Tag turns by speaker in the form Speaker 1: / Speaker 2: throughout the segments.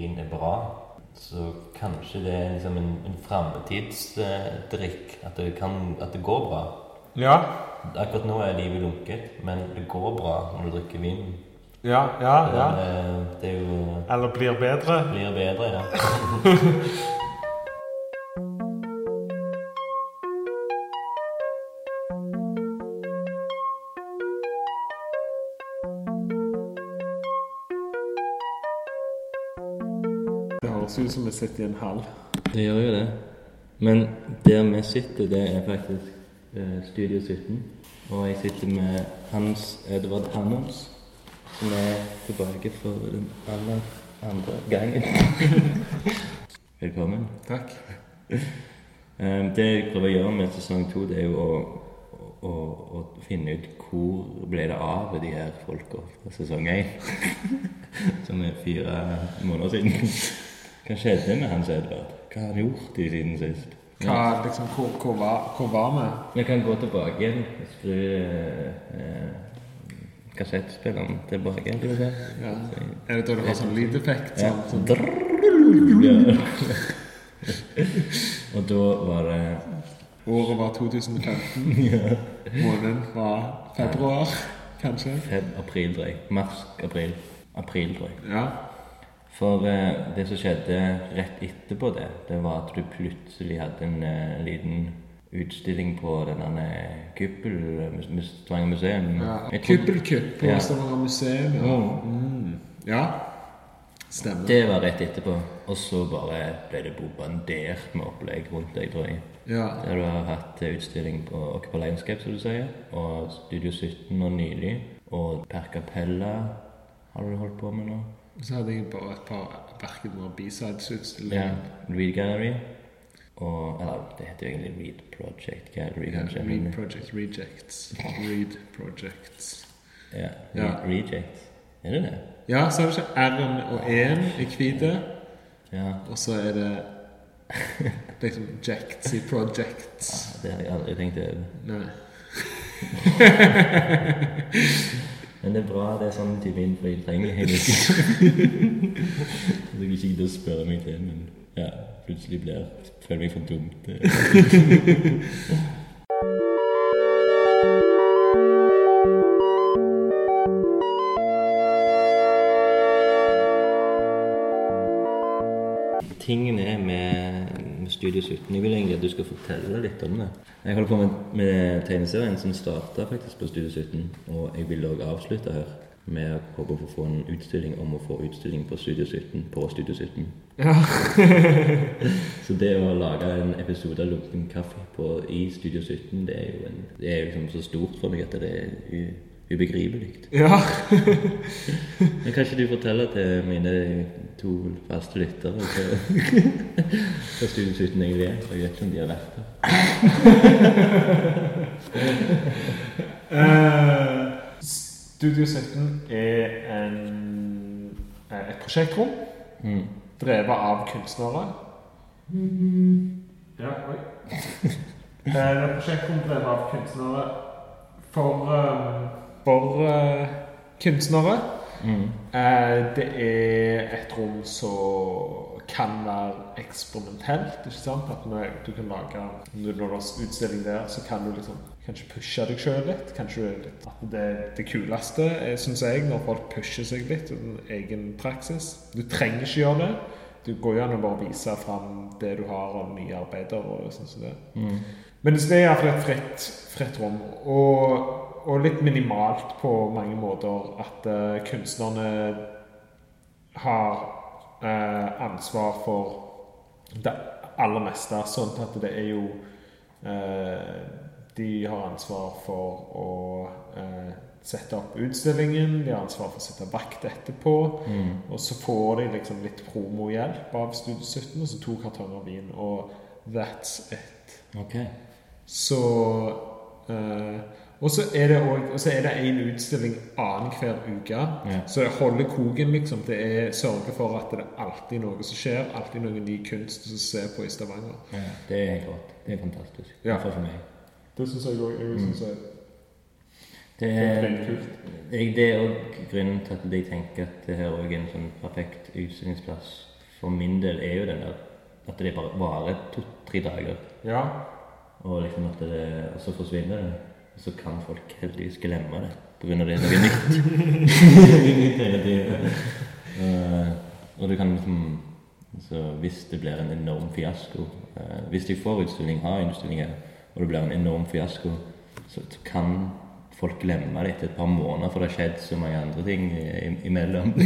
Speaker 1: vin er bra, så kanskje det er liksom en, en framtidsdrikk. At, det at det går bra.
Speaker 2: Ja.
Speaker 1: Akkurat nå er livet lunket, men det går bra når du drikker vin.
Speaker 2: Ja, ja, ja.
Speaker 1: Det, det er jo
Speaker 2: Eller blir bedre.
Speaker 1: blir bedre, ja.
Speaker 2: 71,5.
Speaker 1: Det gjør jo det. Men der vi sitter, det er faktisk eh, Studio 17. Og jeg sitter med Hans Edvard Hannons, som er tilbake for den aller andre gangen. Velkommen.
Speaker 2: Takk.
Speaker 1: Eh, det jeg prøver å gjøre med sesong to, det er jo å, å, å finne ut hvor ble det av de her folka fra sesong én, som er fire måneder siden. Hva skjedde med Hans Edvard? Hva har han gjort i siden sist?
Speaker 2: Hva, liksom, hvor, hvor, var, hvor var vi?
Speaker 1: Vi kan gå tilbake igjen skru eh, kassettspilleren tilbake. igjen, vi.
Speaker 2: Ja. Er det da du har sånn lydeffekt?
Speaker 1: Ja.
Speaker 2: Sånn, sånn.
Speaker 1: Ja. og da var det
Speaker 2: Året var 2015. Måneden var februar, kanskje.
Speaker 1: feb april, tror jeg. Mars-april. April, tror jeg.
Speaker 2: Ja.
Speaker 1: For eh, det som skjedde rett etterpå det, det var at du plutselig hadde en eh, liten utstilling på denne kuppel med Stavanger museum.
Speaker 2: ja. Kuppelkupp på
Speaker 1: Ja.
Speaker 2: Stavanger museum. Ja. Mm. ja. Stemmer.
Speaker 1: Det var rett etterpå. Og så bare ble det bombardert med opplegg rundt deg, tror jeg.
Speaker 2: Ja.
Speaker 1: Der du har hatt utstilling på Occupy Landscape, som du sier, og Studio 17 nå nylig, og Per Capella har du holdt på med nå.
Speaker 2: Så hadde jeg bare et par verken noen B-sides-utstillinger.
Speaker 1: Ja, Read Gallery. Og Eller det heter jo egentlig Read Project Gallery,
Speaker 2: Ja,
Speaker 1: kanskje. Men-
Speaker 2: Project Rejects. Read Projects.
Speaker 1: Ja,
Speaker 2: Ja.
Speaker 1: Rejects. Er det det?
Speaker 2: Ja, så har du ikke R-en og E-en i hvite,
Speaker 1: Ja,
Speaker 2: og så er det liksom jects i projects.
Speaker 1: det har jeg aldri tenkt over.
Speaker 2: Nei.
Speaker 1: Men det er bra, det er sånn type info jeg trenger hele tiden. Så jeg ikke gidder å spørre meg til, men ja, plutselig blir føler meg for dumt. Tingen er med, med Studio 17 Jeg vil egentlig at du skal fortelle litt om det. Jeg holder på med, med tegneserien som starta faktisk på Studio 17. Og jeg vil òg avslutte her med å håpe på å få en utstilling om å få utstilling på Studio 17 på Studio 17.
Speaker 2: Ja.
Speaker 1: Så det å lage en episode av Lunken kaffe på, i Studio 17, det er jo en, det er liksom så stort for meg at det er ubegripelig.
Speaker 2: ja.
Speaker 1: Men kan ikke du fortelle til mine to faste lyttere hva Studio 17 egentlig er? For jeg vet ikke om de har vært der.
Speaker 2: uh, Studio 17 er en, eh, et prosjektrom
Speaker 1: Mm.
Speaker 2: drevet av kunstnere. Ja, oi. Eh, Det er et prosjektrom drevet av kunstnere for, eh, for eh.
Speaker 1: Mm.
Speaker 2: Eh, Det er et rom som kan være eksperimentelt. ikke sant? At du kan lage Når du har utstilling der, så kan du liksom kanskje pushe deg sjøl litt. Kanskje at det, det kuleste syns jeg, når folk pusher seg litt. En egen praksis. Du trenger ikke gjøre det. Du går jo an å bare vise fram det du har av nye arbeider. og sånn som det.
Speaker 1: Mm.
Speaker 2: Men det er iallfall et fritt, fritt rom. Og, og litt minimalt på mange måter. At uh, kunstnerne har uh, ansvar for det aller meste. Sånn at det er jo uh, De har ansvar for å sette opp utstillingen, de har ansvar for å sette vakt etterpå.
Speaker 1: Mm.
Speaker 2: Og så får de liksom litt promohjelp av Studio 17, og så to kartonger vin. Og that's it.
Speaker 1: Okay.
Speaker 2: Så Og så er det også- det en utstilling annenhver uke.
Speaker 1: Ja.
Speaker 2: Så det holder koken, liksom. Det er sørge for at det er alltid noe som skjer. Alltid noe ny kunst som ser på i Stavanger.
Speaker 1: Ja, det er helt rått. Det er fantastisk.
Speaker 2: Ja.
Speaker 1: Iallfall for meg.
Speaker 2: Det syns jeg òg. Jeg syns
Speaker 1: Det
Speaker 2: Det er
Speaker 1: det er òg grunnen til at jeg tenker at det her òg er en sånn perfekt utstillingsplass. For min del er jo den der at det bare varer to-tre dager,
Speaker 2: Ja.
Speaker 1: og liksom at det, og så forsvinner det. Så kan folk heldigvis glemme det pga. det er noe nytt. Hele tiden. Eh, og du kan liksom så Hvis det blir en enorm fiasko eh, Hvis de får utstilling, har utstillinger, og det blir en enorm fiasko, så, så kan folk glemme det etter et par måneder, for det har skjedd så mange andre ting imellom.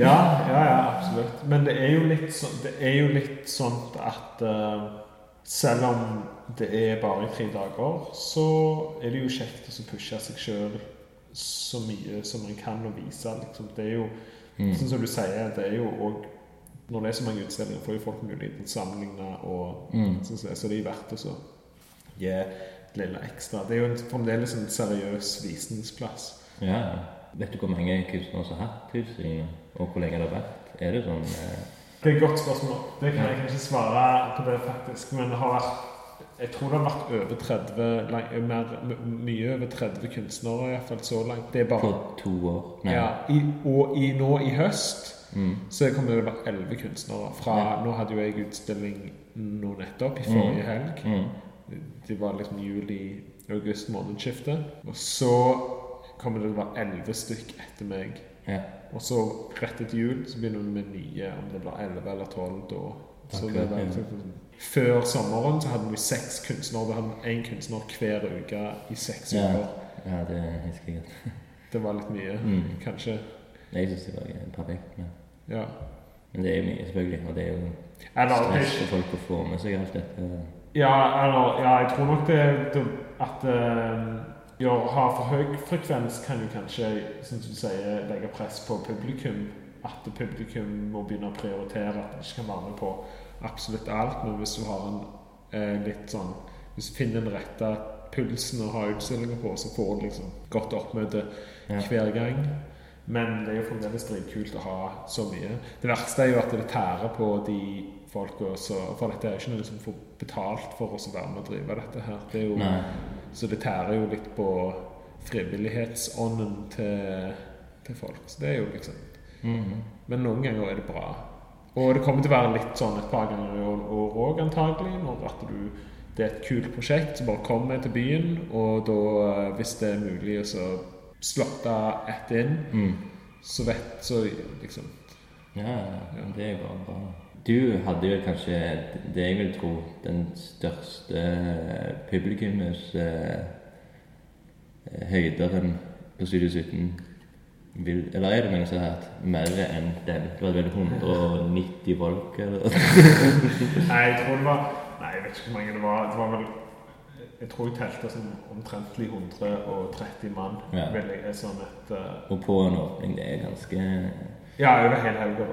Speaker 2: Ja, ja, ja, absolutt. Men det er jo litt, så, det er jo litt sånn at eh, selv om det er bare i tre dager, så er det jo kjekt å pushe seg sjøl så mye som man kan og vise. Liksom. Det er jo,
Speaker 1: Mm.
Speaker 2: sånn som du sier, det er jo òg Når det er så mange utstillinger, får jo folk mulighet til å sammenligne, og
Speaker 1: Mm.
Speaker 2: sånn så det er verdt å gi gi et lille ekstra. Det er jo en, fremdeles en seriøs visningsplass.
Speaker 1: Ja. Vet du hvor mange kunstnere som har hatt utstillinger, og hvor lenge det har vært? Er det sånn eh,
Speaker 2: Det er et godt spørsmål. Det kan jeg kanskje svare på det, faktisk. Men det har vært Jeg tror det har vært over 30 lang- mer, Mye over 30 kunstnere, i hvert fall så langt. Det er bare
Speaker 1: på to år? Nei.
Speaker 2: ja, i, Og i, nå i høst
Speaker 1: Mm.
Speaker 2: så kommer det å være 11 kunstnere. Fra,
Speaker 1: Ja.
Speaker 2: Nå hadde jo jeg utstilling nå nettopp, i forrige helg.
Speaker 1: Mm.
Speaker 2: Det var liksom juli-august månedsskiftet. Og så kommer det til å være 11 stykk etter meg.
Speaker 1: Ja.
Speaker 2: Og så rett etter jul så begynner vi med nye, om det blir 11 eller 12 da. Så
Speaker 1: okay,
Speaker 2: det var
Speaker 1: ja.
Speaker 2: Før sommeren så hadde vi seks kunstnere. Da hadde vi én kunstner hver uke i seks
Speaker 1: Ja.
Speaker 2: uker.
Speaker 1: ja, det husker jeg godt.
Speaker 2: Det var litt mye,
Speaker 1: Mm.
Speaker 2: kanskje.
Speaker 1: Jeg syns det var perfekt. Men,
Speaker 2: Ja.
Speaker 1: men det er jo mye, selvfølgelig. Og det er jo stress for folk å få med seg alt dette.
Speaker 2: ja, eller, ja, jeg tror nok det, det at eh, ja, ha for høy frekvens kan jo kanskje, som du sier, legge press på publikum. At publikum må begynne å prioritere at de ikke kan være med på absolutt alt. Men hvis du har en eh, litt sånn Hvis du finner den rette pulsen å ha utstillinger på, så får du liksom godt oppmøte
Speaker 1: Ja.
Speaker 2: hver gang. Men det er jo fremdeles dritkult å ha så mye. Det verste er jo at det tærer på de folka så For dette er jo ikke noen som får betalt for oss å være med og drive dette her. Det er jo,
Speaker 1: Nei.
Speaker 2: Så det tærer jo litt på frivillighetsånden til, til folk. Så det er jo liksom
Speaker 1: Mhm.
Speaker 2: Men noen ganger er det bra. Og det kommer til å være litt sånn et par ganger i år òg, antagelig. Når at du, det er et kult prosjekt som bare kommer til byen, og da, eh, hvis det er mulig så slotte ett inn,
Speaker 1: Mm.
Speaker 2: så vet så liksom
Speaker 1: Ja, ja, det er bare bra. Du hadde jo kanskje det jeg vil tro den største publikummets eh, høyderen på Studio 17. Vil, eller er det noen som har hatt mer enn den? Det var vel 190 folk? Eller?
Speaker 2: Nei, jeg tror det var Nei, jeg vet ikke hvor mange det var. Det var vel Jeg tror jeg telte som omtrentlig 130 mann.
Speaker 1: Ja.
Speaker 2: Veldig, sånn et uh,
Speaker 1: Og på en åpning, det er ganske
Speaker 2: Ja, over hele helga.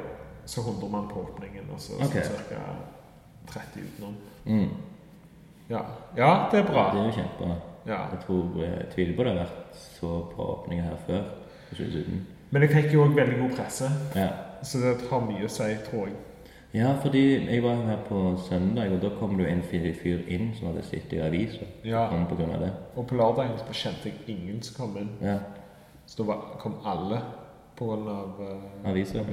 Speaker 2: Så 100 mann på åpningen, og så
Speaker 1: Ok.
Speaker 2: ca. 30 utenom.
Speaker 1: mm,
Speaker 2: Ja. ja, det er bra.
Speaker 1: Det er jo kjempebra.
Speaker 2: Ja.
Speaker 1: Jeg tror jeg tviler på det har vært så bra åpninger her før. på Studio 17.
Speaker 2: Men jeg fikk jo òg veldig god presse,
Speaker 1: Ja.
Speaker 2: så det har mye å si, tror jeg.
Speaker 1: Ja, fordi jeg var her på søndag, og da kom det jo en fyr inn som hadde sittet i avisa.
Speaker 2: Ja.
Speaker 1: På grunn av det.
Speaker 2: Og på lørdagen så kjente jeg ingen som kom inn.
Speaker 1: Ja.
Speaker 2: Så da kom alle på grunn av uh,
Speaker 1: Aviser.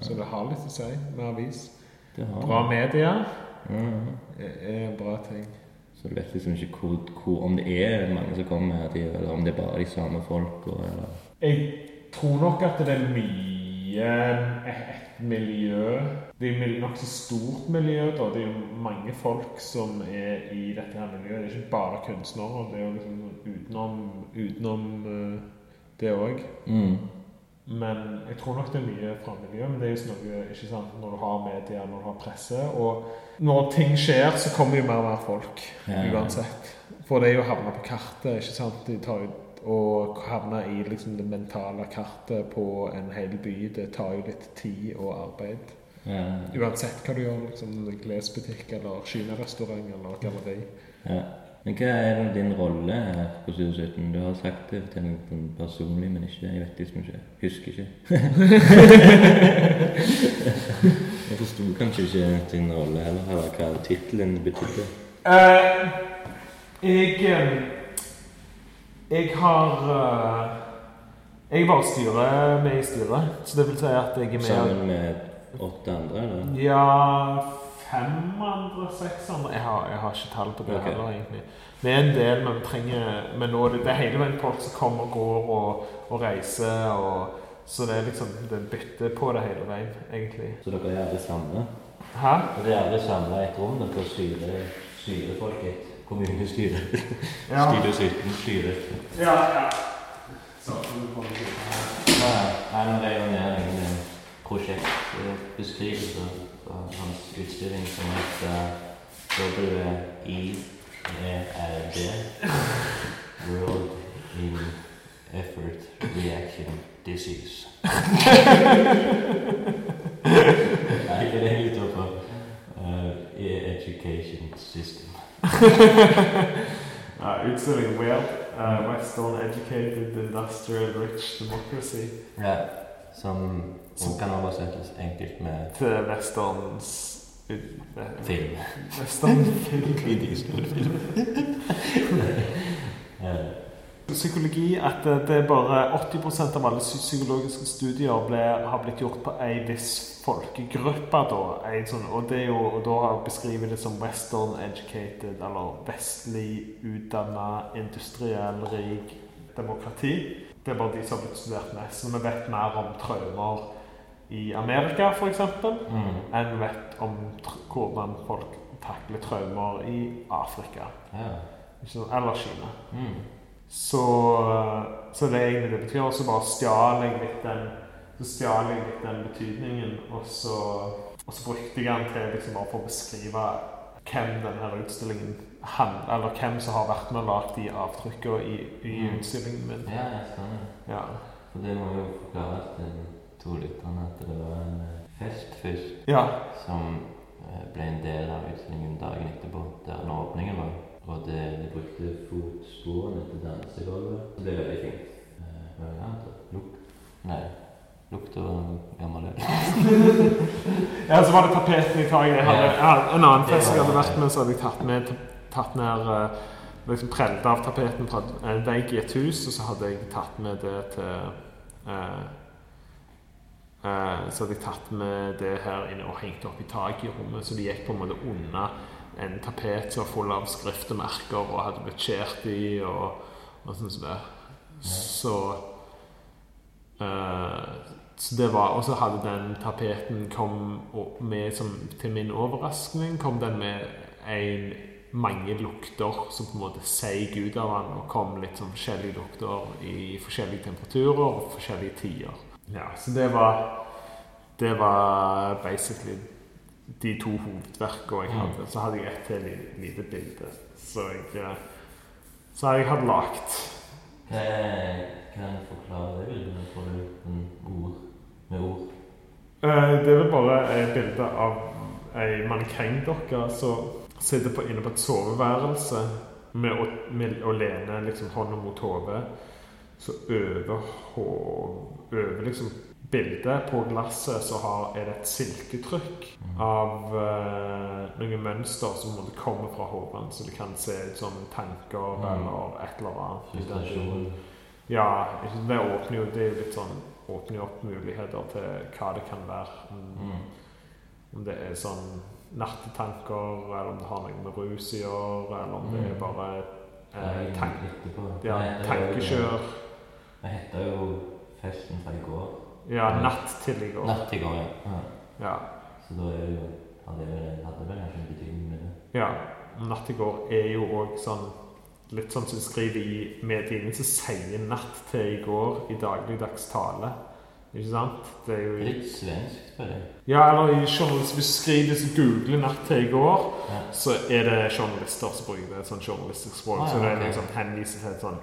Speaker 2: Så det har litt å si med avis. Bra media
Speaker 1: Mhm.
Speaker 2: er bra ting.
Speaker 1: Så du vet liksom ikke hvor, hvor, om det er mange som kommer her eller om det er bare de samme folka, eller
Speaker 2: Jeg tror nok at det er mye et, miljø Det er et nokså stort miljø. da. Det er jo mange folk som er i dette her miljøet. Det er ikke bare kunstnere. Det er jo liksom utenom, utenom eh, det òg.
Speaker 1: mm.
Speaker 2: Men jeg tror nok det er mye fra miljøet. Men det er jo sånn noe, ikke sant, når du har media, når du har presse. Og når ting skjer, så kommer jo mer og mer folk.
Speaker 1: Ja, ja.
Speaker 2: Uansett. For det er jo å havne på kartet. ikke sant? De tar ut å havne i liksom det mentale kartet på en hel by, det tar jo litt tid og arbeid.
Speaker 1: ja,
Speaker 2: Uansett hva du gjør, liksom klesbutikk eller kinarestaurant eller galleri.
Speaker 1: Men hva er din rolle her på Studio 17? Du har sagt det til noen personlig, men ikke, jeg vet liksom ikke. Husker ikke. jeg forsto kanskje ikke din rolle heller, eller hva tittelen betydde.
Speaker 2: Uh, jeg eh, Jeg har uh, Jeg bare styrer med i styret. Så det vil si at jeg er med
Speaker 1: Sammen med åtte andre, eller?
Speaker 2: Ja Fem andre, seks andre Jeg har, jeg har ikke tall på det
Speaker 1: okay.
Speaker 2: heller, egentlig. Det er en del, men vi trenger Men nå er det, det er hele veien folk som kommer og går og, og reiser. Og, så det er liksom Det bytter på det hele veien, egentlig.
Speaker 1: Så dere er alle samla?
Speaker 2: Hæ?
Speaker 1: Dere er alle samla i et rom for å styre, styre folk i et kommunestyre?
Speaker 2: Ja.
Speaker 1: Styre sytten, styre
Speaker 2: Ja, ja. Så, vi til.
Speaker 1: Nei, nå rev jeg ned en prosjektbeskrivelse hans utstilling som heter WIERD World in Effort Reaction Disease. Nei, ikke det jeg står på. Uh, education System.
Speaker 2: Ja, utstilling Weird. Uh, Western Educated Industrial Rich Democracy.
Speaker 1: Ja, som, som kan oversettes enkelt med
Speaker 2: Til Westerns
Speaker 1: film.
Speaker 2: Western film.
Speaker 1: Eh,
Speaker 2: Psykologi at det er bare 80% av alle psykologiske studier ble, har blitt gjort på ei viss folkegruppe. Da, sånn, og, det er jo, og da beskriver det som western educated, eller vestlig utdanna, industriell, rik demokrati. Det er bare de som har blitt studert mest. Så vi vet mer om traumer i Amerika, f.eks.,
Speaker 1: mm.
Speaker 2: enn vet om hvordan folk takler traumer i Afrika.
Speaker 1: Ja.
Speaker 2: Eller Kina.
Speaker 1: Mm.
Speaker 2: Så, så det er egentlig det betyr. Og så bare stjal jeg litt den så stjal jeg litt den betydningen, og så, og så brukte jeg den til liksom bare for å beskrive hvem denne utstillingen han, Eller hvem som har vært med og lagd de avtrykkene i, i
Speaker 1: Mm.
Speaker 2: utstillingen min.
Speaker 1: Ja, jeg skjønner.
Speaker 2: Ja.
Speaker 1: For det må jo forklare til to lytterne at det var en eh, festfyst
Speaker 2: ja.
Speaker 1: som eh, ble en del av utstillingen dagen etterpå, der den åpningen var. Og det, de brukte fotsporene til dansegulvet. Det ble veldig fint. Eh, Hva var det annet? Lukt? Nei. Lukt og gammel øl.
Speaker 2: ja, så var det tapeten i taket. Jeg hadde,
Speaker 1: Ja.
Speaker 2: en annen fest jeg hadde vært med, så hadde jeg tatt, med, tatt ned liksom prelt av tapeten fra en vegg i et hus, og så hadde jeg tatt med det til eh, Så hadde jeg tatt med det her inne og hengt opp i taket i rommet, så de gikk på en måte unna en tapet som var full av skriftemerker og hadde blitt skåret i og, og sånn som det. Så uh, så det var, Og så hadde den tapeten kom med som til min overraskning kom den med en, mange lukter som på en måte seig ut av den og kom litt sånn forskjellige lukter i forskjellige temperaturer og forskjellige tider. Ja, Så det var Det var basically de to hovedverkene jeg hadde. Så hadde jeg ett til lite bilde. Så jeg eh, Så jeg lagt.
Speaker 1: Hva kan jeg forklare det bildet? Får du en ord med ord?
Speaker 2: Eh, Det er vel bare et bilde av ei mannekengdokke som sitter på, inne på et soveværelse med å, med å lene liksom hånda mot hodet. Så over, over liksom bildet på glasset så har, er det et silketrykk av eh, noen mønster som måtte komme fra hodet, så det kan se ut som tanker
Speaker 1: Mm.
Speaker 2: eller et eller annet. Ja, det åpner jo det er litt sånn åpner jo opp muligheter til hva det kan være. Om,
Speaker 1: Mm.
Speaker 2: om det er sånn nattetanker, eller om det har noe med rus å gjøre, eller om det er
Speaker 1: Mm.
Speaker 2: bare eh, tank, ja, tankekjør.
Speaker 1: Det heter jo festen fra i går.
Speaker 2: Ja, natt til i går.
Speaker 1: Natt til i går, ja. ja.
Speaker 2: Ja.
Speaker 1: Så da er det jo hadde vel kanskje en betydning med det.
Speaker 2: ja. Natt i går er jo òg sånn Litt sånn som skriver i mediene, så sier 'natt til i går' i dagligdags tale. Ikke sant? Det er jo
Speaker 1: litt svensk på det.
Speaker 2: Ja, eller i journalist, hvis du skriver du googler 'natt til i går',
Speaker 1: Ja.
Speaker 2: så er det journalister som bruker det. sånn journalistisk språk.
Speaker 1: Ah,
Speaker 2: så det er liksom henviser til et sånn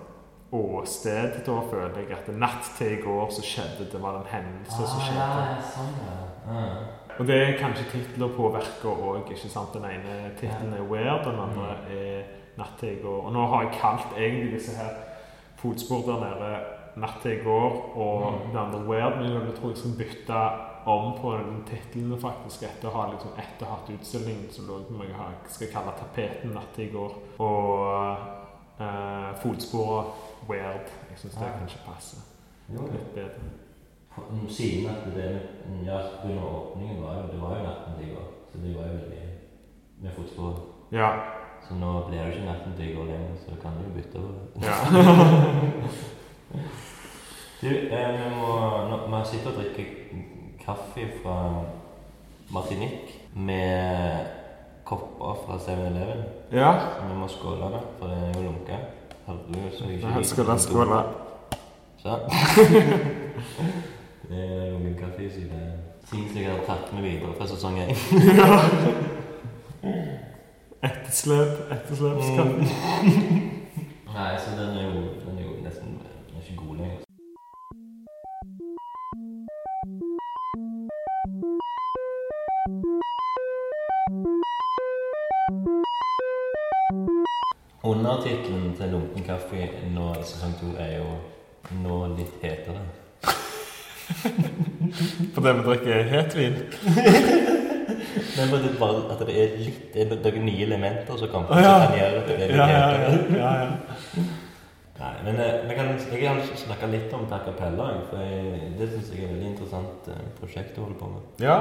Speaker 2: åsted. Da føler jeg at natt til i går så skjedde det var en hendelse som
Speaker 1: Ah,
Speaker 2: skjedde.
Speaker 1: ja, sånn, ja. ja.
Speaker 2: Og det er kanskje titler på verket òg. Den ene tittelen er 'Where', den andre er 'Natt til i går'. Og nå har jeg kalt egentlig disse her fotspor der nede 'Natt til i går' og
Speaker 1: Mm.
Speaker 2: den andre 'Where'. Men jeg tror jeg skal bytte om på den titlene faktisk etter å ha liksom etter hatt utstillingen som lå som jeg skal kalle 'Tapeten natt til i går'. Og, Uh, fotsporene weird. Jeg syns det
Speaker 1: Ja.
Speaker 2: kanskje passer
Speaker 1: Jo,
Speaker 2: litt bedre.
Speaker 1: Siden at det ja, under åpningen var jo Det var jo natten til i så det var jo veldig med fotspor.
Speaker 2: Ja.
Speaker 1: Så nå blir det jo ikke natten til går lenger, så kan du jo bytte over.
Speaker 2: ja.
Speaker 1: Du, eh, vi må nå, Vi sitter og drikker kaffe fra Martinique med kopper fra 7-Eleven.
Speaker 2: ja.
Speaker 1: Så vi må skåle da, for det er jo lunka. Jeg
Speaker 2: skal da skåle.
Speaker 1: Sånn. det er lunken kaffe, så det er ting som jeg har tatt med videre fra sesong én.
Speaker 2: Etterslep. Etterslepskaffe.
Speaker 1: Nei, så den er jo, Undertittelen til Lunken kaffe nå i sesong to er jo 'Nå litt hetere'.
Speaker 2: Fordi vi drikker hetvin.
Speaker 1: Men bare det, bare at det er litt det er noen nye elementer som kommer
Speaker 2: Oh, ja.
Speaker 1: som kan gjøre at det blir litt
Speaker 2: Ja, ja, ja. ja, ja.
Speaker 1: Nei, men jeg kan, jeg å snakke litt om Per Capella, for jeg, det syns jeg er et veldig interessant eh, prosjekt å holde på med.
Speaker 2: ja.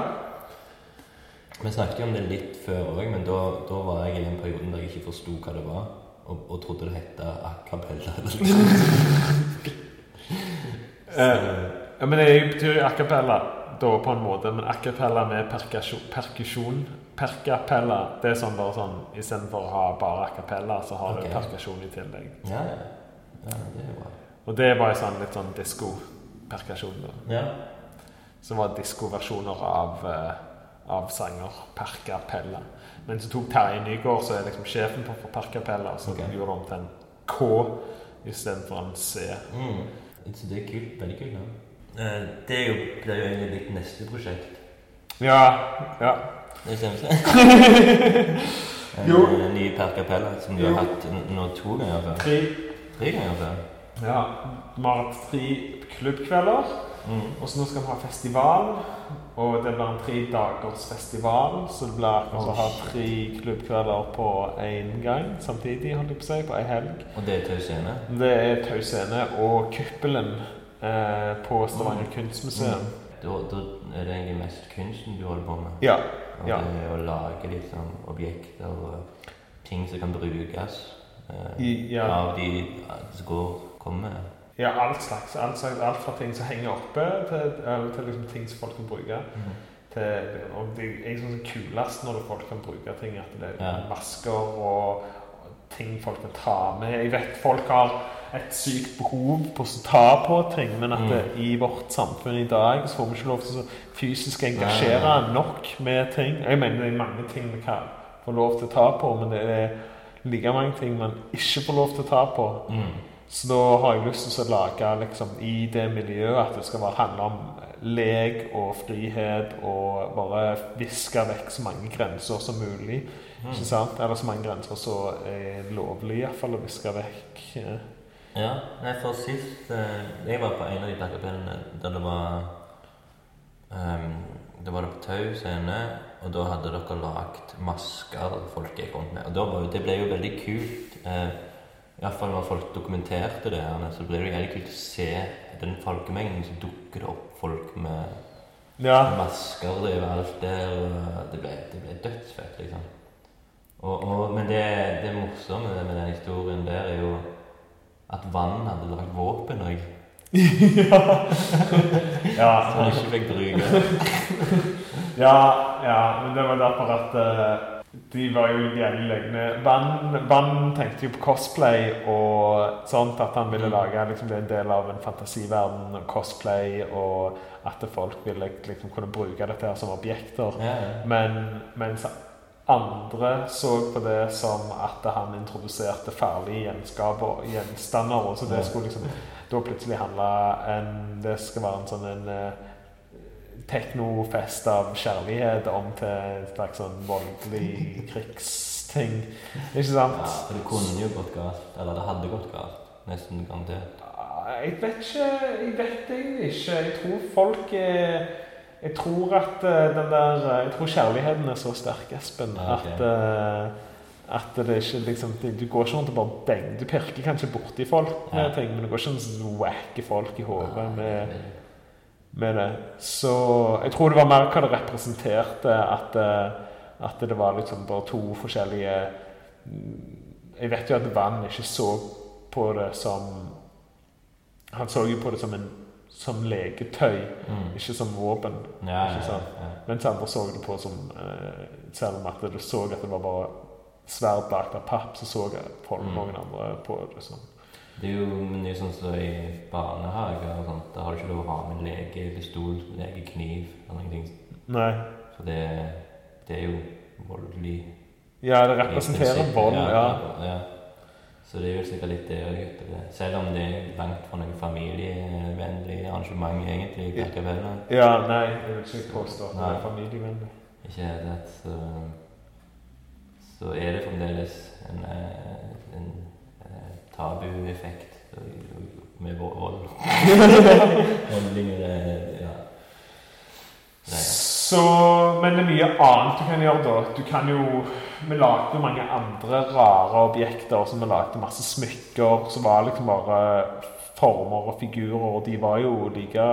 Speaker 1: Vi snakket jo om det litt før òg, men da, da var jeg i en perioden der jeg ikke forsto hva det var, og, og trodde det het a cappella. eller noe.
Speaker 2: Eh, ja, men det betyr a cappella da på en måte, men a cappella med perkusjon, Perkapella, det er sånn bare sånn Istedenfor å ha bare a cappella, så har
Speaker 1: okay.
Speaker 2: du perkusjon i tillegg.
Speaker 1: Ja, ja. ja, det er bra.
Speaker 2: Og det var jo sånn litt sånn disko-perkusjon.
Speaker 1: Ja.
Speaker 2: Som var diskoversjoner av, uh, av sanger. Percapella. Men så tok Terje Nygaard, som er liksom sjefen på for Percapella, så
Speaker 1: okay.
Speaker 2: gjorde han om til en K istedenfor en C.
Speaker 1: Mm. Så det er kult. Veldig kult. Ja. Eh, Det er jo, det er jo egentlig ditt neste prosjekt.
Speaker 2: Ja, ja.
Speaker 1: Det stemmer. En
Speaker 2: Jo.
Speaker 1: eh, ny Per Capella som du
Speaker 2: Jo.
Speaker 1: har hatt nå to ganger før.
Speaker 2: Tre,
Speaker 1: Tre ganger før.
Speaker 2: ja. Vi har hatt tre klubbkvelder,
Speaker 1: Mm.
Speaker 2: og så nå skal vi ha festival. Og det blir en tre dagers festival, så det blir akkurat å ha tre klubbkvelder på én gang samtidig, holdt jeg på å si, på ei helg.
Speaker 1: Og det er Tau Scene.
Speaker 2: Det er Tau Scene og Kuppelen eh, på Stavanger kunstmuseum.
Speaker 1: Da, da er det egentlig mest kunsten du holder på med.
Speaker 2: Ja.
Speaker 1: Og
Speaker 2: Ja.
Speaker 1: det er å lage liksom objekter og ting som kan brukes eh,
Speaker 2: I, ja.
Speaker 1: av de som går kommer.
Speaker 2: Ja, alt slags. Alt, slags. alt fra ting som henger oppe, til, til liksom ting som folk kan bruke. Til, og det jeg synes det er kulest når folk kan bruke ting, at det er
Speaker 1: Ja.
Speaker 2: masker og ting folk kan ta med. Jeg vet folk har et sykt behov på å ta på ting, men at
Speaker 1: Mm.
Speaker 2: det, i vårt samfunn i dag så får vi ikke lov til å fysisk engasjere
Speaker 1: Nei,
Speaker 2: nok med ting. Jeg mener det er mange ting vi kan få lov til å ta på, men det er like mange ting man ikke får lov til å ta på.
Speaker 1: Mm.
Speaker 2: Så da har jeg lyst til å lage liksom, i det miljøet at det skal bare handle om lek og frihet og bare viske vekk så mange grenser som mulig. Ikke
Speaker 1: Mm.
Speaker 2: sant? Eller så mange grenser så er lovlig i hvert fall å viske vekk.
Speaker 1: Ja, nei, for sist eh, Jeg var på en av de takkapellene der det var um, Da var det på Tau scene, og da hadde dere lagd masker folk gikk rundt med. Og da var det ble jo veldig kult. Eh, Iallfall når folk dokumenterte det, så ble det jævlig kult å se den folkemengden som dukker det opp folk med
Speaker 2: Ja.
Speaker 1: masker overalt der. og Det ble, det ble dødsfett, liksom. Og, og, men det, det morsomme med den historien der er jo at vann hadde lagd våpen òg,
Speaker 2: ja.
Speaker 1: som han ikke fikk bruke.
Speaker 2: Ja, ja, men det var derfor at eh, de var jo jævlig løgne. Vann, tenkte jo på cosplay og sånt, at han ville
Speaker 1: Mm.
Speaker 2: lage liksom, det en del av en fantasiverden og cosplay, og at folk ville liksom kunne bruke dette her som objekter.
Speaker 1: Ja, ja.
Speaker 2: Men mens andre så på det som at han introduserte farlige gjenskaper, og gjenstander, og så det skulle liksom da plutselig handle en Det skal være en sånn en eh, teknofest av kjærlighet om til en slags sånn voldelig krigsting. Ikke sant?
Speaker 1: ja, for det kunne jo gått galt. Eller det hadde gått galt. Nesten garantert.
Speaker 2: Jeg vet ikke Jeg vet egentlig ikke. Jeg tror folk er Jeg tror at eh, den der eh, Jeg tror kjærligheten er så sterk, Espen,
Speaker 1: Ja, okay.
Speaker 2: at uh, At det ikke liksom Du går ikke rundt og bare bang Du pirker kanskje borti folk med
Speaker 1: Ja.
Speaker 2: ting, men du går ikke rundt og wacker folk i hodet med, med det. Så jeg tror det var mer hva det representerte, at, eh, at det var liksom bare to forskjellige mm, Jeg vet jo at Vann ikke så på det som Han så jo på det som en som leketøy,
Speaker 1: Mm.
Speaker 2: ikke som våpen.
Speaker 1: Ja, ja,
Speaker 2: Ikke sant?
Speaker 1: ja.
Speaker 2: Mens andre så det på som eh, Selv om at du så at det var bare sverd bak av papp, så så folk,
Speaker 1: Mm.
Speaker 2: noen andre på det sånn.
Speaker 1: Det er jo men det er sånn som i barnehager og sånt. Da har du ikke lov å ha med lekepistol, legekniv eller noen ting.
Speaker 2: Nei.
Speaker 1: For det, det er jo voldelig
Speaker 2: Ja, det representerer vold, ja.
Speaker 1: ja. ja. Så det er jo sikkert litt det òg. Selv om det er langt fra noe familievennlig arrangement egentlig. i Kapella.
Speaker 2: Ja, nei, jeg vil ikke påstå at det er familievennlig.
Speaker 1: Ikke helt, så, så er det fremdeles en, en eh, tabueffekt med vo- vold. Handlinger eh, ja. Nei,
Speaker 2: Så, men det er mye annet du kan gjøre da. Du kan jo Vi lagde mange andre rare objekter. Så vi lagde masse smykker som var liksom bare former og figurer. Og de var jo like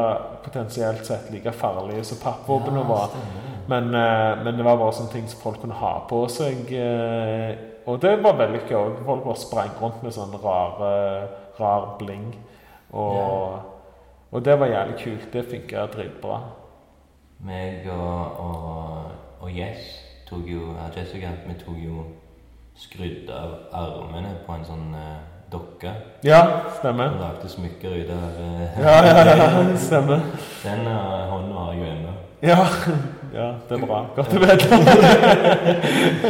Speaker 2: potensielt sett like farlige som pappvåpnene var. Men, eh, men det var bare sånne ting som folk kunne ha på seg. Og det var veldig gøy. Folk bare sprang rundt med sånn rare, rar bling. Og, og det var jævlig kult. Det funka dritbra.
Speaker 1: Meg og, og, og Jess tok jo ja, Jessica, vi tok jo skrudd av armene på en sånn uh, dokke.
Speaker 2: Ja,
Speaker 1: Og
Speaker 2: stemmer.
Speaker 1: lagde smykker ut av uh,
Speaker 2: Ja, ja, ja, stemmer.
Speaker 1: Den uh, hånda har jeg jo ennå.
Speaker 2: Ja, ja, det er bra. Godt å vite.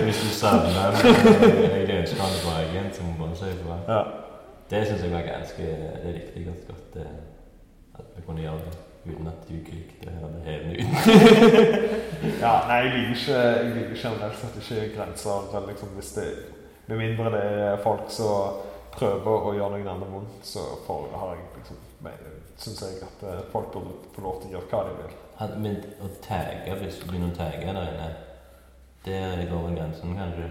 Speaker 1: Hvis du savner det ønsker den tilbake igjen, så må du bare si ifra.
Speaker 2: Ja.
Speaker 1: Det syns jeg var ganske Det likte jeg godt godt. eh, At vi kunne gjøre det uten at du ikke likte å høre det hevende ut.
Speaker 2: ja, nei, jeg liker ikke Jeg liker generelt sett ikke grenser. Liksom, hvis det, med mindre det er folk som prøver å gjøre noen andre vondt, så får, har jeg liksom Syns jeg at eh, folk burde få lov til å gjøre hva de vil.
Speaker 1: Had- Men å tagge, hvis du begynner å tagge der inne, der går vel grensen, kanskje.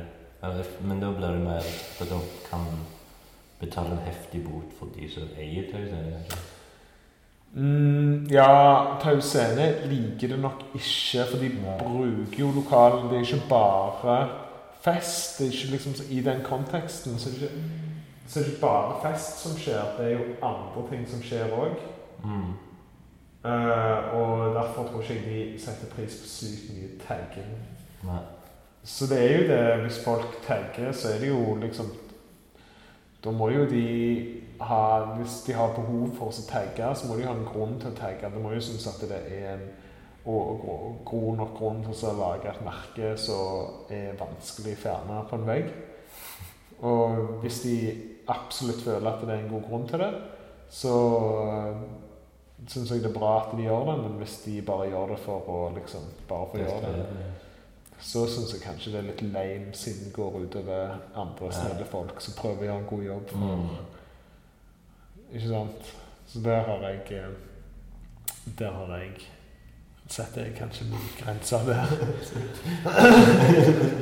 Speaker 1: Men da blir det mer at de kan betale en heftig bot for de som eier Tau kanskje.
Speaker 2: Mm, ja, Tau Scene liker det nok ikke, for de bruker jo lokalen. Det er ikke bare fest. Det er ikke liksom så- I den konteksten så er det ikke, så er det ikke bare fest som skjer. Det er jo andre ting som skjer òg.
Speaker 1: Mm.
Speaker 2: Og derfor tror ikke jeg de setter pris på sykt mye tagging.
Speaker 1: Nei.
Speaker 2: Så det er jo det Hvis folk tagger, så er det jo liksom Da må jo de ha Hvis de har behov for å tagge, så må de ha en grunn til å tagge. De må jo synes at det er en og god nok grunn til å lage et merke som er vanskelig å fjerne på en vegg. Og hvis de absolutt føler at det er en god grunn til det, så syns jeg det er bra at de gjør det. Men hvis de bare gjør det for å liksom Bare for å gjøre det, så syns jeg kanskje det er litt lame siden det går utover andre snille folk som prøver å gjøre en god jobb.
Speaker 1: For,
Speaker 2: Ikke sant? Så der har jeg eh, Der har jeg setter jeg kanskje mye grenser der.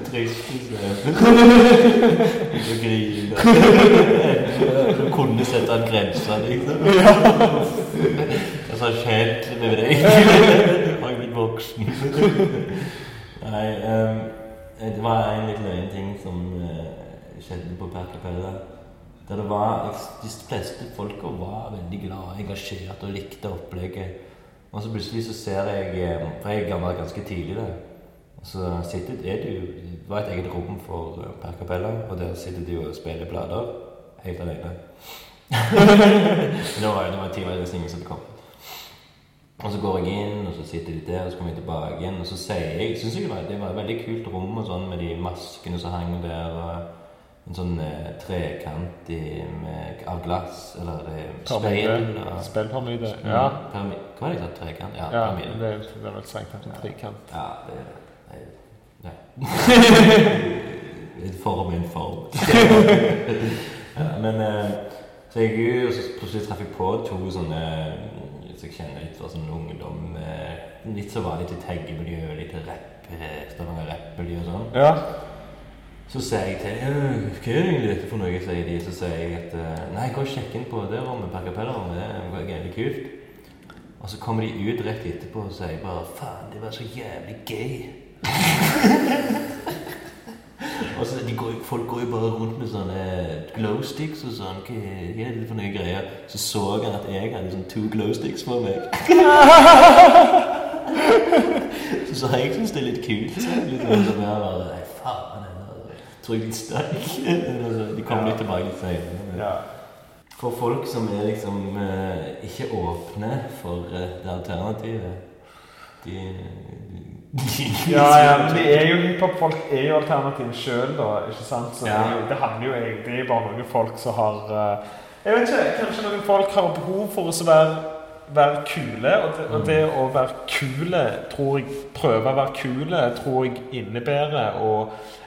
Speaker 1: Trist. Du griner. Du kunne sette en grense, liksom. Deg? Har jeg voksen? Nei, um, det var en litt løyen ting som uh, skjedde på Per Capella. Der det var De fleste folka var veldig glade, engasjerte og likte opplegget. Og så plutselig så ser jeg eh, For jeg var ganske tidlig der. Og så sitter er det jo Det var et eget rom for Perkapella Per Capella, og der sitter de og spiller plater helt alene. Det var det var ti år siden som det kom. Og så går jeg inn, og så sitter de der, og så kommer jeg tilbake igjen. Og så sier jeg Syns jeg det var, et veldig kult rom og sånn med de maskene som hang der. og En sånn eh, trekant i, med, av glass, eller eh, speil. og-
Speaker 2: Ja.
Speaker 1: Pyramid, hva var det jeg sa? Trekant? Ja,
Speaker 2: ja
Speaker 1: pyramide.
Speaker 2: det, er- det er vel strengt tatt en trekant.
Speaker 1: Ja, det det- ja. En form er en form. ja, men eh, så jeg gikk ut, og så plutselig traff jeg på to sånne som jeg kjenner litt fra sånn ungdom eh, Litt så var litt i taggemiljø, litt rapp, eh, Stavanger rappmiljø og sånn.
Speaker 2: Ja.
Speaker 1: Så sier jeg til dem Hva er det egentlig dette for noe? sier de. Så sier jeg at eh, Nei, gå og sjekk inn på det rommet, per kapellerommet. Det er veldig kult. Og så kommer de ut rett etterpå og sier bare Faen, det var så jævlig gøy. og så de går, Folk går jo bare rundt med sånne glow sticks og sånn. Hva er det for noe greier? Så så han at jeg hadde sånn to glow sticks på meg. så så jeg syns det er litt kult. Litt sånn bare, Nei, faen, jeg tror jeg litt sterk. de kommer litt tilbake litt senere.
Speaker 2: Ja.
Speaker 1: For folk som er liksom eh, ikke åpne for eh, det alternativet de
Speaker 2: Ja, ja, men de er jo hiphop-folk er jo alternativet sjøl, da. ikke sant? Så
Speaker 1: Ja.
Speaker 2: det, det handler jo egentlig bare om noen folk som har eh, Jeg vet ikke, Kanskje noen folk har behov for å være, være kule. Og det, og det å være kule, tror jeg Prøve å være kule, tror jeg innebærer å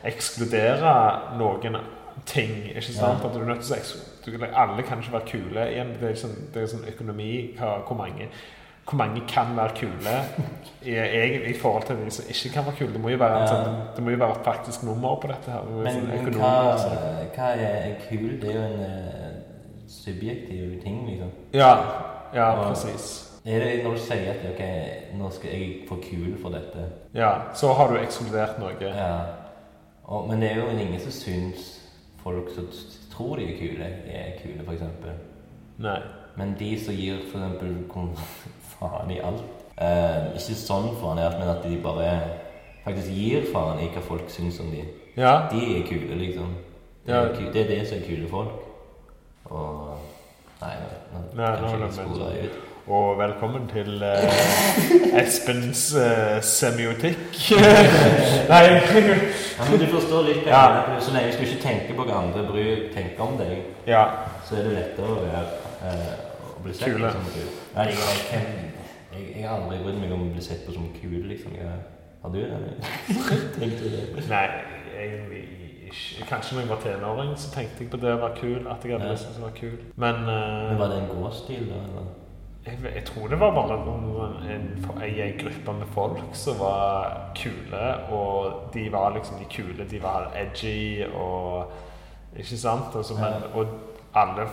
Speaker 2: ekskludere noen ting. ikke sant?
Speaker 1: Ja.
Speaker 2: At du er nødt til å Alle kan ikke være kule. Igjen, det er sånn, det er sånn økonomi hva, hvor mange hvor mange kan være kule i, i forhold til de som ikke kan være kule. Det må jo være,
Speaker 1: Ja.
Speaker 2: sånn, det må jo være et faktisk nummer på dette. her. Det
Speaker 1: Men, men hva,
Speaker 2: altså.
Speaker 1: hva er kul? Det er jo en uh, subjektiv ting, liksom.
Speaker 2: Ja, ja,
Speaker 1: Ja.
Speaker 2: presis.
Speaker 1: Er det når du sier at ok, nå skal jeg få kul for dette
Speaker 2: Ja, så har du ekskludert noe.
Speaker 1: Ja. Og, men det er jo ingen som syns folk som tror de er kule, er kule, eksempel.
Speaker 2: Nei.
Speaker 1: Men de som gir kom- faen i alt eh, Ikke sånn faen i alt, men at de bare faktisk gir faen i hva folk syns om de.
Speaker 2: Ja,
Speaker 1: De er kule, liksom. Det er,
Speaker 2: Ja.
Speaker 1: det, er det som er kule folk. Og Nei, nå,
Speaker 2: Nei, nå er
Speaker 1: jeg
Speaker 2: det
Speaker 1: sporer
Speaker 2: men-
Speaker 1: ut.
Speaker 2: og velkommen til eh, Espens eh, semiotikk. Nei.
Speaker 1: Ja, men du forstår litt hva jeg mener. Så lenge du ikke tenker på hva andre bryr tenker om deg,
Speaker 2: Ja.
Speaker 1: så er det lettere å være eh, å bli sett som kul. Nei, jeg, jeg, jeg, jeg har aldri brydd meg om å bli sett på som kul, liksom. Jeg, har du det? Tenkte du det?
Speaker 2: Nei, egentlig ikke. Kanskje når jeg var tenåring, så tenkte jeg på det å være kul. At jeg hadde
Speaker 1: Ja.
Speaker 2: lyst til å være kul. Men, uh,
Speaker 1: Men var det en gåstil, da? Eller?
Speaker 2: jeg, jeg tror det var bare en, en, en, en gruppe med folk som var kule. Og de var liksom de kule. De var edgy og Ikke sant? Og, så, men, og alle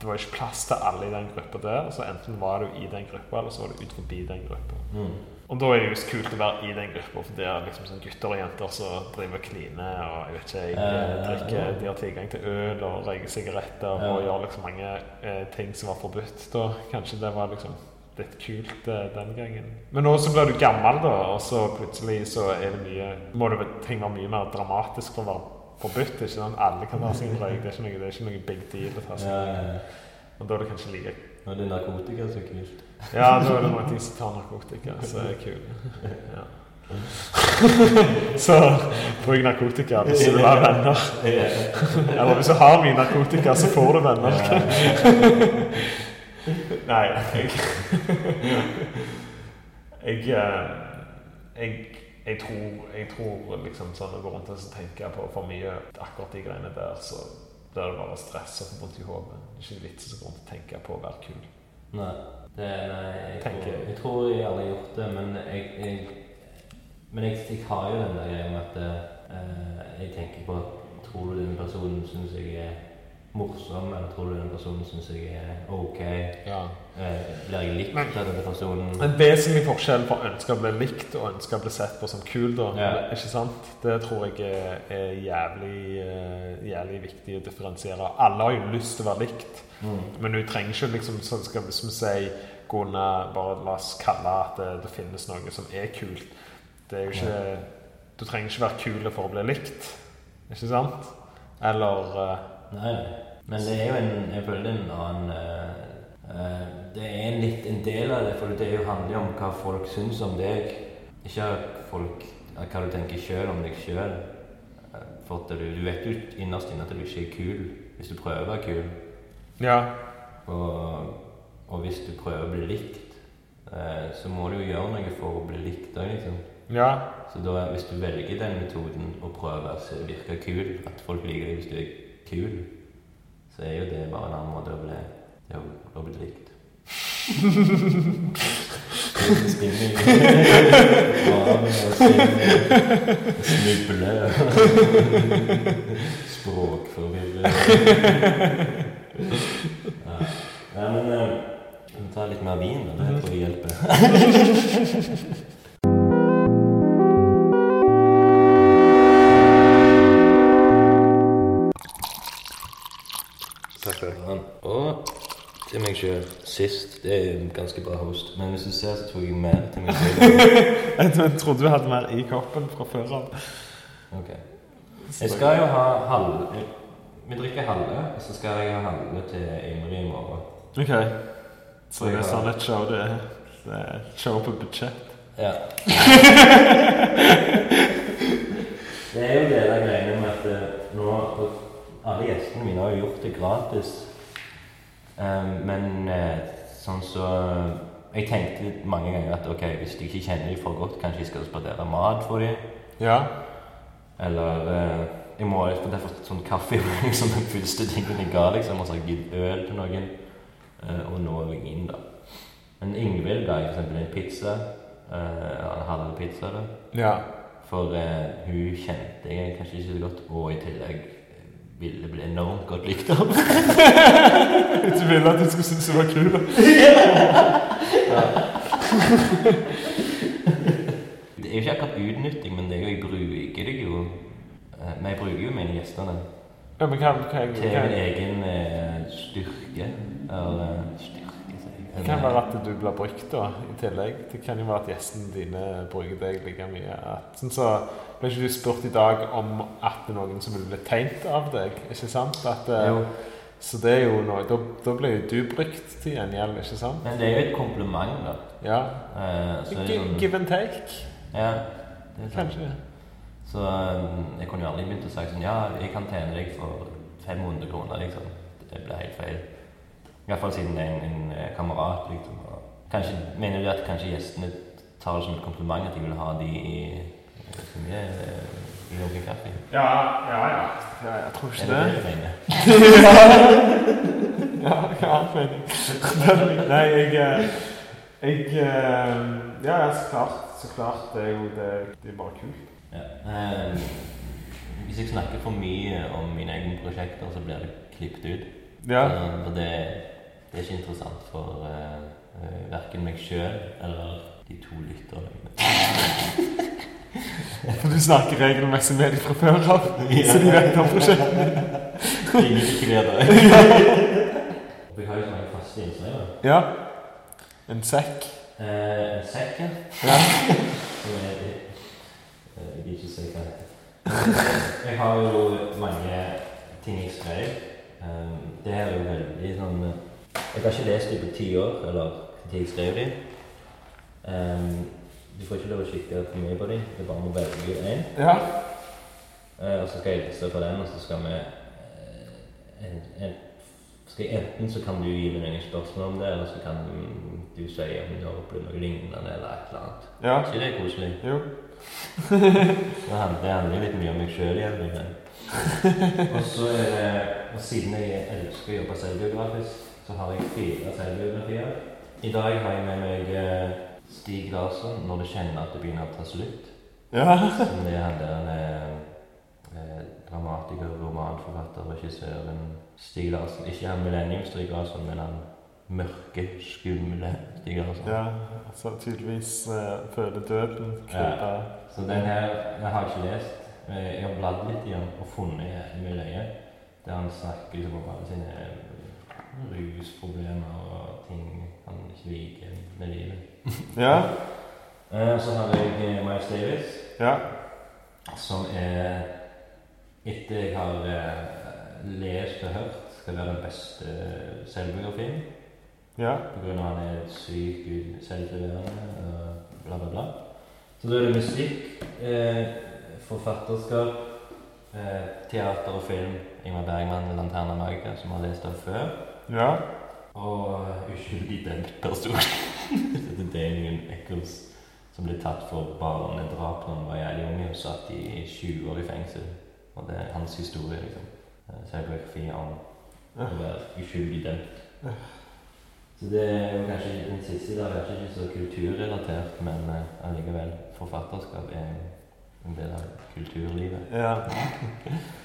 Speaker 2: Det var ikke plass til alle i den gruppa der. Så enten var du i den gruppa, eller så var du ut forbi den gruppa.
Speaker 1: Mm.
Speaker 2: Og da er det jo kult å være i den gruppa, for det er liksom sånn gutter og jenter som driver og kliner, og jeg vet ikke, jeg
Speaker 1: Ja, ja,
Speaker 2: eh,
Speaker 1: ja.
Speaker 2: drikker, de har tilgang til øl og røyker sigaretter
Speaker 1: Ja.
Speaker 2: og gjør liksom mange eh, ting som var forbudt da. Kanskje det var liksom litt kult eh, den gangen. Men nå så blir du gammel da, og så plutselig så er det mye, må det ting være mye mer dramatisk for å være forbudt, ikke sånn Alle kan ta seg en røyk, det er ikke noe, det er ikke noe big deal å ta seg
Speaker 1: Ja,
Speaker 2: en
Speaker 1: ja,
Speaker 2: røyk.
Speaker 1: ja.
Speaker 2: Og da er det kanskje like
Speaker 1: Når det er narkotika så kult.
Speaker 2: ja, da er det ting som tar narkotika, så er det kult. Ja. så bruk narkotika hvis du vil ha venner. Eller hvis du har mye narkotika, så får du venner. Nei, jeg Jeg, eh, jeg, jeg, tror, jeg tror liksom sånn å gå rundt og tenke på for mye akkurat de greiene der, så blir det bare stress og vondt i hodet. Det er ikke vits i å gå rundt og tenke på å være kul.
Speaker 1: Nei. Det, nei jeg, tror,
Speaker 2: jeg.
Speaker 1: tror jeg aldri har gjort det, men jeg, jeg Men jeg, jeg har jo den der greia med at eh, jeg tenker på Tror du den personen syns jeg er morsom, eller tror du den personen syns jeg er ok?
Speaker 2: Ja.
Speaker 1: Eh, blir jeg likt
Speaker 2: Men-
Speaker 1: av denne personen?
Speaker 2: En vesentlig forskjell på å ønske å bli likt og ønske å bli sett på som kul, da.
Speaker 1: Ja.
Speaker 2: Ikke sant? Det tror jeg er, er jævlig, eh, jævlig viktig å differensiere. Alle har jo lyst til å være likt,
Speaker 1: Mm.
Speaker 2: men du trenger ikke liksom sånn skal vi som si kunne bare la oss kalle at det, det finnes noe som er kult. Det er jo ikke Du trenger ikke være kul for å bli likt, ikke sant? Eller eh,
Speaker 1: Nei, men det er jo en Jeg føler det er en annen uh, eh, Det er en litt en del av det, for det er handler jo om hva folk syns om deg. Ikke folk, hva du tenker sjøl om deg sjøl. For du, du vet jo innerst inne at du ikke er kul hvis du prøver å være kul.
Speaker 2: Ja.
Speaker 1: Og, og hvis du prøver å bli likt, eh, så må du jo gjøre noe for å bli likt òg, liksom.
Speaker 2: Ja.
Speaker 1: Så da, hvis du velger den metoden og prøver å virke kul, at folk liker deg hvis du er kul, så er jo det bare en annen måte å bli, å, å bli likt. Snuble Språkforvirring. Nei, men vi må ta litt mer vin, og Det tror jeg hjelper. Takk skal du ha. Til meg sjøl sist. Det er en ganske bra host. Men hvis du ser, så tok jeg mer til meg sjøl.
Speaker 2: Jeg trodde du hadde mer i koppen fra før av.
Speaker 1: Ok. Jeg skal jo ha halve Vi drikker halve, og så skal jeg ha halve til Ingrid i morgen.
Speaker 2: Ok. Så det er sånn et show det er. Det er et show på budsjett.
Speaker 1: Ja. det er jo det der greiene med at eh, nå Alle gjestene mine har jo gjort det gratis. Um, men eh, sånn så Jeg tenkte mange ganger at ok, hvis jeg ikke kjenner dem for godt, kanskje jeg skal spandere mat for dem.
Speaker 2: Ja.
Speaker 1: Eller eh, jeg må for derfor sånn kaffe var liksom den første tingen jeg ga, liksom. Og så har jeg gitt øl til noen. eh, og nå vin, da. Men Ingvild ga jeg eksempel en pizza. Uh, en halv pizza, da.
Speaker 2: Ja.
Speaker 1: For uh, hun kjente jeg kanskje ikke så godt, og i tillegg ville bli enormt godt likt av.
Speaker 2: Du ville at du skulle synes du var kul. da.
Speaker 1: Det er jo ikke akkurat utnytting, men det er jo, jeg bruker det jo eh, Men jeg bruker jo mine gjestene
Speaker 2: Ja, men hva, hva,
Speaker 1: til
Speaker 2: hva,
Speaker 1: min egen eh, styrke. Eller eh, styrke, sier jeg.
Speaker 2: det kan være at du blir brukt da, i tillegg. Det kan jo være at gjestene dine bruker deg like mye. At, sånn så ble ikke du spurt i dag om at det er noen som ville bli tegnet av deg, ikke sant? At, eh. Så det er jo noe, da, da blir jo du brukt til gjengjeld, ikke sant?
Speaker 1: Men det er jo et kompliment, da.
Speaker 2: Ja.
Speaker 1: Eh,
Speaker 2: Gi-
Speaker 1: sånn,
Speaker 2: Give and take,
Speaker 1: ja, det er sant.
Speaker 2: kanskje.
Speaker 1: Så eh, jeg kunne jo aldri begynt å si sånn Ja, jeg kan tjene deg for 500 kroner, liksom. Det blir helt feil. Iallfall siden det er en, en eh, kamerat, liksom. Kanskje, mener du at kanskje gjestene tar det som et kompliment at de vil ha de i eh, så mye eh, i noen kaffe?
Speaker 2: Ja, ja, ja. ja jeg tror
Speaker 1: Er
Speaker 2: ikke
Speaker 1: det det
Speaker 2: det.
Speaker 1: du mener?
Speaker 2: Ja, ja, mening. Nei, jeg eh, Jeg eh, Ja, så klart. Så klart. Det er jo det, det er bare kult.
Speaker 1: Ja. Eh, hvis jeg snakker for mye om mine egne prosjekter, så blir det klippet ut.
Speaker 2: Ja.
Speaker 1: Eh, For det, det er ikke interessant for uh, verken meg sjøl eller de to lytterne.
Speaker 2: For du snakker regelmessig med dem fra før av, så de vet om prosjektet.
Speaker 1: Ingen ikke vet det. Vi har jo sånne faste da.
Speaker 2: Ja. En sekk.
Speaker 1: Eh, en sekk, ja. Som er eh, Jeg vil ikke si hva heter. Jeg har jo mange ting jeg skrev. Eh, det her er jo veldig sånn eh, Jeg har ikke lest dem på ti år, eller når jeg skrev dem. Du får ikke lov å kikke for mye på dem. Du bare må velge én.
Speaker 2: Ja.
Speaker 1: Eh, og så skal jeg lese på den, og så skal vi eh, en, en, skal jeg, Enten så kan du gi meg noen spørsmål om det, eller så kan du si om du har opplevd noe lignende eller et eller annet.
Speaker 2: Ja.
Speaker 1: Så ikke det koselig?
Speaker 2: Jo.
Speaker 1: Det handler, litt mye om meg sjøl igjen. og så er det Og siden jeg elsker å jobbe selvbiografisk, så har jeg fire selvbiografier. I dag har jeg med meg eh, Stig Larsson, 'Når du kjenner at det begynner å ta slutt'.
Speaker 2: Ja.
Speaker 1: Som det er den eh, eh, dramatiker, romanforfatter, regissøren Stig Larsson. Ikke han millennium Stig Larsson, men han mørke, skumle Stig Larsson.
Speaker 2: ja. Så tydeligvis eh, føler døden krype.
Speaker 1: Så den her jeg har ikke lest. Jeg har bladd litt i den og funnet mye løye. Der han snakker liksom om alle sine eh, rusproblemer og ting han ikke liker med livet.
Speaker 2: Ja.
Speaker 1: Eh, Så har jeg eh, Miles Davis.
Speaker 2: Ja.
Speaker 1: som er Etter jeg har eh, lest og hørt, skal være den beste selvbiografien.
Speaker 2: Ja.
Speaker 1: På grunn av at han er syk, selvtilværende bla, bla, bla. Så da er det musikk, forfatterskap, teater og film. Ingmar Bergman, 'Lanterna Magica', som har lest av før.
Speaker 2: Ja.
Speaker 1: Og uskyldig dømt person. det er Damien Eccles som ble tatt for barnedrap da han var jævlig ung og satt i 20 år i fengsel. Og det er hans historie, liksom. Så Eh, Selvbiografi om å være uskyldig dømt. Så det er jo kanskje den siste der er kanskje ikke så kulturrelatert, men eh, allikevel. Forfatterskap er en del av kulturlivet.
Speaker 2: Ja.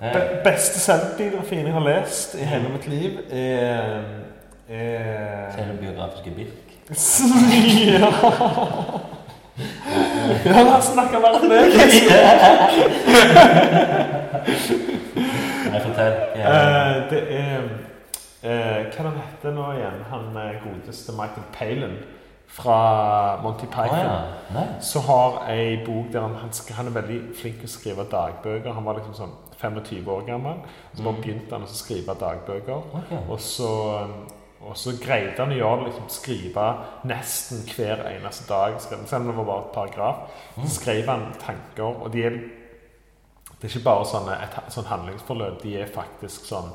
Speaker 2: Be beste selvbiografien jeg har lest i hele mitt liv, er, er
Speaker 1: Selvbiografiske Birk.
Speaker 2: ja. ja, la oss snakke mer om det.
Speaker 1: Nei, fortell.
Speaker 2: Eh, det er eh, Hva den heter nå igjen? Han eh, godeste Michael Palin fra Monty Python.
Speaker 1: Ah, ja.
Speaker 2: Så har ei bok der han, han, han er veldig flink til å skrive dagbøker. Han var liksom sånn 25 år gammel. Så bare
Speaker 1: Mm.
Speaker 2: begynte han å skrive dagbøker.
Speaker 1: Okay.
Speaker 2: Og så, og så greide han å gjøre det, liksom, skrive nesten hver eneste dag. Selv om det var bare et paragraf.
Speaker 1: Mm.
Speaker 2: Så skrev han tanker, og de er Det er ikke bare sånne, et sånn handlingsforløp. De er faktisk sånn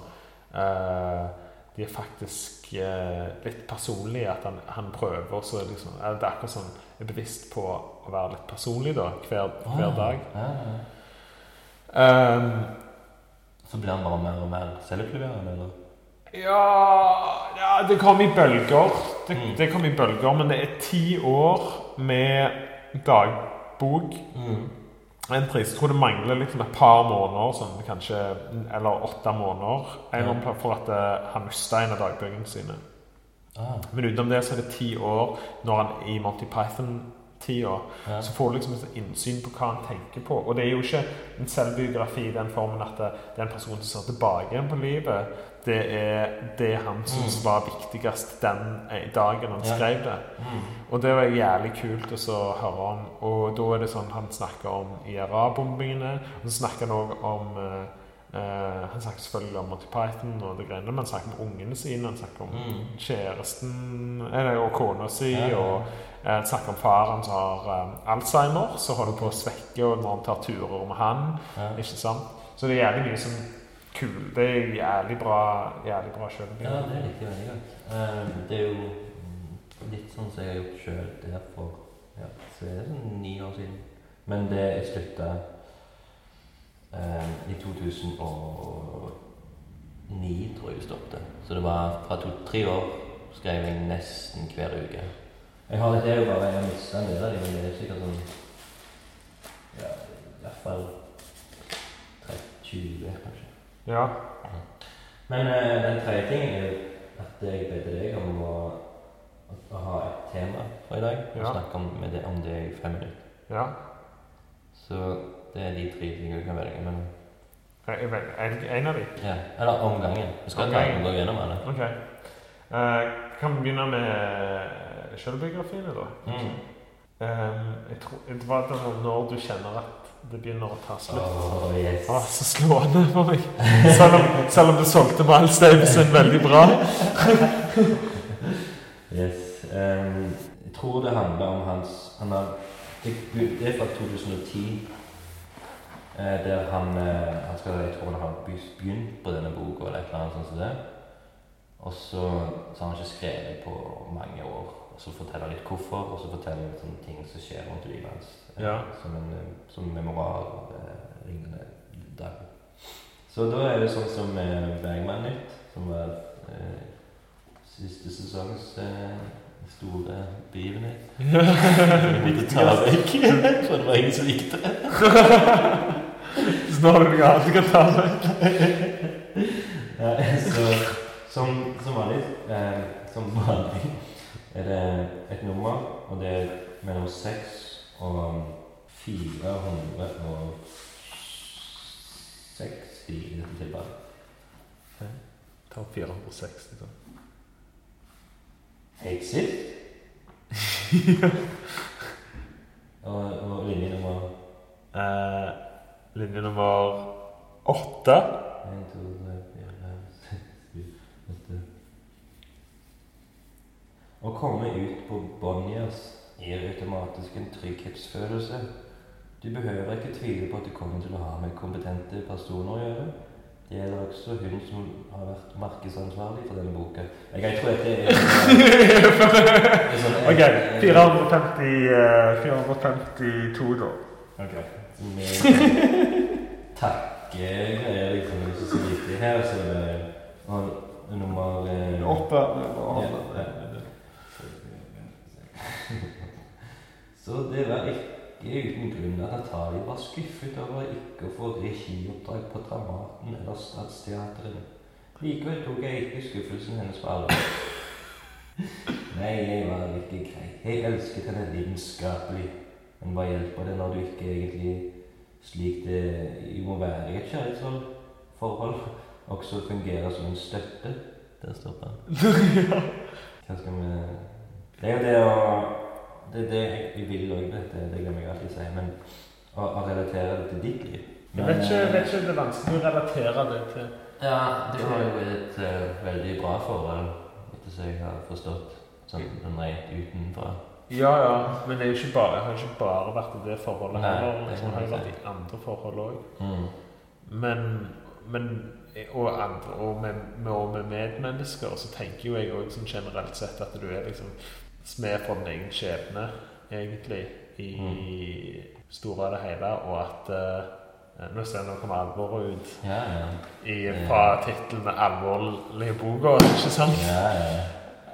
Speaker 2: uh, De er faktisk litt personlig. At han, han prøver også liksom Det er akkurat sånn er bevisst på å være litt personlig da, hver, hver dag.
Speaker 1: Ja, ja.
Speaker 2: Um,
Speaker 1: Så blir han bare mer og mer selvoppleverende, eller?
Speaker 2: Ja, ja Det kom i bølger. Det,
Speaker 1: Mm.
Speaker 2: det kom i bølger, men det er ti år med dagbok.
Speaker 1: Mm.
Speaker 2: En det mangler liksom et par måneder, sånn kanskje, eller åtte måneder, en ja. for at uh, han mista en av dagbøkene sine.
Speaker 1: Ah,
Speaker 2: Men utenom det så er det ti år når han i Monty Python-tida.
Speaker 1: ja.
Speaker 2: Så får du liksom et innsyn på hva han tenker på. Og det er jo ikke en selvbiografi i den formen at det, det er en person som ser tilbake igjen på livet. Det er det han syntes var viktigst den eh, dagen han skrev det.
Speaker 1: Mm.
Speaker 2: Og det var jævlig kult å så høre om. Og da er det sånn han snakker om IRA-bombingene. Så snakker han òg om eh, eh, Han snakker selvfølgelig om Monty Python og det greiene, men han snakker om ungene sine. Han snakker om
Speaker 1: Mm.
Speaker 2: kjæresten eller, og kona si. Og eh, han snakker om faren som har eh, Alzheimer, så holder på å svekke og når han tar turer med han.
Speaker 1: Ja.
Speaker 2: Ikke sant? Så det er jævlig mye som kul. Det er jævlig bra, jævlig bra sjøl.
Speaker 1: ja, det liker jeg veldig godt. Um, det er jo litt sånn som jeg har gjort sjøl der for ja, så er det sånn ni år siden. Men det jeg slutta um, i 2009, tror jeg det stoppet. Så det var fra to-tre år skrev jeg nesten hver uke. Jeg har litt det jo bare jeg har mista en del av dem, det er sikkert sånn ja, i hvert fall 20, kanskje.
Speaker 2: Ja.
Speaker 1: Men eh, den tredje tingen er jo at jeg ber deg om å, å ha et tema for i dag. Og
Speaker 2: Ja.
Speaker 1: snakke om, med det, om det i fem minutter.
Speaker 2: ja.
Speaker 1: Så det er de tre tingene du kan velge mellom.
Speaker 2: Jeg vel- en, en av de.
Speaker 1: Ja. Eller omgangen. Vi skal ta
Speaker 2: Omgangen.
Speaker 1: gå gjennom alle.
Speaker 2: Ok. Eh, kan vi begynne med selvbiografiene, da?
Speaker 1: Mm.
Speaker 2: Ehm, jeg tror, det var det når du kjenner at det begynner å ta slutt.
Speaker 1: Oh, yes.
Speaker 2: Så slående for meg. Selv om, selv om du solgte Miles Davison veldig bra.
Speaker 1: yes. Um, jeg tror det handler om hans han har, det, det er fra 2010. eh, der han, eh, han skal, Jeg tror han har begynt på denne boka eller et eller annet sånt som det. Og så, så har han ikke skrevet på mange år. Og så forteller han litt hvorfor, og så forteller han ting som skjer rundt livet hans.
Speaker 2: Ja.
Speaker 1: Som en som memoar. Eh, lignende dag. Så da er det sånn som eh, Bergman Nytt, som var eh, siste sesongs eh, store begivenhet. Vi måtte ta vekk, for det var ingen som likte det.
Speaker 2: Så nå har du noe annet du kan ta vekk.
Speaker 1: Ja, så som, som vanlig eh, Som vanlig er det et nummer, og det er mellom 6 og 406 i dette tilfellet.
Speaker 2: Ta opp 460, da.
Speaker 1: Exit? sist. og, og linje nummer
Speaker 2: Eh, linje nummer åtte.
Speaker 1: 1, 2, 3, 4, 5, 6, 7, 8 Å komme ut på Bonniers gir automatisk en trygghetsfølelse. Du behøver ikke tvile på at du kommer til å ha med kompetente personer å gjøre. Det gjelder også hun som har vært markedsansvarlig for denne boka. Jeg, tror dette er, er sånn,
Speaker 2: Ok, 450, eh, 452, da.
Speaker 1: Ok. Takkegreier liksom, som er så viktig her. Så, og nummer Oppe.
Speaker 2: Åtte.
Speaker 1: Ja, ja. Så det var ikke uten grunn at Natalie var skuffet over ikke å få regioppdrag på Dramaten eller Stadsteatret. Likevel tok jeg ikke skuffelsen hennes på alvor. Nei, jeg var ikke grei. Jeg elsket henne lidenskapelig. Men hva hjelper det når du ikke egentlig, slik det må være i et kjærlighetsforhold, også fungerer som en støtte? Der stopper han. Hva skal vi Det er jo det å Det er det jeg vil òg, det, det glemmer jeg alltid å si. Men å, å relatere det til ditt liv.
Speaker 2: Jeg vet ikke, jeg vet ikke det er vanskelig å relatere det til
Speaker 1: Ja, du har jo et uh, veldig bra forhold, etter som jeg har forstått. Sånn rent utenfra.
Speaker 2: Ja, ja, men det jo ikke bare, jeg har ikke bare vært i det forholdet
Speaker 1: Nei,
Speaker 2: heller. Liksom, jeg har
Speaker 1: jo
Speaker 2: vært i andre forhold òg.
Speaker 1: Mm.
Speaker 2: Men, men og, andre, og, med, med, og med medmennesker så tenker jo jeg òg sånn generelt sett at du er liksom smed for din egen skjebne, egentlig, i store og det hele, og at uh, Nå ser nå kommer alvoret ut
Speaker 1: Ja, ja.
Speaker 2: i,
Speaker 1: Ja.
Speaker 2: fra tittelen 'Alvorlige boka', ikke sant?
Speaker 1: Ja, ja.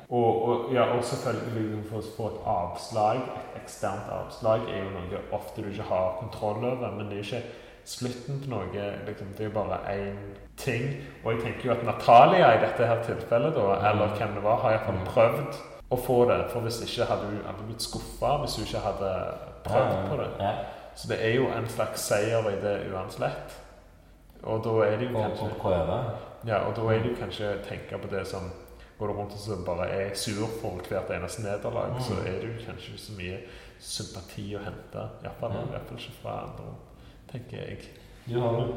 Speaker 2: Og, og, ja, og selvfølgelig for å få et avslag, et eksternt avslag, er jo noe ofte du ikke har kontroll over. Men det er ikke slutten på noe. Liksom, det er bare én ting. Og jeg tenker jo at Natalia i dette her tilfellet, da, eller hvem det var, har iallfall
Speaker 1: Mm.
Speaker 2: prøvd å få det. For hvis ikke hadde hun aldri blitt skuffa hvis hun ikke hadde prøvd på det.
Speaker 1: Ja.
Speaker 2: Så det er jo en slags seier i det uansett. Og da er det jo
Speaker 1: Og,
Speaker 2: kanskje
Speaker 1: og prøve.
Speaker 2: ja, og da er det jo kanskje å tenke på det som Går du rundt og bare er sur for hvert eneste nederlag,
Speaker 1: Mm.
Speaker 2: så er det jo kanskje ikke så mye sympati å hente. Iallfall
Speaker 1: Ja.
Speaker 2: ikke fra andre, tenker jeg.
Speaker 1: Du har jo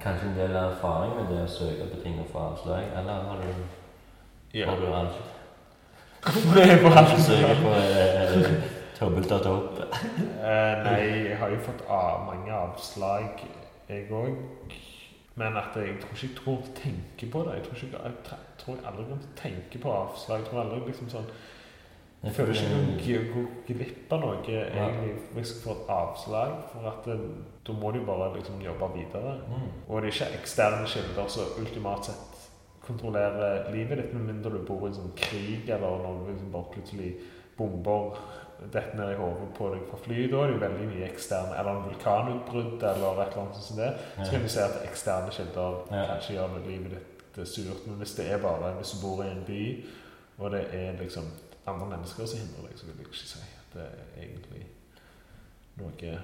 Speaker 1: kanskje en del erfaring med det å søke på ting og få avslag, eller har du,
Speaker 2: Ja.
Speaker 1: har du alt?
Speaker 2: Det er bare
Speaker 1: Kanskje søke på eh, tobbel.opp?
Speaker 2: Eh, nei, jeg har jo fått av, mange avslag, jeg òg. Men at jeg tror ikke jeg tror jeg tenker på det. Jeg tror, ikke, jeg tror jeg aldri kommer til å tenke på avslag. Jeg tror aldri liksom sånn Jeg føler ikke jeg går glipp av noe egentlig hvis jeg får et avslag. For at da må du bare liksom jobbe videre.
Speaker 1: Mm.
Speaker 2: Og det er ikke eksterne kilder som ultimat sett kontrollerer livet ditt, med mindre du bor i en sånn krig, eller når du liksom bare plutselig bomber detter ned i hodet på deg fra fly. Da er det jo veldig mye eksterne Eller en vulkanutbrudd eller et eller annet sånt som det. Så kan du se at eksterne kilder
Speaker 1: Ja.
Speaker 2: kanskje gjør livet ditt eh, surt. Men hvis det er bare hvis du bor i en by, og det er liksom andre mennesker som hindrer deg, så vil jeg ikke si at det er egentlig noe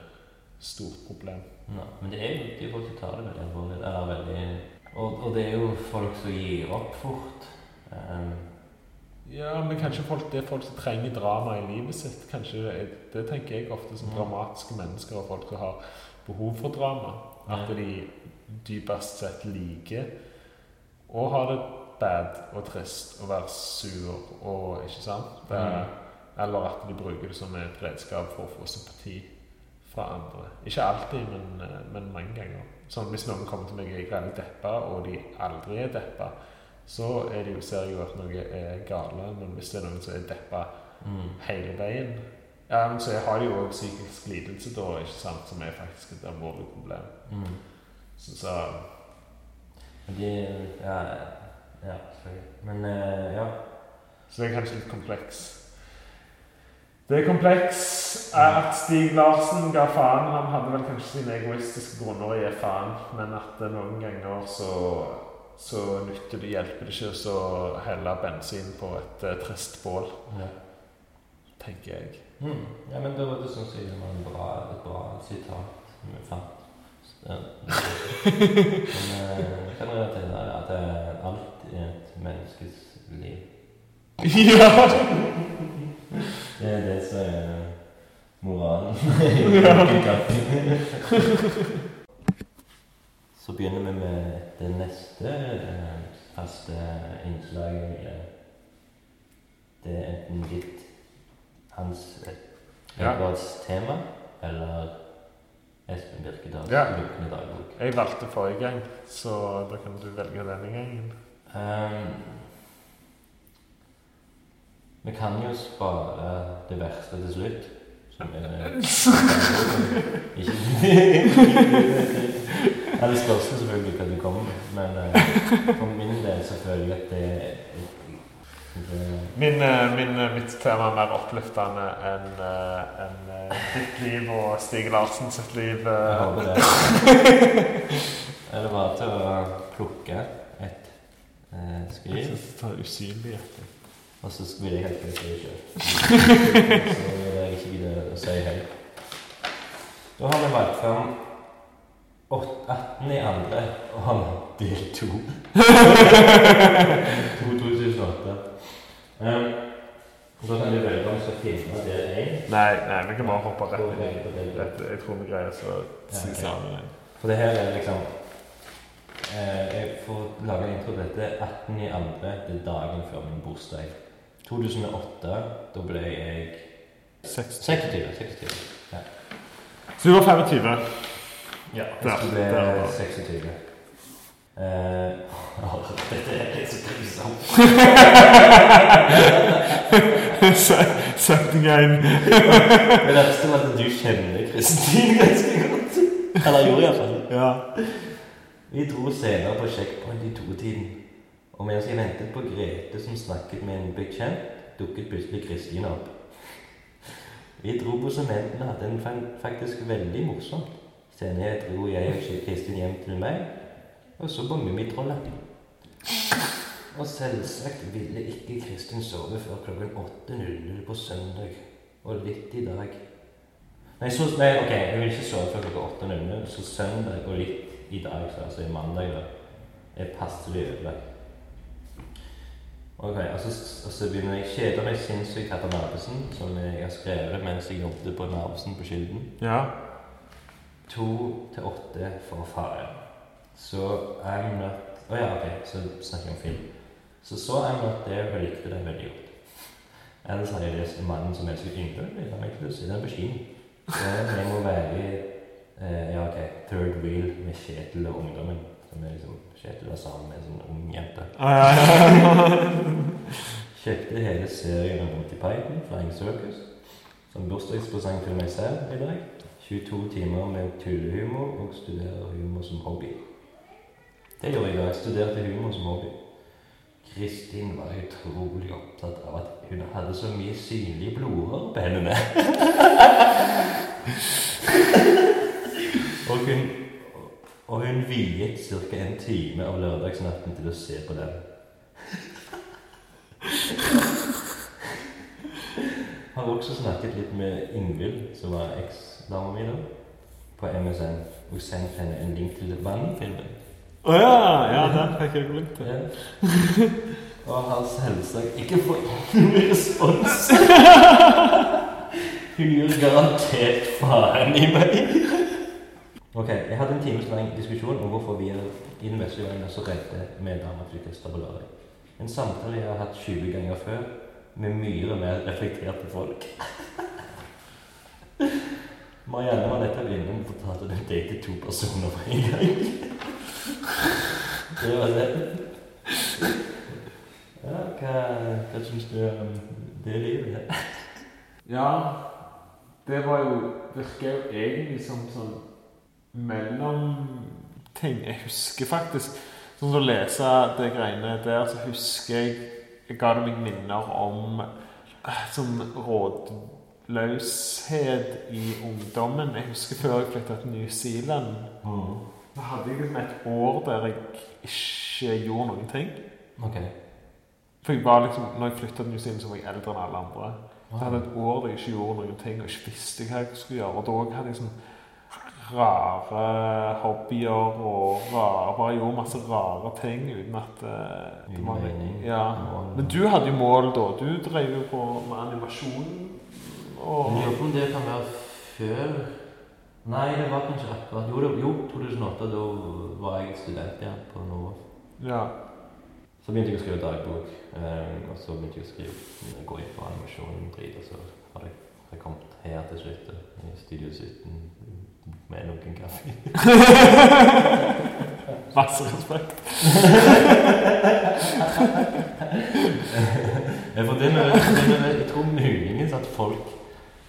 Speaker 2: stort problem.
Speaker 1: Nei, men det er jo er folk som tar det veldig alvorlig. Eller veldig og, og det er jo folk som gir opp fort. Um,
Speaker 2: Ja, men kanskje folk, det er folk som trenger drama i livet sitt. Kanskje Det, tenker jeg ofte som
Speaker 1: Mm.
Speaker 2: dramatiske mennesker og folk som har behov for drama. At de dypest sett liker å ha det bad og trist og være sur og Ikke sant? Det,
Speaker 1: Mm.
Speaker 2: Eller at de bruker det som et redskap for å få sympati fra andre. Ikke alltid, men, eh, men mange ganger. Sånn Hvis noen kommer til meg og jeg er veldig deppa, og de aldri er deppa, så er det jo, ser jeg jo at noe er gale. Men hvis det er noen som er deppa
Speaker 1: mm.
Speaker 2: hele veien ja, men Så har de jo også psykisk lidelse, da, ikke sant, som er faktisk et alvorlig problem.
Speaker 1: Mm.
Speaker 2: Så, så
Speaker 1: De, ja, ja, selvfølgelig. Men eh, ja.
Speaker 2: Så det er kanskje litt kompleks. Det kompleks er. At Stig Larsen ga faen Han hadde vel kanskje sine egoistiske grunner i å gi faen, men at noen ganger så, så nytter det, hjelper det ikke å helle bensin på et uh, trist bål,
Speaker 1: ja.
Speaker 2: tenker jeg.
Speaker 1: Mm. ja, men det, var det som det var en bra, et bra sitat som vi fant. Ja. Men eh, kan relatere at det er alt i et menneskes liv.
Speaker 2: ja!
Speaker 1: Det er det som er moralen. Så begynner vi med det neste eh, faste innslaget. Det er enten ditt hans
Speaker 2: Ja.
Speaker 1: Tema eller Espen Birkedals
Speaker 2: Ja.
Speaker 1: lukkende dagbok.
Speaker 2: Jeg valgte forrige gang, så da kan du velge denne gangen.
Speaker 1: Ehm, vi kan jo spare det verste til slutt. Som er Ikke Det spørs jo selvfølgelig hva du kommer med, men eh, for min del så føler jeg at det, det
Speaker 2: Min, eh, min, eh, mitt tema er mer oppløftende enn en ditt liv og Stig Larsen sitt liv.
Speaker 1: Jeg håper det. Er det bare til å plukke et eh, skriv,
Speaker 2: Så usynlighet.
Speaker 1: Og så vil jeg helst ikke skrive sjøl. Så jeg ikke gidder å si hei. Da har vi valgt fram 18 i andre og han del 2. 2008. Um, da kan du velge om skal finne del 1.
Speaker 2: Nei, nei, vi kan bare hoppe rett inn i
Speaker 1: legge på del 2.
Speaker 2: dette. Jeg tror vi greier så å si sammen den.
Speaker 1: For det her er liksom eh, Jeg får lage en intro til dette 18 i andre, det er dagen før min bursdag. 2008, da ble jeg
Speaker 2: 26.
Speaker 1: 26. 26.
Speaker 2: Så du var 25?
Speaker 1: Ja, jeg ble
Speaker 2: der var-
Speaker 1: 26. Uh, åh, dette er så grusomt.
Speaker 2: Sett i gang.
Speaker 1: Det verste var at du kjenner Kristin ganske godt. Eller gjorde iallfall.
Speaker 2: Ja.
Speaker 1: Vi dro senere på checkpoint i totiden. Og mens jeg ventet på Grete som snakket med en bekjent, dukket plutselig Kristin opp. Vi dro på sementen og hadde en fa- faktisk veldig morsomt. Senere dro jeg og Kristin hjem til meg, og så på Mummitrollet. Og selvsagt ville ikke Kristin sove før klokken 8.00 på søndag. Og litt i dag. Nei, så, nei, ok, jeg vil ikke sove før klokka 8.00, så søndag og litt i dag, så altså i mandag, da, er passelig over. Ok, og så, og så begynner jeg kjeder meg sinnssykt etter Narvesen, som jeg har skrevet mens jeg jobbet på Narvesen på Kilden.
Speaker 2: ja.
Speaker 1: To til åtte for faren. Så I'm not Å ja, ok, så snakker jeg om film. Så så I'm not there og likte det veldig godt. Ellers hadde jeg lest 'Mannen som elsker yngre'. Det har meg til å se den på kino. Jeg må være eh, Ja, ok. Third wheel med Kjetil og ungdommen. Som er liksom Kjetil er sammen med en sånn ung jente.
Speaker 2: Ah, ja, ja.
Speaker 1: Kjøpte hele serien av Monty Python, Flying Circus, som bursdagspresang til meg selv i dag. 22 timer med tullehumor og studere humor som hobby. Det gjorde jeg da jeg Studerte humor som hobby. Kristin var utrolig opptatt av at hun hadde så mye synlige blodårer på hendene. og hun, og hun viet ca. en time av lørdagsnatten til å se på den. Har også snakket litt med Ingvild, som var eksdama mi da, på MSN, og sendt henne en link til Vann-filmen.
Speaker 2: Å ja, ja, den fikk jeg link til.
Speaker 1: Ja. Og har selvsagt ikke fått noen respons. Hun gjør garantert faen i meg. Ok, Jeg hadde en times lang diskusjon om hvorfor vi er i den vestlige verden er så redde med dameflytester på lørdag. En samtale jeg har hatt 20 ganger før, med mye mer reflekterte folk. Marianne var nettopp inne og fortalte at hun datet to personer på en gang. Det var det. Ja, hva, hva syns du om det livet?
Speaker 2: Ja, det var jo Virker jo egentlig som sånn mellomting. Jeg husker faktisk Sånn som å lese det greiene der, så husker jeg Jeg ga det meg minner om eh, sånn rådløshet i ungdommen. Jeg husker før jeg flytta til New Zealand.
Speaker 1: Mm.
Speaker 2: Da hadde jeg liksom et år der jeg ikke gjorde noen ting.
Speaker 1: Ok.
Speaker 2: For jeg var liksom, når jeg flytta til New Zealand, så var jeg eldre enn alle andre. Jeg hadde et år der jeg ikke gjorde noen ting og ikke visste hva jeg skulle gjøre. Og da hadde jeg sånn rare hobbyer og rare, bare gjorde masse rare ting uten at eh, det var
Speaker 1: mening.
Speaker 2: Ja. Men du hadde jo mål da. Du drev jo på med animasjon. Og
Speaker 1: Jeg lurer på om det kan være før Nei, det var kanskje akkurat Jo, det, jo 2008. Da var jeg student ja, på Nova.
Speaker 2: ja.
Speaker 1: Så begynte jeg å skrive dagbok. eh, og så begynte jeg å skrive gå inn på animasjon og drit. Og så har jeg, har jeg kommet her til slutt, i Studio 17, med noen kaffe.
Speaker 2: Masse respekt.
Speaker 1: For det med, det med, jeg tror muligens at folk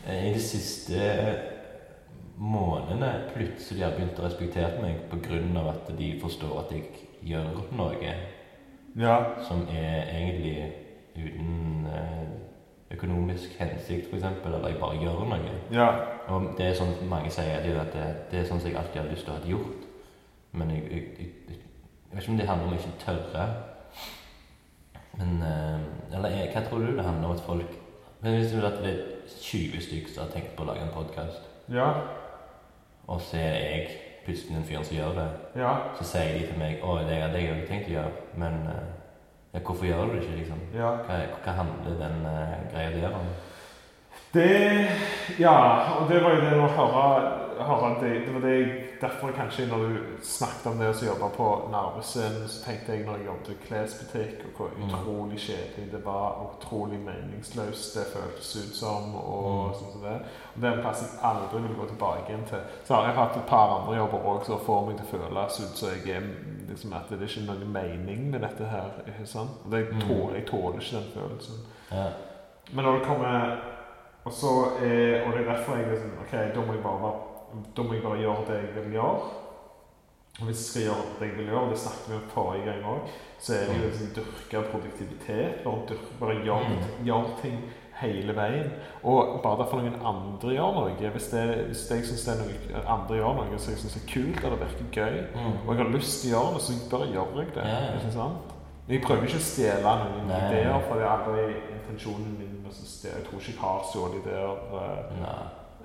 Speaker 1: eh, i de siste månedene plutselig har begynt å respektere meg pga. at de forstår at jeg gjør noe
Speaker 2: Ja.
Speaker 1: som er egentlig uten eh, økonomisk hensikt, f.eks., eller jeg bare gjør noe.
Speaker 2: Ja.
Speaker 1: Og det er sånn mange sier, det, at det, det er sånn som jeg alltid har lyst til å ha gjort. Men jeg, jeg, jeg, jeg, vet ikke om det handler om ikke tørre. Men eh, Eller jeg, hva tror du det handler om at folk Men Hvis du at det er 20 stykker som har tenkt på å lage en podkast,
Speaker 2: Ja.
Speaker 1: og så er jeg plutselig den fyren som gjør det,
Speaker 2: Ja.
Speaker 1: så sier de til meg 'Å, det hadde jeg også tenkt å gjøre', men eh, ja, hvorfor gjør du det ikke, liksom?
Speaker 2: ja.
Speaker 1: Hva, hva handler den uh, greia der om?
Speaker 2: Det Ja, og det var jo det høre, høre det, det var det jeg, Derfor kanskje når du snakket om det å jobbe på Narvesen, så tenkte jeg når jeg jobbet i klesbutikk, og hvor
Speaker 1: Mm.
Speaker 2: utrolig kjedelig det var, og utrolig meningsløst det føltes ut som, og
Speaker 1: Mm.
Speaker 2: sånn som det. Og det er en plass jeg aldri vil gå tilbake igjen til. Så har jeg hatt et par andre jobber òg som får meg til å føles ut som jeg er liksom at det er ikke noen mening med dette her. det,
Speaker 1: Mm.
Speaker 2: tåler, jeg tåler ikke den følelsen.
Speaker 1: Ja.
Speaker 2: Men når det kommer Og så er, og det er derfor jeg sånn Ok, da må jeg bare, da må jeg bare gjøre det jeg vil gjøre. Og hvis jeg skal gjøre det jeg vil gjøre, og det snakket vi om forrige gang òg, så er det jo liksom dyrke produktivitet. Bare, dyrke, bare gjør,
Speaker 1: Mm.
Speaker 2: gjøre ting hele veien. Og bare derfor noen andre gjør noe. Hvis, det, hvis jeg syns noen andre gjør noe som jeg syns er kult, eller virker gøy,
Speaker 1: Mm.
Speaker 2: og jeg har lyst til å gjøre det, så bare gjør jeg det.
Speaker 1: Ja, ja.
Speaker 2: Ikke sant? Jeg prøver ikke å stjele noen
Speaker 1: Nei.
Speaker 2: ideer, for det er aldri intensjonen min. Jeg tror ikke jeg har stjålet ideer
Speaker 1: uh,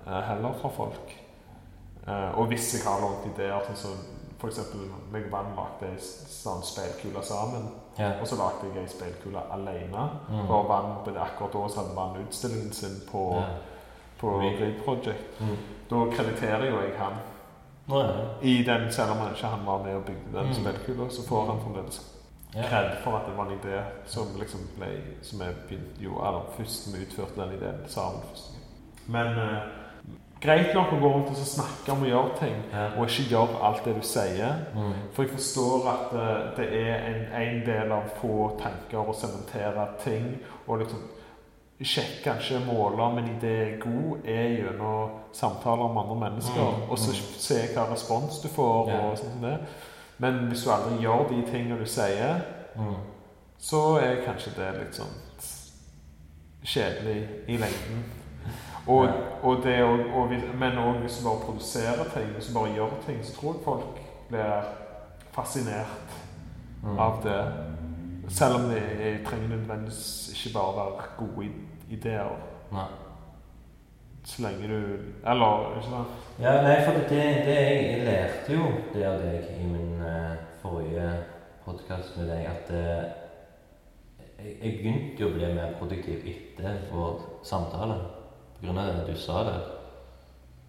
Speaker 2: eh, heller fra folk. Uh, og hvis jeg har lånt ideer, sånn som for eksempel meg og Vann lagde ei sånn speilkule sammen,
Speaker 1: Ja.
Speaker 2: og så lagde jeg ei speilkule alene.
Speaker 1: Mm.
Speaker 2: For Vann, akkurat da så hadde Vann utstillingen sin på,
Speaker 1: Ja.
Speaker 2: på
Speaker 1: Reed.
Speaker 2: Project.
Speaker 1: Mm.
Speaker 2: Da krediterer jo jeg han
Speaker 1: Nå er
Speaker 2: i den, selv om han ikke han var med og bygde den
Speaker 1: Mm.
Speaker 2: speilkula, så får han fremdeles
Speaker 1: Ja.
Speaker 2: kred for at det var en idé som liksom ble Som jeg begynte jo Eller først vi utførte den ideen sammen. Men eh, greit nok å gå rundt og snakke om å gjøre ting,
Speaker 1: Ja.
Speaker 2: og ikke gjøre alt det du sier.
Speaker 1: Mm.
Speaker 2: For jeg forstår at uh, det er en, en del av få tanker å sementere ting. Og liksom sjekke kanskje måle om en idé er god, er gjennom samtaler med andre mennesker.
Speaker 1: Mm,
Speaker 2: Og så
Speaker 1: mm.
Speaker 2: se hva respons du får.
Speaker 1: Ja.
Speaker 2: og sånn som det. Men hvis du aldri gjør de tingene du sier,
Speaker 1: Mm.
Speaker 2: så er kanskje det litt sånn kjedelig i lengden. Og, og det, og, men òg hvis du bare produserer ting, hvis du bare gjør ting, så tror jeg folk blir fascinert
Speaker 1: Mm.
Speaker 2: av det. Selv om det er- trenger nødvendigvis ikke bare være gode i- ideer.
Speaker 1: Nei.
Speaker 2: Så lenge du Eller ikke sant?
Speaker 1: Ja, nei, for det, det jeg lærte jo det av deg i min uh, forrige podkast med deg, at uh, jeg, jeg begynte jo å bli mer produktiv etter vår samtale. Grunn av det du sa der.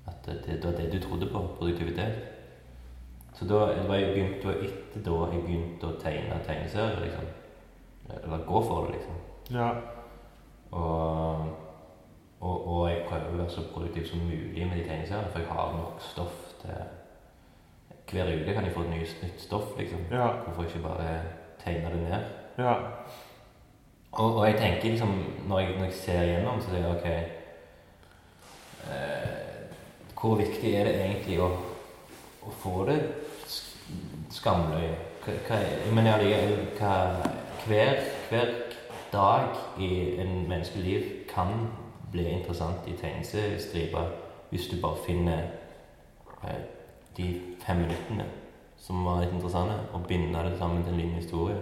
Speaker 1: At det, var det du trodde på, produktivitet. Så da det var jeg begynt, jo etter da jeg begynte å tegne tegneserier, liksom. Eller gå for det, liksom.
Speaker 2: Ja.
Speaker 1: Og, og, og jeg prøver å være så produktiv som mulig med de tegneseriene, for jeg har nok stoff til Hver uke kan jeg få et nytt, nytt stoff, liksom.
Speaker 2: Ja.
Speaker 1: Hvorfor ikke bare tegne det ned?
Speaker 2: Ja.
Speaker 1: Og, og jeg tenker liksom, når jeg, når jeg ser igjennom, så sier jeg ok Hvor viktig er det egentlig å, å få det sk- skamløye? Men allikevel, hva hver, hver dag i en menneskeliv liv kan bli interessant i tegneseriestriper hvis du bare finner eh, de fem minuttene som var litt interessante, og binder det sammen til en liten historie.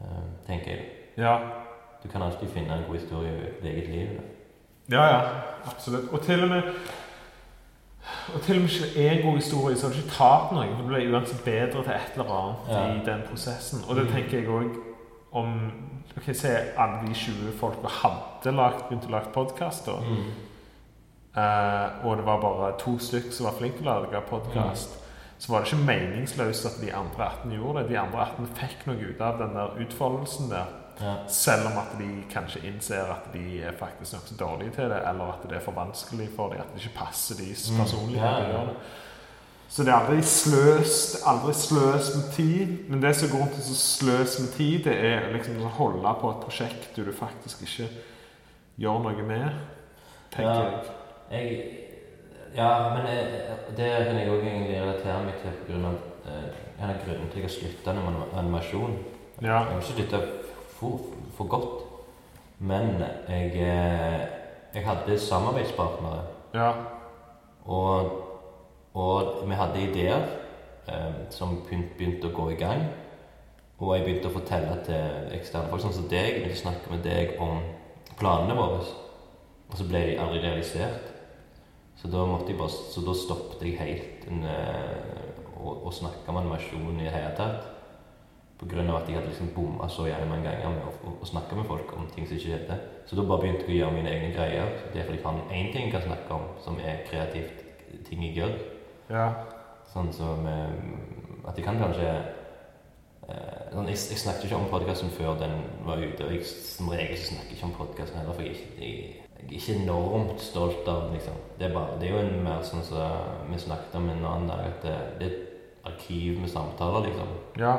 Speaker 1: Eh, tenker jeg.
Speaker 2: Ja.
Speaker 1: Du kan alltid finne en god historie i ditt eget liv. da.
Speaker 2: Ja, ja. Absolutt. Og til og med og til og med ikke er en god historie, så har du ikke tapt noe. For du ble uansett bedre til et eller annet
Speaker 1: Ja.
Speaker 2: i den prosessen. Og det
Speaker 1: Mm.
Speaker 2: tenker jeg òg om Ok, Se alle de 20 folka hadde lagt, begynt å lage podkast,
Speaker 1: Mm.
Speaker 2: Uh, og det var bare to stykker som var flinke til å lage podkast, så var det ikke meningsløst at de andre 18 gjorde det. De andre 18 fikk noe ut av den der utfoldelsen der.
Speaker 1: Ja.
Speaker 2: Selv om at de kanskje innser at de er faktisk nokså dårlige til det, eller at det er for vanskelig for dem, at det ikke passer deres
Speaker 1: Mm,
Speaker 2: personlighet
Speaker 1: ja, ja.
Speaker 2: Så det er aldri sløst, aldri sløs med tid. Men det som går til å sløs med tid, det er liksom å holde på et prosjekt du faktisk ikke gjør noe med, tenker
Speaker 1: Ja.
Speaker 2: jeg.
Speaker 1: Jeg Ja, men eh, det kan jeg òg egentlig relatere meg til på grunn av eh, en av grunnene til at jeg har slutta med animasjon.
Speaker 2: Ja.
Speaker 1: Jeg har ikke slutta for, for godt, men jeg, eh, jeg hadde samarbeidspartnere,
Speaker 2: Ja.
Speaker 1: og, og vi hadde ideer eh, som begynt- begynte å gå i gang. Og jeg begynte å fortelle til eksterne folk, sånn som deg, jeg begynte å snakke med deg om planene våre. Og så ble de aldri realisert. Så da, måtte jeg bare, så da stoppet jeg helt en, eh, å, å snakke om animasjon i det hele tatt. Av at jeg hadde liksom bomma så gjerne mange ganger med å, å, å snakke med folk om ting som ikke skjedde. Så da bare begynte jeg å gjøre mine egne greier. Så det er fordi jeg har én ting jeg kan snakke om, som er kreativt ting jeg gjør.
Speaker 2: Ja.
Speaker 1: Sånn som eh, At jeg kan kanskje eh, sånn, jeg, jeg snakket ikke om podkasten før den var ute, og jeg, som regel så snakker ikke om podkasten heller, for jeg, jeg, jeg er ikke enormt stolt av den. Liksom. Det, er bare, det er jo en mer sånn som vi snakket om en annen dag, at det, det er et arkiv med samtaler, liksom,
Speaker 2: Ja.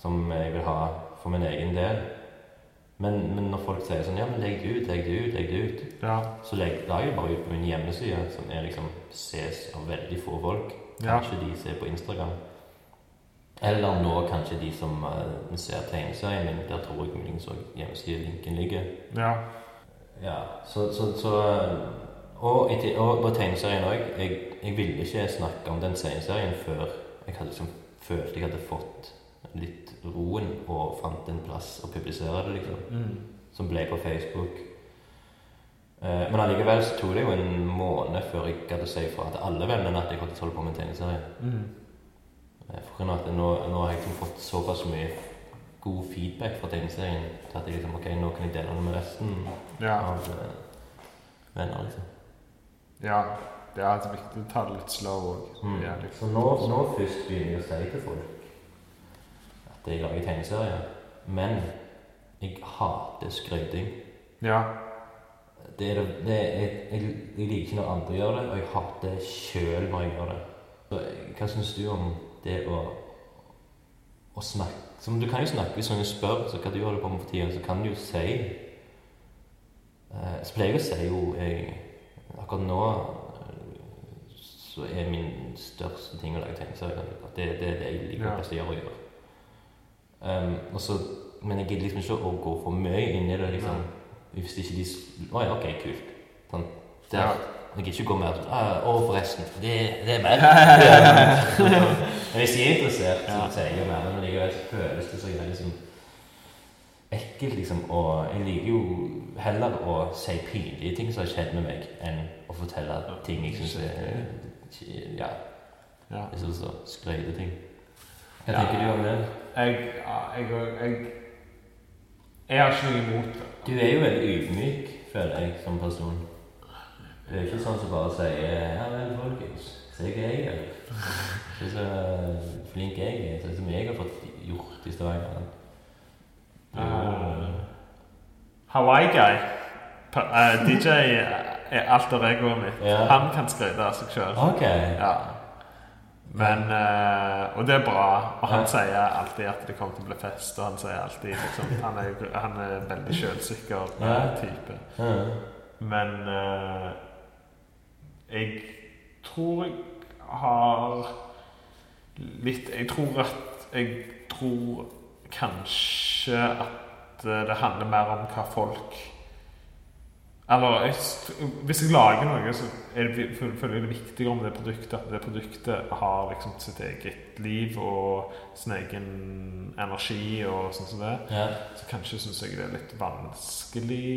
Speaker 1: Som jeg vil ha for min egen del. Men, men når folk sier sånn Ja, men legg det ut, legg det ut, legg det ut.
Speaker 2: Ja.
Speaker 1: Så legger det bare ut på min hjemmeside, som er liksom ses av veldig få folk.
Speaker 2: Ja.
Speaker 1: Kanskje de ser på Instagram. Eller nå kanskje de som uh, ser tegneserien min. Der tror jeg muligens òg hjemmesidelinken ligger.
Speaker 2: Ja.
Speaker 1: Ja, så, så, så eh, Og, og på tegneserien òg. Jeg, jeg ville ikke snakke om den tegneserien før jeg hadde liksom følt jeg hadde fått litt roen og fant en plass å publisere det, liksom
Speaker 2: Mm.
Speaker 1: som ble på Facebook. Eh, men allikevel så tok det jo en måned før jeg gadd å si ifra til alle vennene at jeg faktisk holder på med en tegneserie.
Speaker 2: Mm.
Speaker 1: Eh, For at nå, nå har jeg liksom fått såpass mye god feedback fra tegneserien til at jeg liksom, ok, nå kan jeg dele det med resten
Speaker 2: Ja.
Speaker 1: av eh, venner. liksom.
Speaker 2: ja. Det er viktig å ta det litt slow òg.
Speaker 1: Mm.
Speaker 2: Ja, liksom.
Speaker 1: Så nå, nå først begynner jeg å si til folk at jeg lager tegneserier. Men jeg hater skryting.
Speaker 2: ja.
Speaker 1: Det er det, det er, jeg, jeg, jeg liker ikke når andre gjør det, og jeg hater det sjøl når jeg gjør det. Så, hva syns du om det å, å snakke som Du kan jo snakke hvis noen spør så hva du holder på med for tida, så kan du jo si eh, Så pleier jeg å si jo jeg, Akkurat nå eh, så er min største ting å lage tegneserier. Det, det er det jeg liker best å gjøre. Um, og så, men jeg gidder liksom ikke å gå for mye inn i det. liksom hvis ikke de Å ja, ok, kult. Sånn. Der.
Speaker 2: Ja.
Speaker 1: Jeg gidder ikke gå mer sånn «Ah, Å, forresten. Det, det er meg. Men hvis de er interessert, så sier jeg jo mer. Men likevel føles det så jævlig liksom ekkelt, liksom. Og jeg liker jo heller å si pinlige ting som har skjedd med meg, enn å fortelle ting jeg syns er Ja, jeg synes så skryteting. Hva
Speaker 2: Ja.
Speaker 1: tenker du om det?
Speaker 2: Jeg, jeg, jeg, jeg har ikke noe imot det.
Speaker 1: Du er jo veldig ydmyk, føler jeg, som person. Du er ikke sånn som bare sier 'Ja vel, folkens, se hva jeg gjør'. Se så flink jeg er. Se som jeg har fått gjort i Stavanger.
Speaker 2: Uh, Hawaii Guy. Pa- eh, DJ er alter egoet mitt.
Speaker 1: Ja.
Speaker 2: Han kan skryte av seg sjøl.
Speaker 1: Ok.
Speaker 2: Ja. Men eh, Og det er bra. Og han
Speaker 1: Ja.
Speaker 2: sier alltid at det kommer til å bli fest. Og han sier alltid liksom, Han er, han er veldig sjølsikker eh,
Speaker 1: Ja.
Speaker 2: type.
Speaker 1: Ja.
Speaker 2: Men eh, jeg tror jeg har litt Jeg tror at Jeg tror kanskje at eh, det handler mer om hva folk Eller hvis jeg lager noe, så er det, føler jeg det viktigere om det produktet at det produktet har liksom sitt eget liv og sin egen energi og sånn som det.
Speaker 1: Ja.
Speaker 2: Så kanskje syns jeg det er litt vanskelig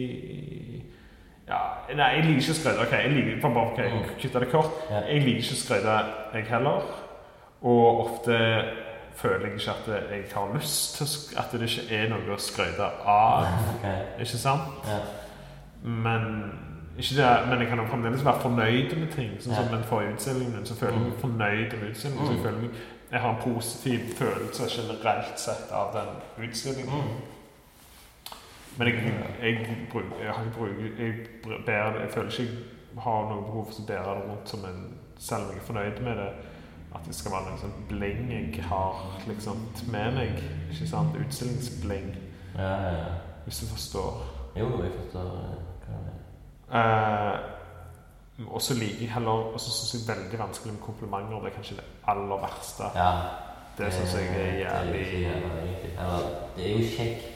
Speaker 2: Ja, Nei, jeg liker ikke å skryte. Ok, jeg liker bare okay,
Speaker 1: Mm.
Speaker 2: kutte det kort.
Speaker 1: Ja.
Speaker 2: Jeg liker ikke å skryte, jeg heller. Og ofte føler jeg ikke at jeg har lyst til At det ikke er noe å skryte av.
Speaker 1: Okay.
Speaker 2: Ikke sant?
Speaker 1: Ja.
Speaker 2: Men det, men jeg kan jo fremdeles være fornøyd med ting. Sånn som den forrige utstillingen så føler jeg meg fornøyd med utstillingen. Så jeg,
Speaker 1: Mm.
Speaker 2: føler meg, jeg har en positiv følelse generelt sett av den utstillingen.
Speaker 1: Mm.
Speaker 2: Men jeg, jeg, jeg, jeg, bærer jeg føler ikke jeg har noe behov for å bære det rundt som en Selv om jeg er fornøyd med det. At det skal være noe sånn bling jeg har liksom med meg. Ikke sant? Utstillingsbling,
Speaker 1: Ja, ja, ja.
Speaker 2: hvis du forstår.
Speaker 1: Jo, jeg forstår eh.
Speaker 2: Eh, Og så liker jeg heller Og så syns jeg veldig vanskelig med komplimenter. Det er kanskje det aller verste.
Speaker 1: Ja.
Speaker 2: Det syns jeg er jævlig.
Speaker 1: Eller, det er jo kjekt,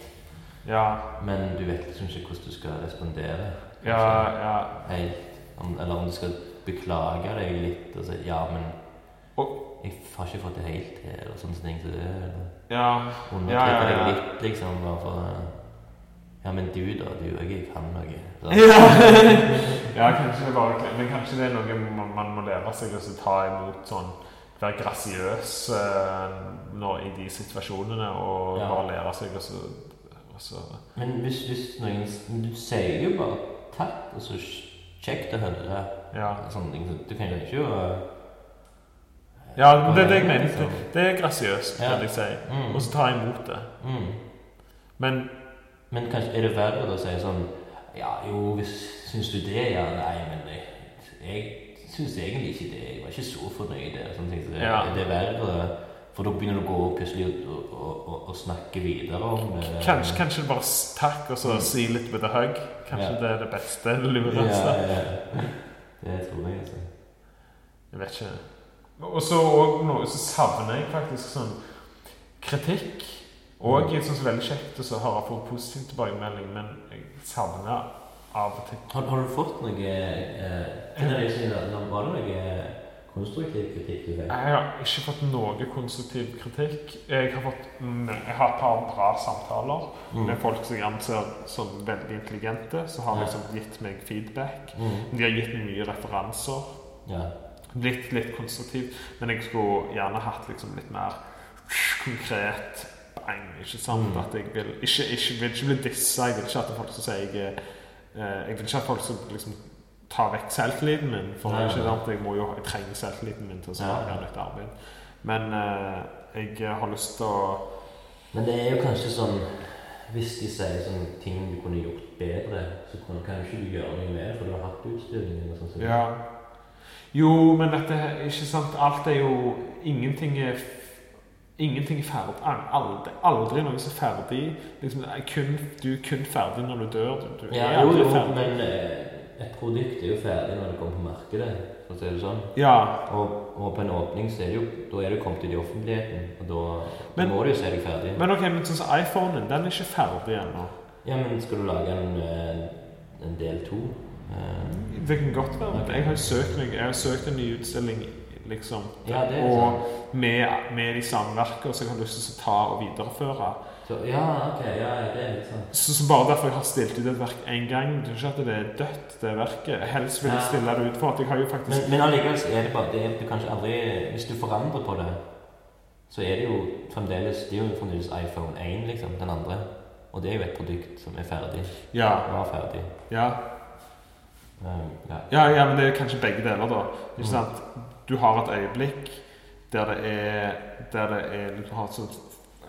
Speaker 2: Ja,
Speaker 1: men du vet liksom ikke hvordan du skal respondere.
Speaker 2: ja, ja.
Speaker 1: Helt. Om, eller om du skal beklage deg litt og si ja, men jeg har ikke fått det helt til, eller sånne ting som det. Eller
Speaker 2: Ja,
Speaker 1: undertrykke
Speaker 2: Ja, ja, ja.
Speaker 1: deg litt, liksom. Bare for Ja, men du, da. Du òg kan noe.
Speaker 2: Ja. ja kanskje det bare Men kanskje det er noe man, man må lære seg å ta imot sånn Være grasiøs eh, i de situasjonene og
Speaker 1: Ja.
Speaker 2: bare lære seg å så,
Speaker 1: Men hvis, hvis noen Du sier jo bare takk, og så kjekt å høre
Speaker 2: Ja.
Speaker 1: sånne ting. Du kan jo ikke uh,
Speaker 2: Ja, det er det jeg mener.
Speaker 1: Liksom.
Speaker 2: Det, det er grasiøst,
Speaker 1: Ja.
Speaker 2: vil jeg si.
Speaker 1: Mm.
Speaker 2: Og så ta imot det.
Speaker 1: mm.
Speaker 2: Men
Speaker 1: Men kanskje er det verre å si sånn Ja, jo, hvis syns du det, ja. Nei, men jeg, jeg syns egentlig ikke det. Jeg var ikke så fornøyd. ting. Så det,
Speaker 2: Ja.
Speaker 1: det er verre. For da begynner du å gå plutselig og, og, og, og snakke videre om det.
Speaker 2: kanskje, kanskje bare takk, og så
Speaker 1: Mm.
Speaker 2: si litt med det hugg. Kanskje
Speaker 1: Ja.
Speaker 2: det er det beste, det
Speaker 1: ja,
Speaker 2: lureste.
Speaker 1: ja. Det tror jeg, altså.
Speaker 2: Jeg vet ikke. Og så noe så savner jeg faktisk sånn kritikk. Og jeg syns det er veldig kjekt å høre på positiv tilbakemelding, men jeg savner av og til
Speaker 1: Har, har du fått noe eh, Var det noe konstruktiv kritikk du fikk?
Speaker 2: Jeg har ikke fått noe konstruktiv kritikk. Jeg har fått Jeg har et par bra samtaler
Speaker 1: Mm.
Speaker 2: med folk som jeg anser som veldig intelligente, som har liksom gitt meg feedback.
Speaker 1: Mm.
Speaker 2: De har gitt meg mye referanser.
Speaker 1: Ja.
Speaker 2: Blitt litt konstruktiv, men jeg skulle gjerne hatt liksom litt mer konkret bang, ikke sant?
Speaker 1: Mm.
Speaker 2: At jeg vil ikke, ikke, vil ikke bli dissa, jeg vil ikke at folk som sier jeg eh, Jeg vil ikke at folk skal liksom ta vekk selvtilliten min, for
Speaker 1: Nei,
Speaker 2: ikke sant, jeg må jo jeg trenger selvtilliten min til å svare nytt arbeid. Men eh, jeg har lyst til å
Speaker 1: Men det er jo kanskje sånn Hvis de sier sånn ting du kunne gjort bedre, så kan kanskje du gjøre noe med for du har hatt utstyringen. og sånn. som.
Speaker 2: Ja. Jo, men dette er ikke sant Alt er jo Ingenting er Ingenting er ferdig. Aldri, aldri noe som er ferdig. Liksom, er kun, du er kun ferdig når du dør. Du, du
Speaker 1: Ja, jo, jo,
Speaker 2: ferdig.
Speaker 1: men eh, et produkt er jo ferdig når det kommer på markedet, for å si det sånn.
Speaker 2: Ja,
Speaker 1: Og, og på en åpning så er det jo Da er det kommet ut i offentligheten, og da,
Speaker 2: Men-
Speaker 1: da må du jo se deg ferdig.
Speaker 2: men ok, men sånn som iPhonen, den er ikke ferdig ennå.
Speaker 1: Ja, men skal du lage en, eh, en del to? Um,
Speaker 2: Det kan godt være.
Speaker 1: Okay.
Speaker 2: Jeg har søkt, jeg har søkt en ny utstilling, liksom.
Speaker 1: Ja, det er
Speaker 2: og
Speaker 1: sant.
Speaker 2: med, med de samme verkene som jeg har lyst til å ta og videreføre.
Speaker 1: Så, ja, ok, ja, det er litt sant.
Speaker 2: Så, så bare derfor jeg har stilt ut et verk én gang Det er ikke at det er dødt, det verket. Helst vil jeg
Speaker 1: Ja.
Speaker 2: stille det ut for at jeg har jo faktisk
Speaker 1: Men, men allikevel er det bare det er, du kanskje aldri Hvis du forandrer på det, så er det jo fremdeles Det er jo fremdeles iPhone 1, liksom, den andre. Og det er jo et produkt som er ferdig.
Speaker 2: Ja.
Speaker 1: Var ferdig.
Speaker 2: Ja,
Speaker 1: Um, ja.
Speaker 2: ja, ja men det er kanskje begge deler, da. Ikke
Speaker 1: Mm.
Speaker 2: sant? Du har et øyeblikk der det er Der det er Du har sånn